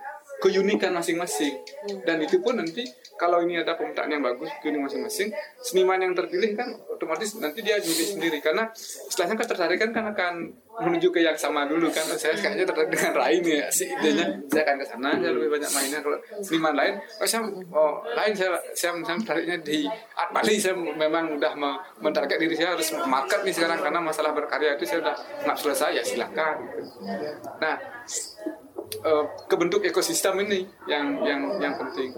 keunikan masing-masing. Dan itu pun nanti kalau ini ada pemetaan yang bagus keunikan masing-masing seniman yang terpilih kan otomatis nanti dia milih sendiri. Karena setelahnya ketertarikan kan akan menuju ke yang sama dulu kan. Saya kayaknya tertarik dengan Rain ya si idenya. Saya akan ke sana saya lebih banyak mainnya. Kalau seniman lain oh, saya oh, lain saya saya misalnya tertariknya di art Bali. Saya memang udah me- mentarget diri saya harus market nih sekarang. Karena masalah berkarya itu saya udah nggak selesai ya silakan gitu. nah eh, kebentuk ekosistem ini yang yang yang penting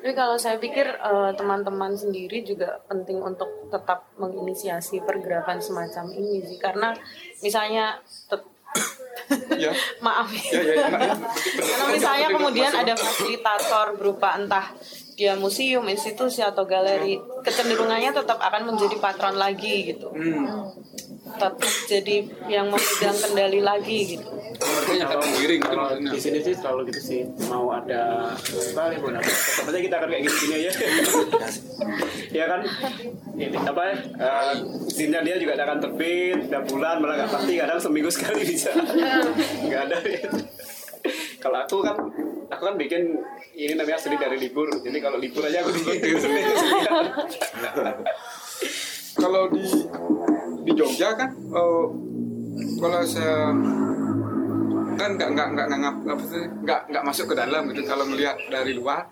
Tapi kalau saya pikir eh, teman-teman sendiri juga penting untuk tetap menginisiasi pergerakan semacam ini sih karena misalnya Ya. <laughs> Maaf. Ya, ya. Karena misalnya kemudian ada fasilitator berupa entah dia museum, institusi atau galeri, kecenderungannya tetap akan menjadi patron lagi gitu. Hmm. Tetap jadi yang memegang kendali lagi gitu. Mengiring gitu Kalau maksudnya. di sini sih selalu gitu sih mau ada apa ya pun kita akan kayak gini aja <laughs> ya kan ini apa uh, izinnya dia juga akan terbit tiap bulan malah nggak pasti kadang seminggu sekali bisa <laughs> nggak ada kalau aku kan aku kan bikin ini namanya seni dari libur. Jadi kalau libur aja aku bikin seni Kalau di di Jogja kan, eh, kalau saya kan nggak nggak nggak nggak ngap- apa sih nggak nggak masuk ke dalam gitu. Kalau melihat dari luar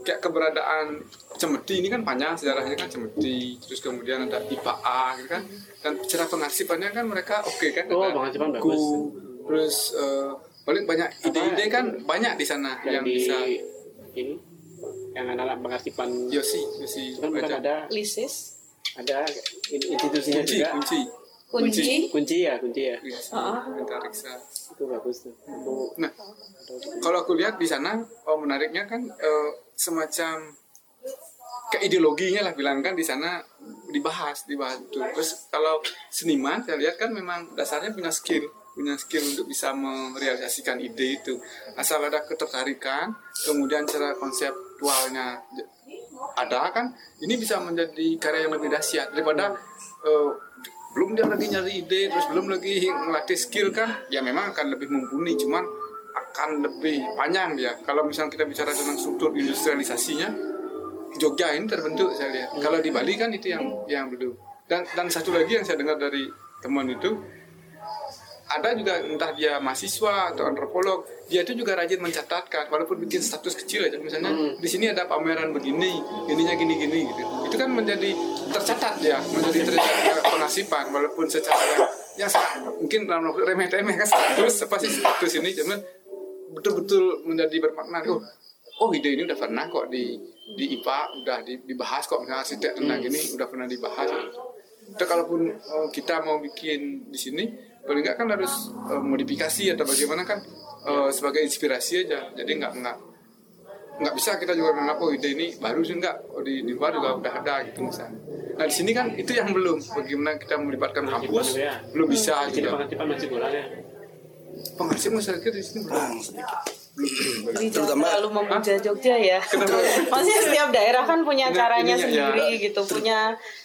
kayak keberadaan cemeti ini kan panjang sejarahnya kan cemeti terus kemudian ada IPA gitu kan. Dan cara pengarsipannya kan mereka oke kan Oh, ada pengarsipan bagus. terus eh, paling banyak ide-ide kan banyak di sana yang yang, di bisa ini yang anak-anak pengarsipan Yosi Yosi itu kan ada Lisis, ada in- institusinya kunci juga. kunci. Kunci, kunci. Ya kunci ya. Yes, Heeh. antariksa. itu bagus tuh. Nah, kalau aku lihat di sana, oh menariknya kan eh, semacam kayak ideologinya lah bilang kan di sana dibahas, dibahas tuh. Terus kalau seniman saya lihat kan memang dasarnya punya skill, punya skill untuk bisa merealisasikan ide itu. Asal ada ketertarikan, kemudian cara konseptualnya ada kan, ini bisa menjadi karya yang lebih dahsyat daripada eh, belum dia lagi nyari ide terus belum lagi ngelatih skill kan ya memang akan lebih mumpuni cuman akan lebih panjang dia. Kalau misalnya kita bicara tentang struktur industrialisasinya Jogja ini terbentuk saya lihat. Kalau di Bali kan itu yang yang belum dan dan satu lagi yang saya dengar dari teman itu ada juga entah dia mahasiswa atau antropolog dia itu juga rajin mencatatkan walaupun bikin status kecil aja. Misalnya di sini ada pameran begini ininya gini gini gitu. Itu kan menjadi tercatat ya menjadi tercatat pengasipan walaupun secara yang, mungkin dalam waktu remeh temeh kan status apa sih status ini cuman betul-betul menjadi bermakna. Oh oh ide ini udah pernah kok di di IPA udah di- dibahas kok. Misalnya arsitek tentang gini udah pernah dibahas. Itu kalaupun eh, kita mau bikin di sini paling nggak kan harus eh, modifikasi atau bagaimana kan eh, sebagai inspirasi aja. Jadi nggak nggak nggak bisa kita juga menganggap oh ide ini baru sih enggak oh, di, di luar juga udah ada gitu misalnya. Nah di sini kan itu yang belum. Bagaimana kita melibatkan kampus ya. belum bisa di sini juga pengarsipan masih kurang ya? Masyarakat di sini belum. Kurang sedikit. Jadi jangan Terutama- terlalu memuja Jogja ya. <laughs> Maksudnya setiap daerah kan punya caranya ininya, sendiri ya. gitu, punya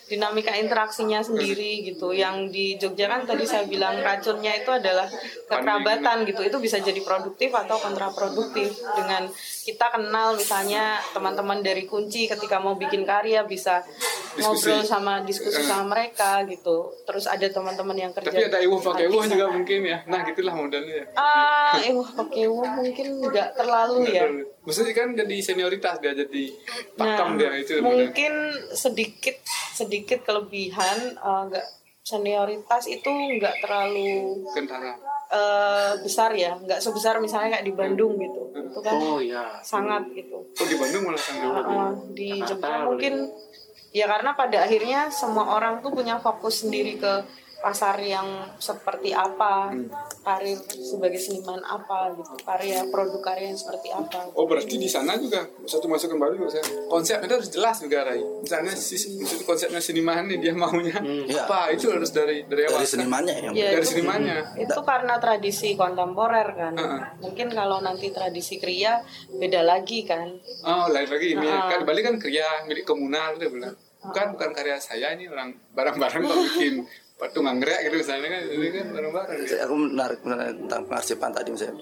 dinamika interaksinya sendiri gitu. Yang di Jogja kan tadi saya bilang racunnya itu adalah kekerabatan gitu. Itu bisa jadi produktif atau kontraproduktif. Dengan kita kenal misalnya teman-teman dari kunci ketika mau bikin karya bisa Diskusi. ngobrol sama diskusi sama mereka gitu. Terus ada teman-teman yang kerja tapi ada iwo pakai iwo juga mungkin ya nah gitulah modelnya ya. Ah, wah pakai uang mungkin nggak terlalu ya. Maksudnya kan jadi senioritas dia jadi Nah, pakem dia itu mungkin sedikit sedikit kelebihan eh, nggak senioritas itu nggak terlalu kentara eh, besar ya, nggak sebesar misalnya kayak di Bandung gitu. Itu kan oh ya sangat gitu. oh di Bandung malah Eh, eh, di Jakarta Jogja mungkin ya karena pada akhirnya semua orang tuh punya fokus sendiri ke pasar yang seperti apa, karir sebagai seniman apa gitu, karya produk karya yang seperti apa. Oh berarti di sana juga satu masukan baru juga saya konsepnya itu harus jelas juga Rai. Misalnya si, konsepnya seniman nih dia maunya Iya. apa itu harus dari dari awal. dari senimannya yang Ya, Dari itu- senimannya. itu karena tradisi kontemporer kan Heeh. mungkin kalau nanti tradisi kriya beda lagi kan Oh lain lagi ini Ah. kan di Bali kan kerja milik komunal dia bilang bukan bukan karya saya ini orang barang-barang kok <laughs> bikin patung anggrek gitu misalnya kan ini kan barang-barang. ya. aku menarik menarik tentang pengarsipan tadi misalnya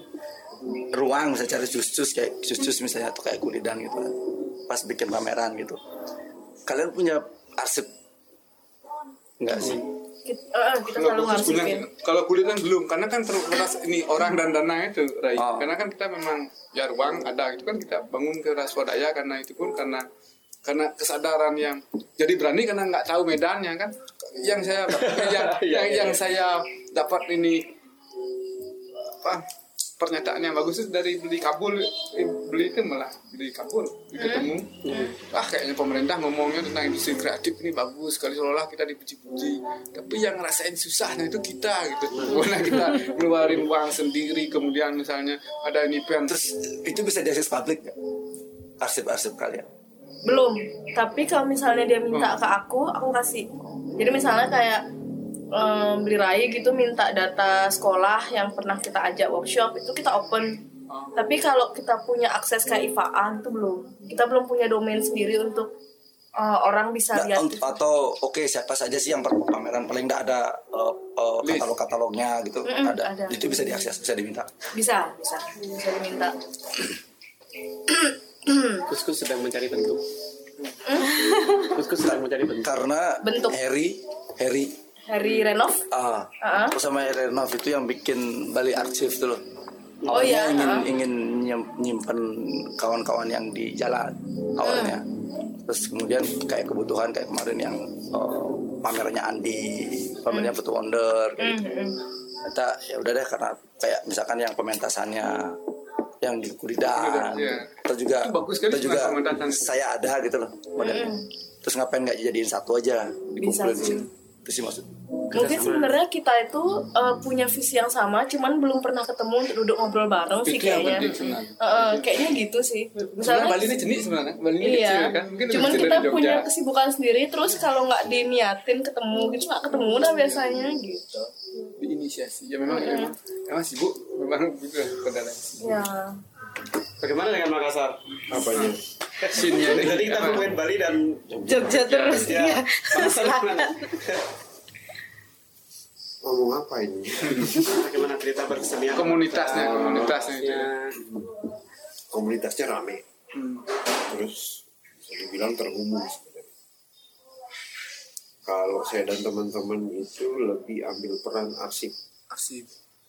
ruang misalnya cari jus-jus kayak jus-jus misalnya atau kayak kulidan gitu kan. pas bikin pameran gitu kalian punya arsip enggak sih kita, eh, kita Kalau selalu khusus punya, ngarsipin kalau kulit kan belum, karena kan terbatas ini orang dan dana itu, Rai. Oh. Karena kan kita memang ya ruang ada, itu kan kita bangun ke swadaya karena itu pun karena karena kesadaran yang jadi berani karena nggak tahu medannya kan. Yang saya <laughs> yang yang, yang saya dapat ini apa pernyataan yang bagus itu dari beli kabul eh, beli itu malah beli kabul ketemu ah kayaknya pemerintah ngomongnya tentang industri kreatif ini bagus sekali seolah kita dipuji-puji. Tapi yang ngerasain susahnya itu kita gitu. Karena kita ngeluarin uang sendiri kemudian misalnya ada ini pen Terus itu bisa diakses publik nggak? Arsip-arsip kalian. Belum. Tapi kalau misalnya dia minta ke aku aku kasih. Jadi misalnya kayak em, beli rai gitu minta data sekolah yang pernah kita ajak workshop itu kita open. Tapi kalau kita punya akses ke IFA itu belum. Kita belum punya domain sendiri untuk eh, orang bisa lihat. untuk- atau oke siapa saja sih yang pameran? Paling nggak ada uh, uh, katalog-katalognya gitu. Mm-mm, ada. ada. itu bisa diakses bisa diminta. Bisa bisa. Bisa diminta <clears throat> Kuskus sedang mencari bentuk. Kuskus sedang mencari bentuk. karena Bentuk. Harry Harry Harry Renov ah Ah. terus sama Harry Renov itu yang bikin Bali Archive tuh loh Oh, Awalnya iya, ingin ah. ingin nyim- nyimpen kawan-kawan yang di jalan awalnya Hmm. terus kemudian kayak kebutuhan kayak kemarin yang uh, pamerannya Andi pamerannya Hmm. Putu Wonder kayak gitu. Ternyata ya udah deh karena kayak misalkan yang pementasannya yang di Kuridan Iya. atau juga Itu bagus sekali atau juga sebenarnya pementasan. saya ada gitu loh modelnya terus ngapain nggak dijadiin satu aja dikumpulin sini itu sih maksud Mungkin sebenarnya kita itu eh, punya visi yang sama, cuman belum pernah ketemu untuk duduk ngobrol bareng sih kayaknya. Eh, eh, kayaknya gitu sih. Misalnya Bali ini jenis sebenarnya Bali ini kecil Iya, kan? Mungkin cuman kita punya kesibukan sendiri. Terus kalau nggak diniatin ketemu gitu nggak ketemu dah biasanya gitu. diinisiasi. Ya memang ya, memang, memang sibuk memang gitu saudara. Ya, Bagaimana dengan Makassar? Apanya? scene-nya ini Tadi kita ngomongin Bali dan Jogja terus ya, ya. Makassar gimana? Ngomong apa ini? Bagaimana cerita berkesenian? komunitasnya komunitasnya Ya, Komunitasnya rame. Hmm. Terus bisa dibilang terhubung sebenarnya. Kalau saya dan teman-teman itu lebih ambil peran arsip. asik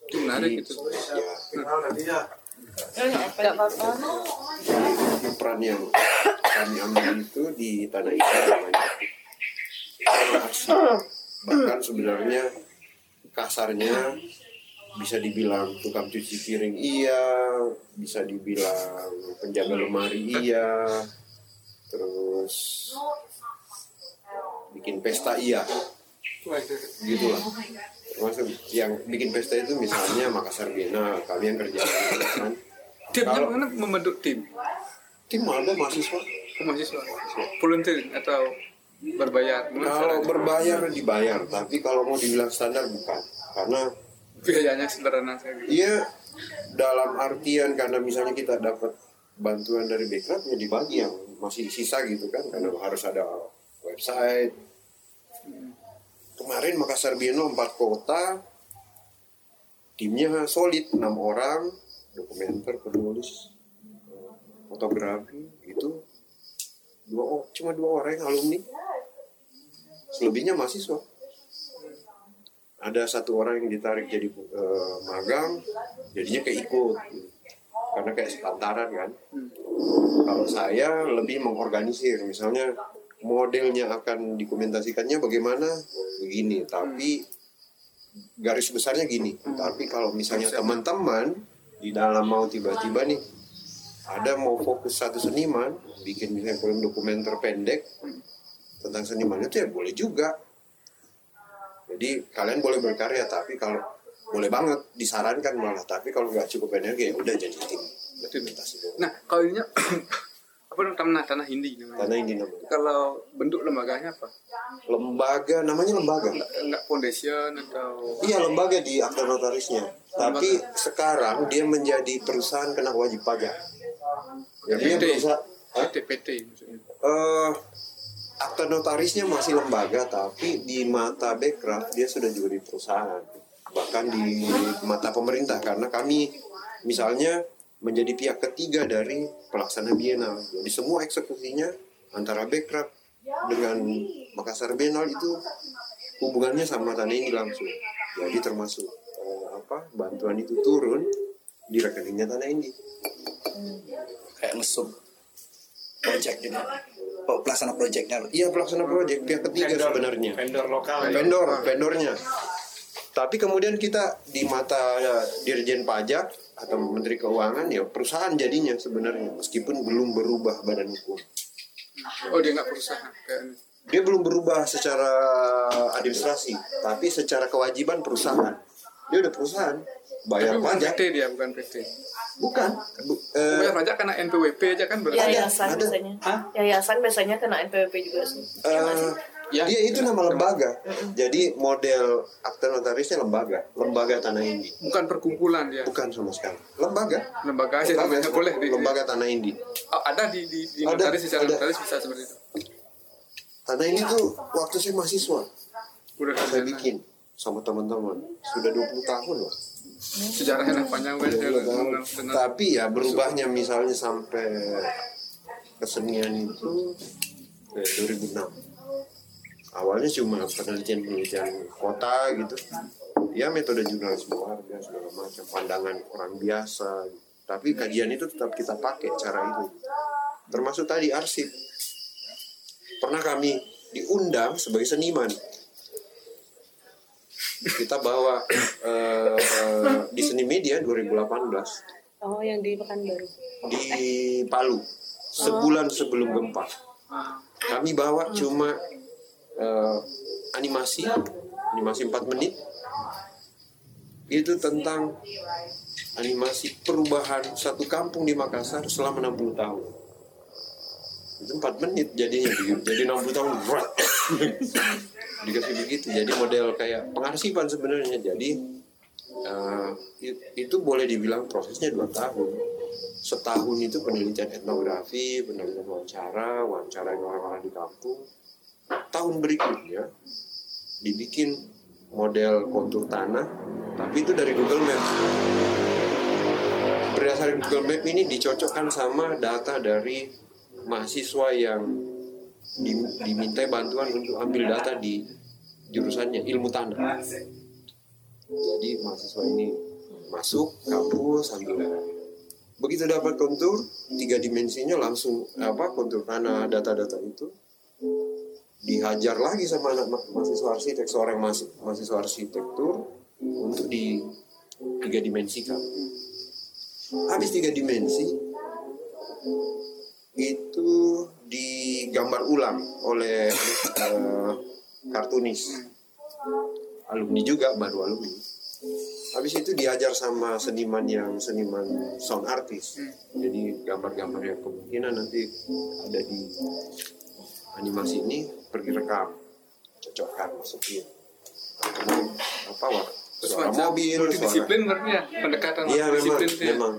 itu menarik itu Ya, Nggak apa-apa. peran yang kami ambil itu di tanah itu namanya. Bahkan sebenarnya kasarnya bisa dibilang tukang cuci piring iya, bisa dibilang penjaga lemari iya, terus bikin pesta iya, gitulah. Termasuk yang bikin pesta itu misalnya Makassar Biennale, kami yang kerja kan. Kalau- mana membentuk tim Tim ada mahasiswa. mahasiswa volunteer atau berbayar Kalau berbayar dibayar, tapi kalau mau dibilang standar bukan. Karena biayanya sederhana saya. Iya, dalam artian karena misalnya kita dapat bantuan dari backup ya dibagi yang masih sisa gitu kan karena harus ada website. Kemarin Makassar Biennale 4 kota, timnya solid 6 orang, dokumenter, penulis, eh, fotografi itu dua cuma dua orang yang alumni, selebihnya mahasiswa. Ada satu orang yang ditarik jadi eh, magang jadinya kayak ikut karena kayak sepantaran kan? Kalau saya lebih mengorganisir. Misalnya modelnya akan dokumentasikannya bagaimana? Begini. Tapi garis besarnya gini. Tapi kalau misalnya teman-teman di dalam mau tiba-tiba nih ada mau fokus satu seniman bikin misalnya film dokumenter pendek tentang seniman itu ya boleh juga. Jadi kalian boleh berkarya tapi kalau boleh banget disarankan malah. Tapi kalau nggak cukup energi ya udah jadi tim. Doang. nah kalau ini apa namanya? Tanah tanah hindi namanya. Karena ini namanya. Kalau bentuk lembaganya apa? Lembaga namanya lembaga. Enggak, enggak foundation atau iya lembaga di akta notarisnya. Tapi sekarang dia menjadi perusahaan kena wajib pajak. Jadi dia PT. perusahaan? PT PT maksudnya. Eh akta notarisnya masih lembaga tapi di mata Bekraf dia sudah juga di perusahaan. Bahkan di mata pemerintah karena kami misalnya menjadi pihak ketiga dari pelaksana Biennale. Jadi semua eksekusinya antara Bekraf dengan Makassar Biennale itu hubungannya sama tanah ini langsung. Jadi termasuk eh, apa bantuan itu turun di rekeningnya tanah ini. Kayak ngesum project gitu Oh, pelaksana projectnya. Loh iya pelaksana proyek pihak ketiga sebenarnya. Vendor lokal ya. vendor vendornya. Tapi kemudian kita di mata ya, dirjen pajak atau Menteri Keuangan ya perusahaan jadinya sebenarnya meskipun belum berubah badan hukum. Oh dia nggak perusahaan kayaknya. Dia belum berubah secara administrasi, tapi secara kewajiban perusahaan. Dia udah perusahaan, bayar Tapi bukan pajak. PT dia bukan PT. Bukan. Bu- eh, Bayar pajak karena NPWP aja kan berarti. Yayasan ada. biasanya. Yayasan biasanya kena NPWP juga sih. eh, Ya. dia itu nama lembaga. Jadi model akte notarisnya lembaga, lembaga tanah indi. Bukan perkumpulan dia. Bukan sama sekali. Lembaga. Lembaga aja namanya boleh di. Lembaga tanah indi. Oh, ada di di, di Ada, notaris secara ada. notaris bisa seperti itu. Tanah ini tuh waktu saya mahasiswa, Udah saya bikin sama teman-teman. Sudah 20 tahun loh. sejarahnya panjang banget ya. Tapi ya berubahnya misalnya sampai kesenian itu eh, 2006. Awalnya cuma penelitian-penelitian kota gitu. Ya metode jurnalisme warga segala macam pandangan orang biasa. Tapi kajian itu tetap kita pakai cara itu. Termasuk tadi arsip. Pernah kami diundang sebagai seniman. Kita bawa <coughs> eh, di seni media 2018 Oh, yang di Pekanbaru. di Palu sebulan sebelum gempa. Kami bawa cuma eh, animasi, animasi 4 menit. Itu tentang animasi perubahan satu kampung di Makassar selama 60 tahun. Itu 4 menit jadinya jadi 60 tahun berat. Dikasih begitu. Jadi model kayak pengarsipan sebenarnya. Jadi it- itu boleh dibilang prosesnya dua tahun setahun itu penelitian etnografi, penelitian wawancara, wawancara orang-orang di kampung. Tahun berikutnya dibikin model kontur tanah, tapi itu dari Google Maps. Berdasarkan Google Map ini dicocokkan sama data dari mahasiswa yang di- dimintai bantuan untuk ambil data di jurusannya ilmu tanah. Jadi mahasiswa ini masuk kampus ambil begitu dapat kontur tiga dimensinya langsung apa kontur tanah data-data itu dihajar lagi sama anak ma- mahasiswa arsitek seorang mahasiswa, mahasiswa arsitektur untuk di tiga dimensikan habis tiga dimensi itu digambar ulang oleh eh, kartunis. Alumni juga baru alumni. Habis itu diajar sama seniman yang seniman sound artist jadi gambar-gambar yang kemungkinan nanti ada di animasi ini pergi rekam cocokkan masukin apa wah suara mobil suara multidisiplin berarti ya pendekatan Iya memang, multidisiplin itu ya. memang.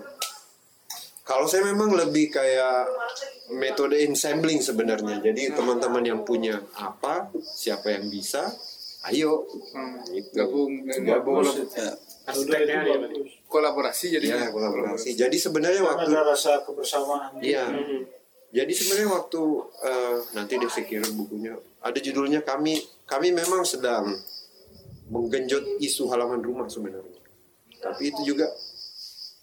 Kalau saya memang lebih kayak metode ensembling sebenarnya. Jadi teman-teman yang punya apa, siapa yang bisa, ayo Hmm, gitu. gabung Gabung. Arsiteknya bagus. kolaborasi jadi Ya kolaborasi. Jadi sebenarnya waktu ada rasa kebersamaan. Iya. Jadi sebenarnya waktu eh, nanti deh saya bukunya. Ada judulnya kami kami memang sedang menggenjot isu halaman rumah sebenarnya. Tapi itu juga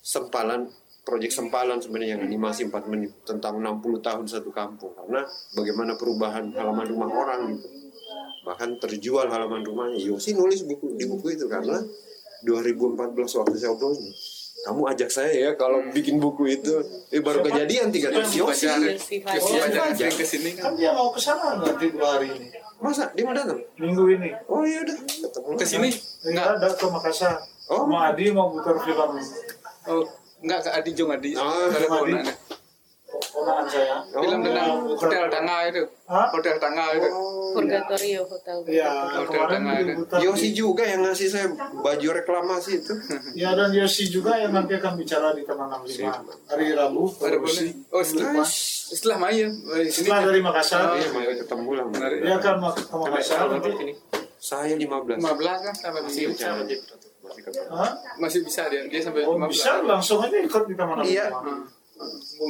sempalan proyek sempalan sebenarnya yang animasi 4 menit tentang 60 tahun satu kampung karena bagaimana perubahan halaman rumah orang gitu. Bahkan terjual halaman rumahnya. Yosi nulis buku di buku itu karena 2014 waktu saya obrol kamu ajak saya ya kalau bikin buku itu eh baru kejadian tiga tahun Yosi Yosi Oh, yang ke sini kan Kan dia mau ke sana nanti dua hari ini. masa dia mau datang Minggu ini. oh iya udah ketemu ke sini Enggak ada ke Makassar. Oh. Sama Adi mau putar film oh enggak ke Adi Jong Adi Ah, ada ponakan saya. film tentang hotel tangga itu. Hah? hotel tangga itu. Purgatorio Hotel. Iya, Hotel kemarin Tengah ada. diputar Yosi di- juga yang ngasih saya baju reklamasi itu. <laughs> Ya dan Yosi juga yang nanti akan bicara di Taman 65 hari Rabu. boleh oh setelah setelah Maya Setelah dari Makassar, iya mau ketemu lah. akan mau ke Makassar. nanti. saya 15 15 kan sampai masih bisa masih bisa dia dia sampai Oh 15 bisa langsung aja ikut di Taman 65. Iya.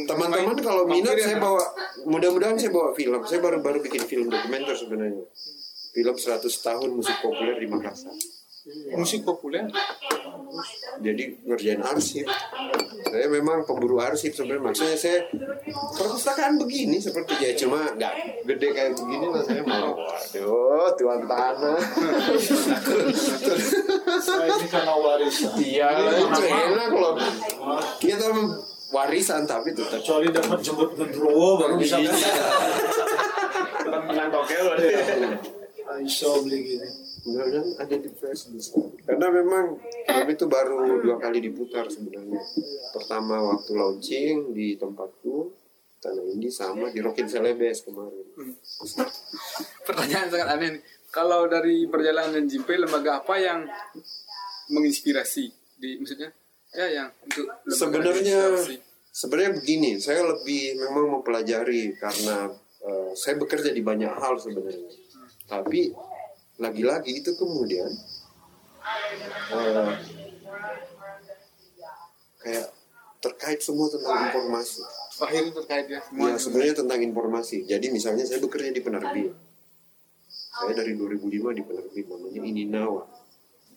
Teman-teman kalau minat saya bawa mudah-mudahan saya bawa film. Saya baru-baru bikin film dokumenter sebenarnya. Film 100 tahun musik populer di Makassar. Musik populer? Jadi ngerjain arsip. Saya memang pemburu arsip sebenarnya. Maksudnya saya perpustakaan begini seperti ya. Cuma nggak gede kayak begini lah saya mau waduh tuan tanah. Nah, ini karena warisan. iya itu enak loh. Kita warisan tapi tetap Kecuali dapat jemput gendruwo baru bisa Iya. Menang tokel berarti. Aisyah beli gini. Mudah-mudahan ada di Facebook. Karena memang film itu baru dua kali diputar sebenarnya. Pertama waktu launching di tempatku Tanah Indi sama di Rockin Celebes kemarin. Pertanyaan sangat aneh nih. Kalau dari perjalanan JP, lembaga apa yang menginspirasi di maksudnya ya yang Sebenarnya sebenarnya begini, saya lebih memang mempelajari karena eh, saya bekerja di banyak hal sebenarnya. Tapi lagi-lagi itu kemudian eh, kayak terkait semua tentang informasi. akhirnya terkait ya semua Ya sebenarnya tentang informasi. Jadi misalnya saya bekerja di penerbit. Saya dari 2005 di penerbit namanya Ininawa.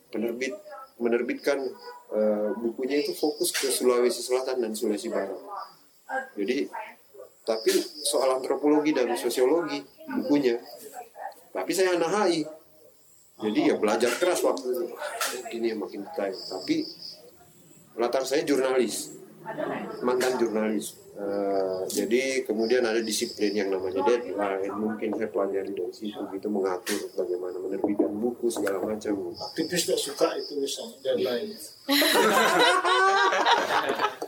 Penerbit menerbitkan eh, bukunya itu fokus ke Sulawesi Selatan dan Sulawesi Barat. Jadi tapi soal antropologi dan sosiologi bukunya. Tapi saya anak. Jadi ya belajar keras waktu itu. Ini yang makin detail. Tapi latar saya jurnalis mantan jurnalis. Eh, jadi kemudian ada disiplin yang namanya deadline. Mungkin saya pelajari dari situ gitu mengatur bagaimana menerbitkan buku segala macam. Aktivis gak suka itu misalnya deadline. <laughs>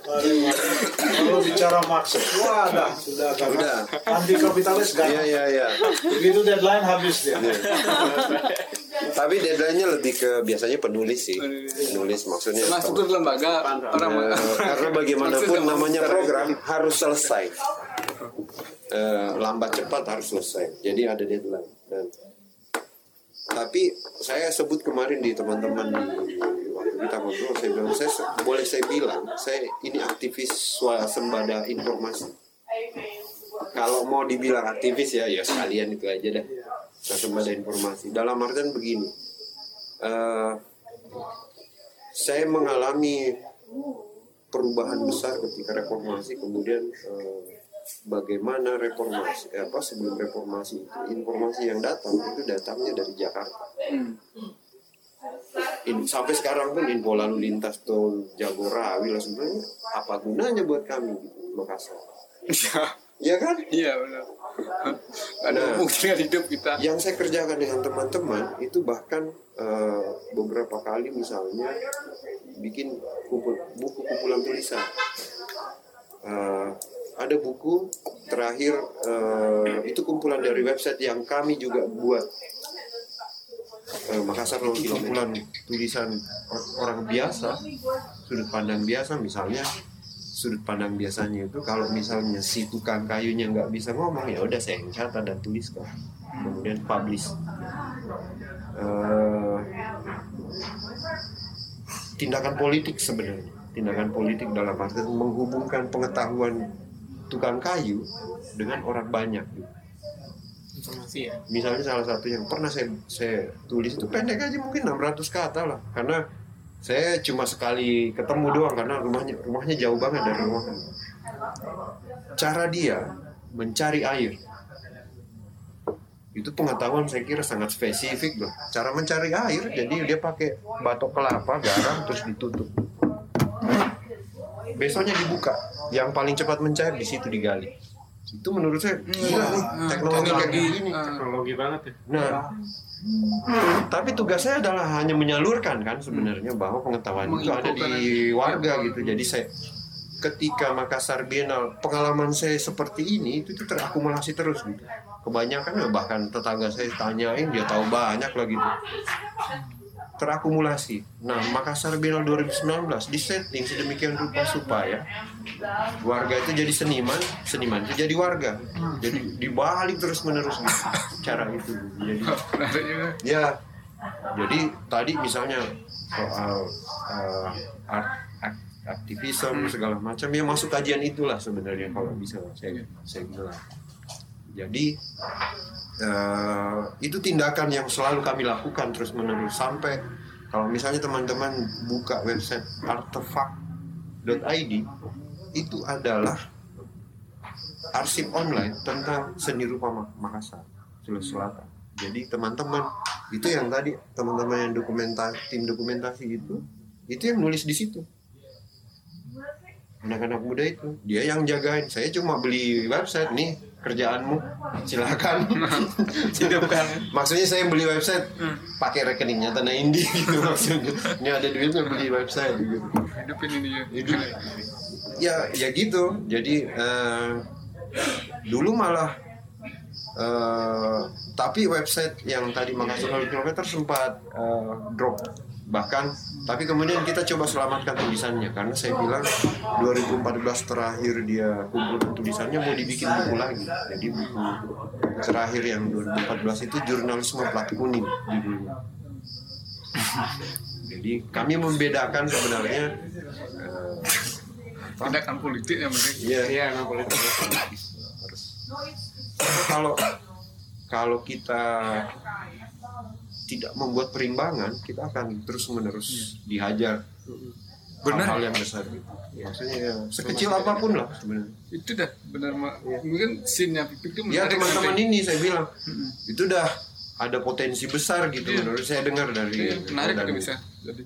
Kalau bicara maksud, wah dah sudah kan. Udah. Anti kapitalis kan. Iya iya iya. Begitu deadline habis dia. Tapi deadline-nya lebih ke biasanya penulis sih. Penulis maksudnya. Struktur lembaga orang Eh, karena bagaimanapun namanya program harus selesai. Eh, lambat cepat harus selesai. Jadi ada deadline. Dan tapi saya sebut kemarin di teman-teman di waktu kita ngobrol saya bilang saya boleh saya bilang saya ini aktivis swasembada informasi. Kalau mau dibilang aktivis ya ya sekalian itu aja dah swasembada informasi. Dalam artian begini. eh, saya mengalami perubahan besar ketika reformasi kemudian eh, bagaimana reformasi eh, apa sebelum reformasi itu informasi yang datang itu datangnya dari Jakarta In- sampai sekarang pun info lalu lintas tol Jagorawi lah sebenarnya apa gunanya buat kami gitu Makassar <laughs> ya kan iya benar ada hubungan dengan hidup kita. Yang saya kerjakan dengan teman-teman itu bahkan eh, beberapa kali misalnya bikin kumpul, buku kumpulan tulisan. Eh, ada buku terakhir eh, itu kumpulan dari website yang kami juga buat. Eh, Makassar 0 kumpulan tulisan or- orang biasa sudut pandang biasa misalnya sudut pandang biasanya itu kalau misalnya si tukang kayunya nggak bisa ngomong ya udah saya yang catat dan tuliskan kemudian publish. Eh, tindakan politik sebenarnya. Tindakan politik dalam arti menghubungkan pengetahuan tukang kayu dengan orang banyak. Gitu. informasi ya? Misalnya salah satu yang pernah saya saya tulis itu pendek aja mungkin 600 kata lah. Karena saya cuma sekali ketemu doang karena rumahnya rumahnya jauh banget dari rumah. Cara dia mencari air. Itu pengetahuan saya kira sangat spesifik loh. Cara mencari air jadi dia pakai batok kelapa garam terus ditutup. Besoknya dibuka. Yang paling cepat mencair di situ digali. Itu menurut saya gila nih teknologi kayak gini. Teknologi banget ya. Nah, tapi tugas saya adalah hanya menyalurkan kan sebenarnya bahwa pengetahuan itu ada di warga gitu. Jadi saya ketika Makassar Biennale pengalaman saya seperti ini itu tuh terakumulasi terus gitu. Kebanyakan ya bahkan tetangga saya tanyain dia tahu banyak lah gitu. Terakumulasi. Nah, Makassar Biennale 2019 disetting sedemikian rupa supaya warga itu jadi seniman, seniman itu jadi warga. Jadi dibalik terus menerus gitu. cara itu. Jadi Ya, jadi tadi misalnya soal uh, art, ak- aktivisme segala macam ya masuk kajian itulah sebenarnya kalau bisa saya saya bilang. Jadi eh, itu tindakan yang selalu kami lakukan terus menerus sampai kalau misalnya teman-teman buka website artefak.id itu adalah arsip online tentang seni rupa Ma- Makassar Sulawesi Selatan. Jadi teman-teman itu yang tadi teman-teman yang dokumentasi tim dokumentasi itu itu yang nulis di situ. Anak-anak muda itu dia yang jagain. Saya cuma beli website nih kerjaanmu. Silakan. <laughs> Tidak bukan maksudnya saya beli website pakai rekeningnya tanah indi gitu <laughs> maksudnya. Ini ada duitnya beli website gitu. Hidupin ini ya Hidup. ya ya gitu. Jadi eh, dulu malah eh, tapi website yang tadi 0 km sempat eh, drop bahkan tapi kemudian kita coba selamatkan tulisannya. Karena saya bilang 2014 terakhir dia kumpulkan tulisannya mau dibikin buku lagi. Jadi buku terakhir yang 2014 itu jurnalisme plat kuning judulnya. <laughs> Jadi kami membedakan sebenarnya eh, tindakan politik yang penting. Iya, iya, terus. Kalau kalau kita tidak membuat perimbangan, kita akan terus menerus dihajar. Benar. hal-hal yang besar gitu. Maksudnya ya, sekecil apa pun lah sebenarnya. itu dah benar mak. Mungkin scene-nya Pipik itu Ya teman-teman ini saya bilang itu dah ada potensi besar gitu Iya. menurut saya dengar dari Iya, menarik dari, itu bisa jadi.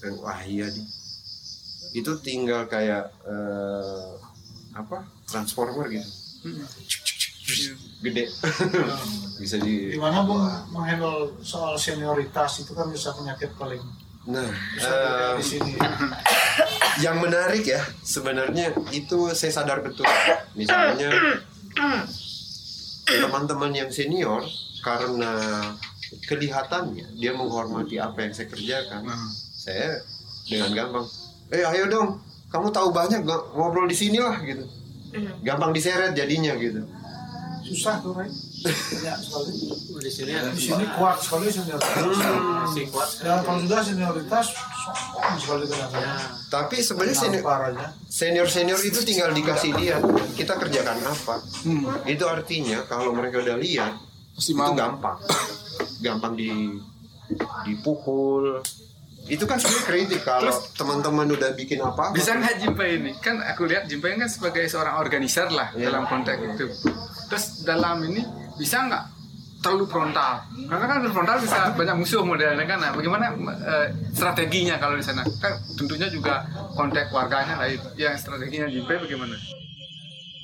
dan wah iya nih. Itu tinggal kayak eh, apa? Transformer gitu. Iya. Gede. <laughs> Bisa di Gimana bung menghandle soal senioritas? Itu kan bisa penyakit paling nah bisa eh, di sini. <coughs> yang menarik ya sebenarnya itu saya sadar betul. Misalnya teman-teman yang senior karena kelihatannya dia menghormati apa yang saya kerjakan saya dengan gampang eh ayo dong kamu tahu banyak ngobrol di sini lah gitu gampang diseret jadinya gitu Susah tuh, Ray. Banyak sekali. di sini ada Di sini kuat sekali senioritas. masih kuat Dan kalau sudah senioritas, sopan sekali kadang-kadang. tapi sebenarnya senior senior senior itu tinggal dikasih lihat kita kerjakan apa itu artinya kalau mereka udah lihat Pasti itu mau. gampang gampang di dipukul itu kan sebenarnya kritik kalau teman-teman udah bikin apa bisa nggak Jimpai ini kan aku lihat Jimpai kan sebagai seorang organizer lah Iya. dalam konteks itu terus dalam ini bisa nggak terlalu frontal? Karena kan frontal bisa banyak musuh modelnya kan. Nah, bagaimana eh, strateginya kalau di sana? Kan tentunya juga konteks warganya lah yang strateginya Jimpai bagaimana?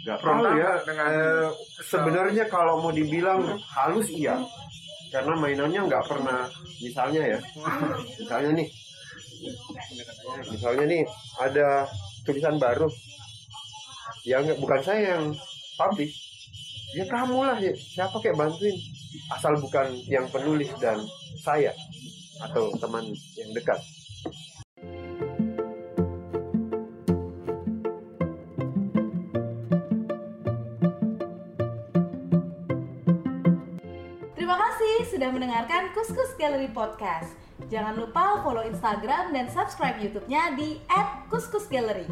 Gak Frontal ya. dengan- Eh, sebenarnya kalau mau dibilang halus iya, karena mainannya nggak pernah. Misalnya ya, misalnya nih, misalnya nih ada tulisan baru, yang bukan saya yang publish, ya kamu lah ya. Siapa kayak bantuin? Asal bukan yang penulis dan saya atau teman yang dekat. Terima kasih sudah mendengarkan Kuskus Gallery Podcast. Jangan lupa follow Instagram dan subscribe YouTube-nya di @kuskusgallery.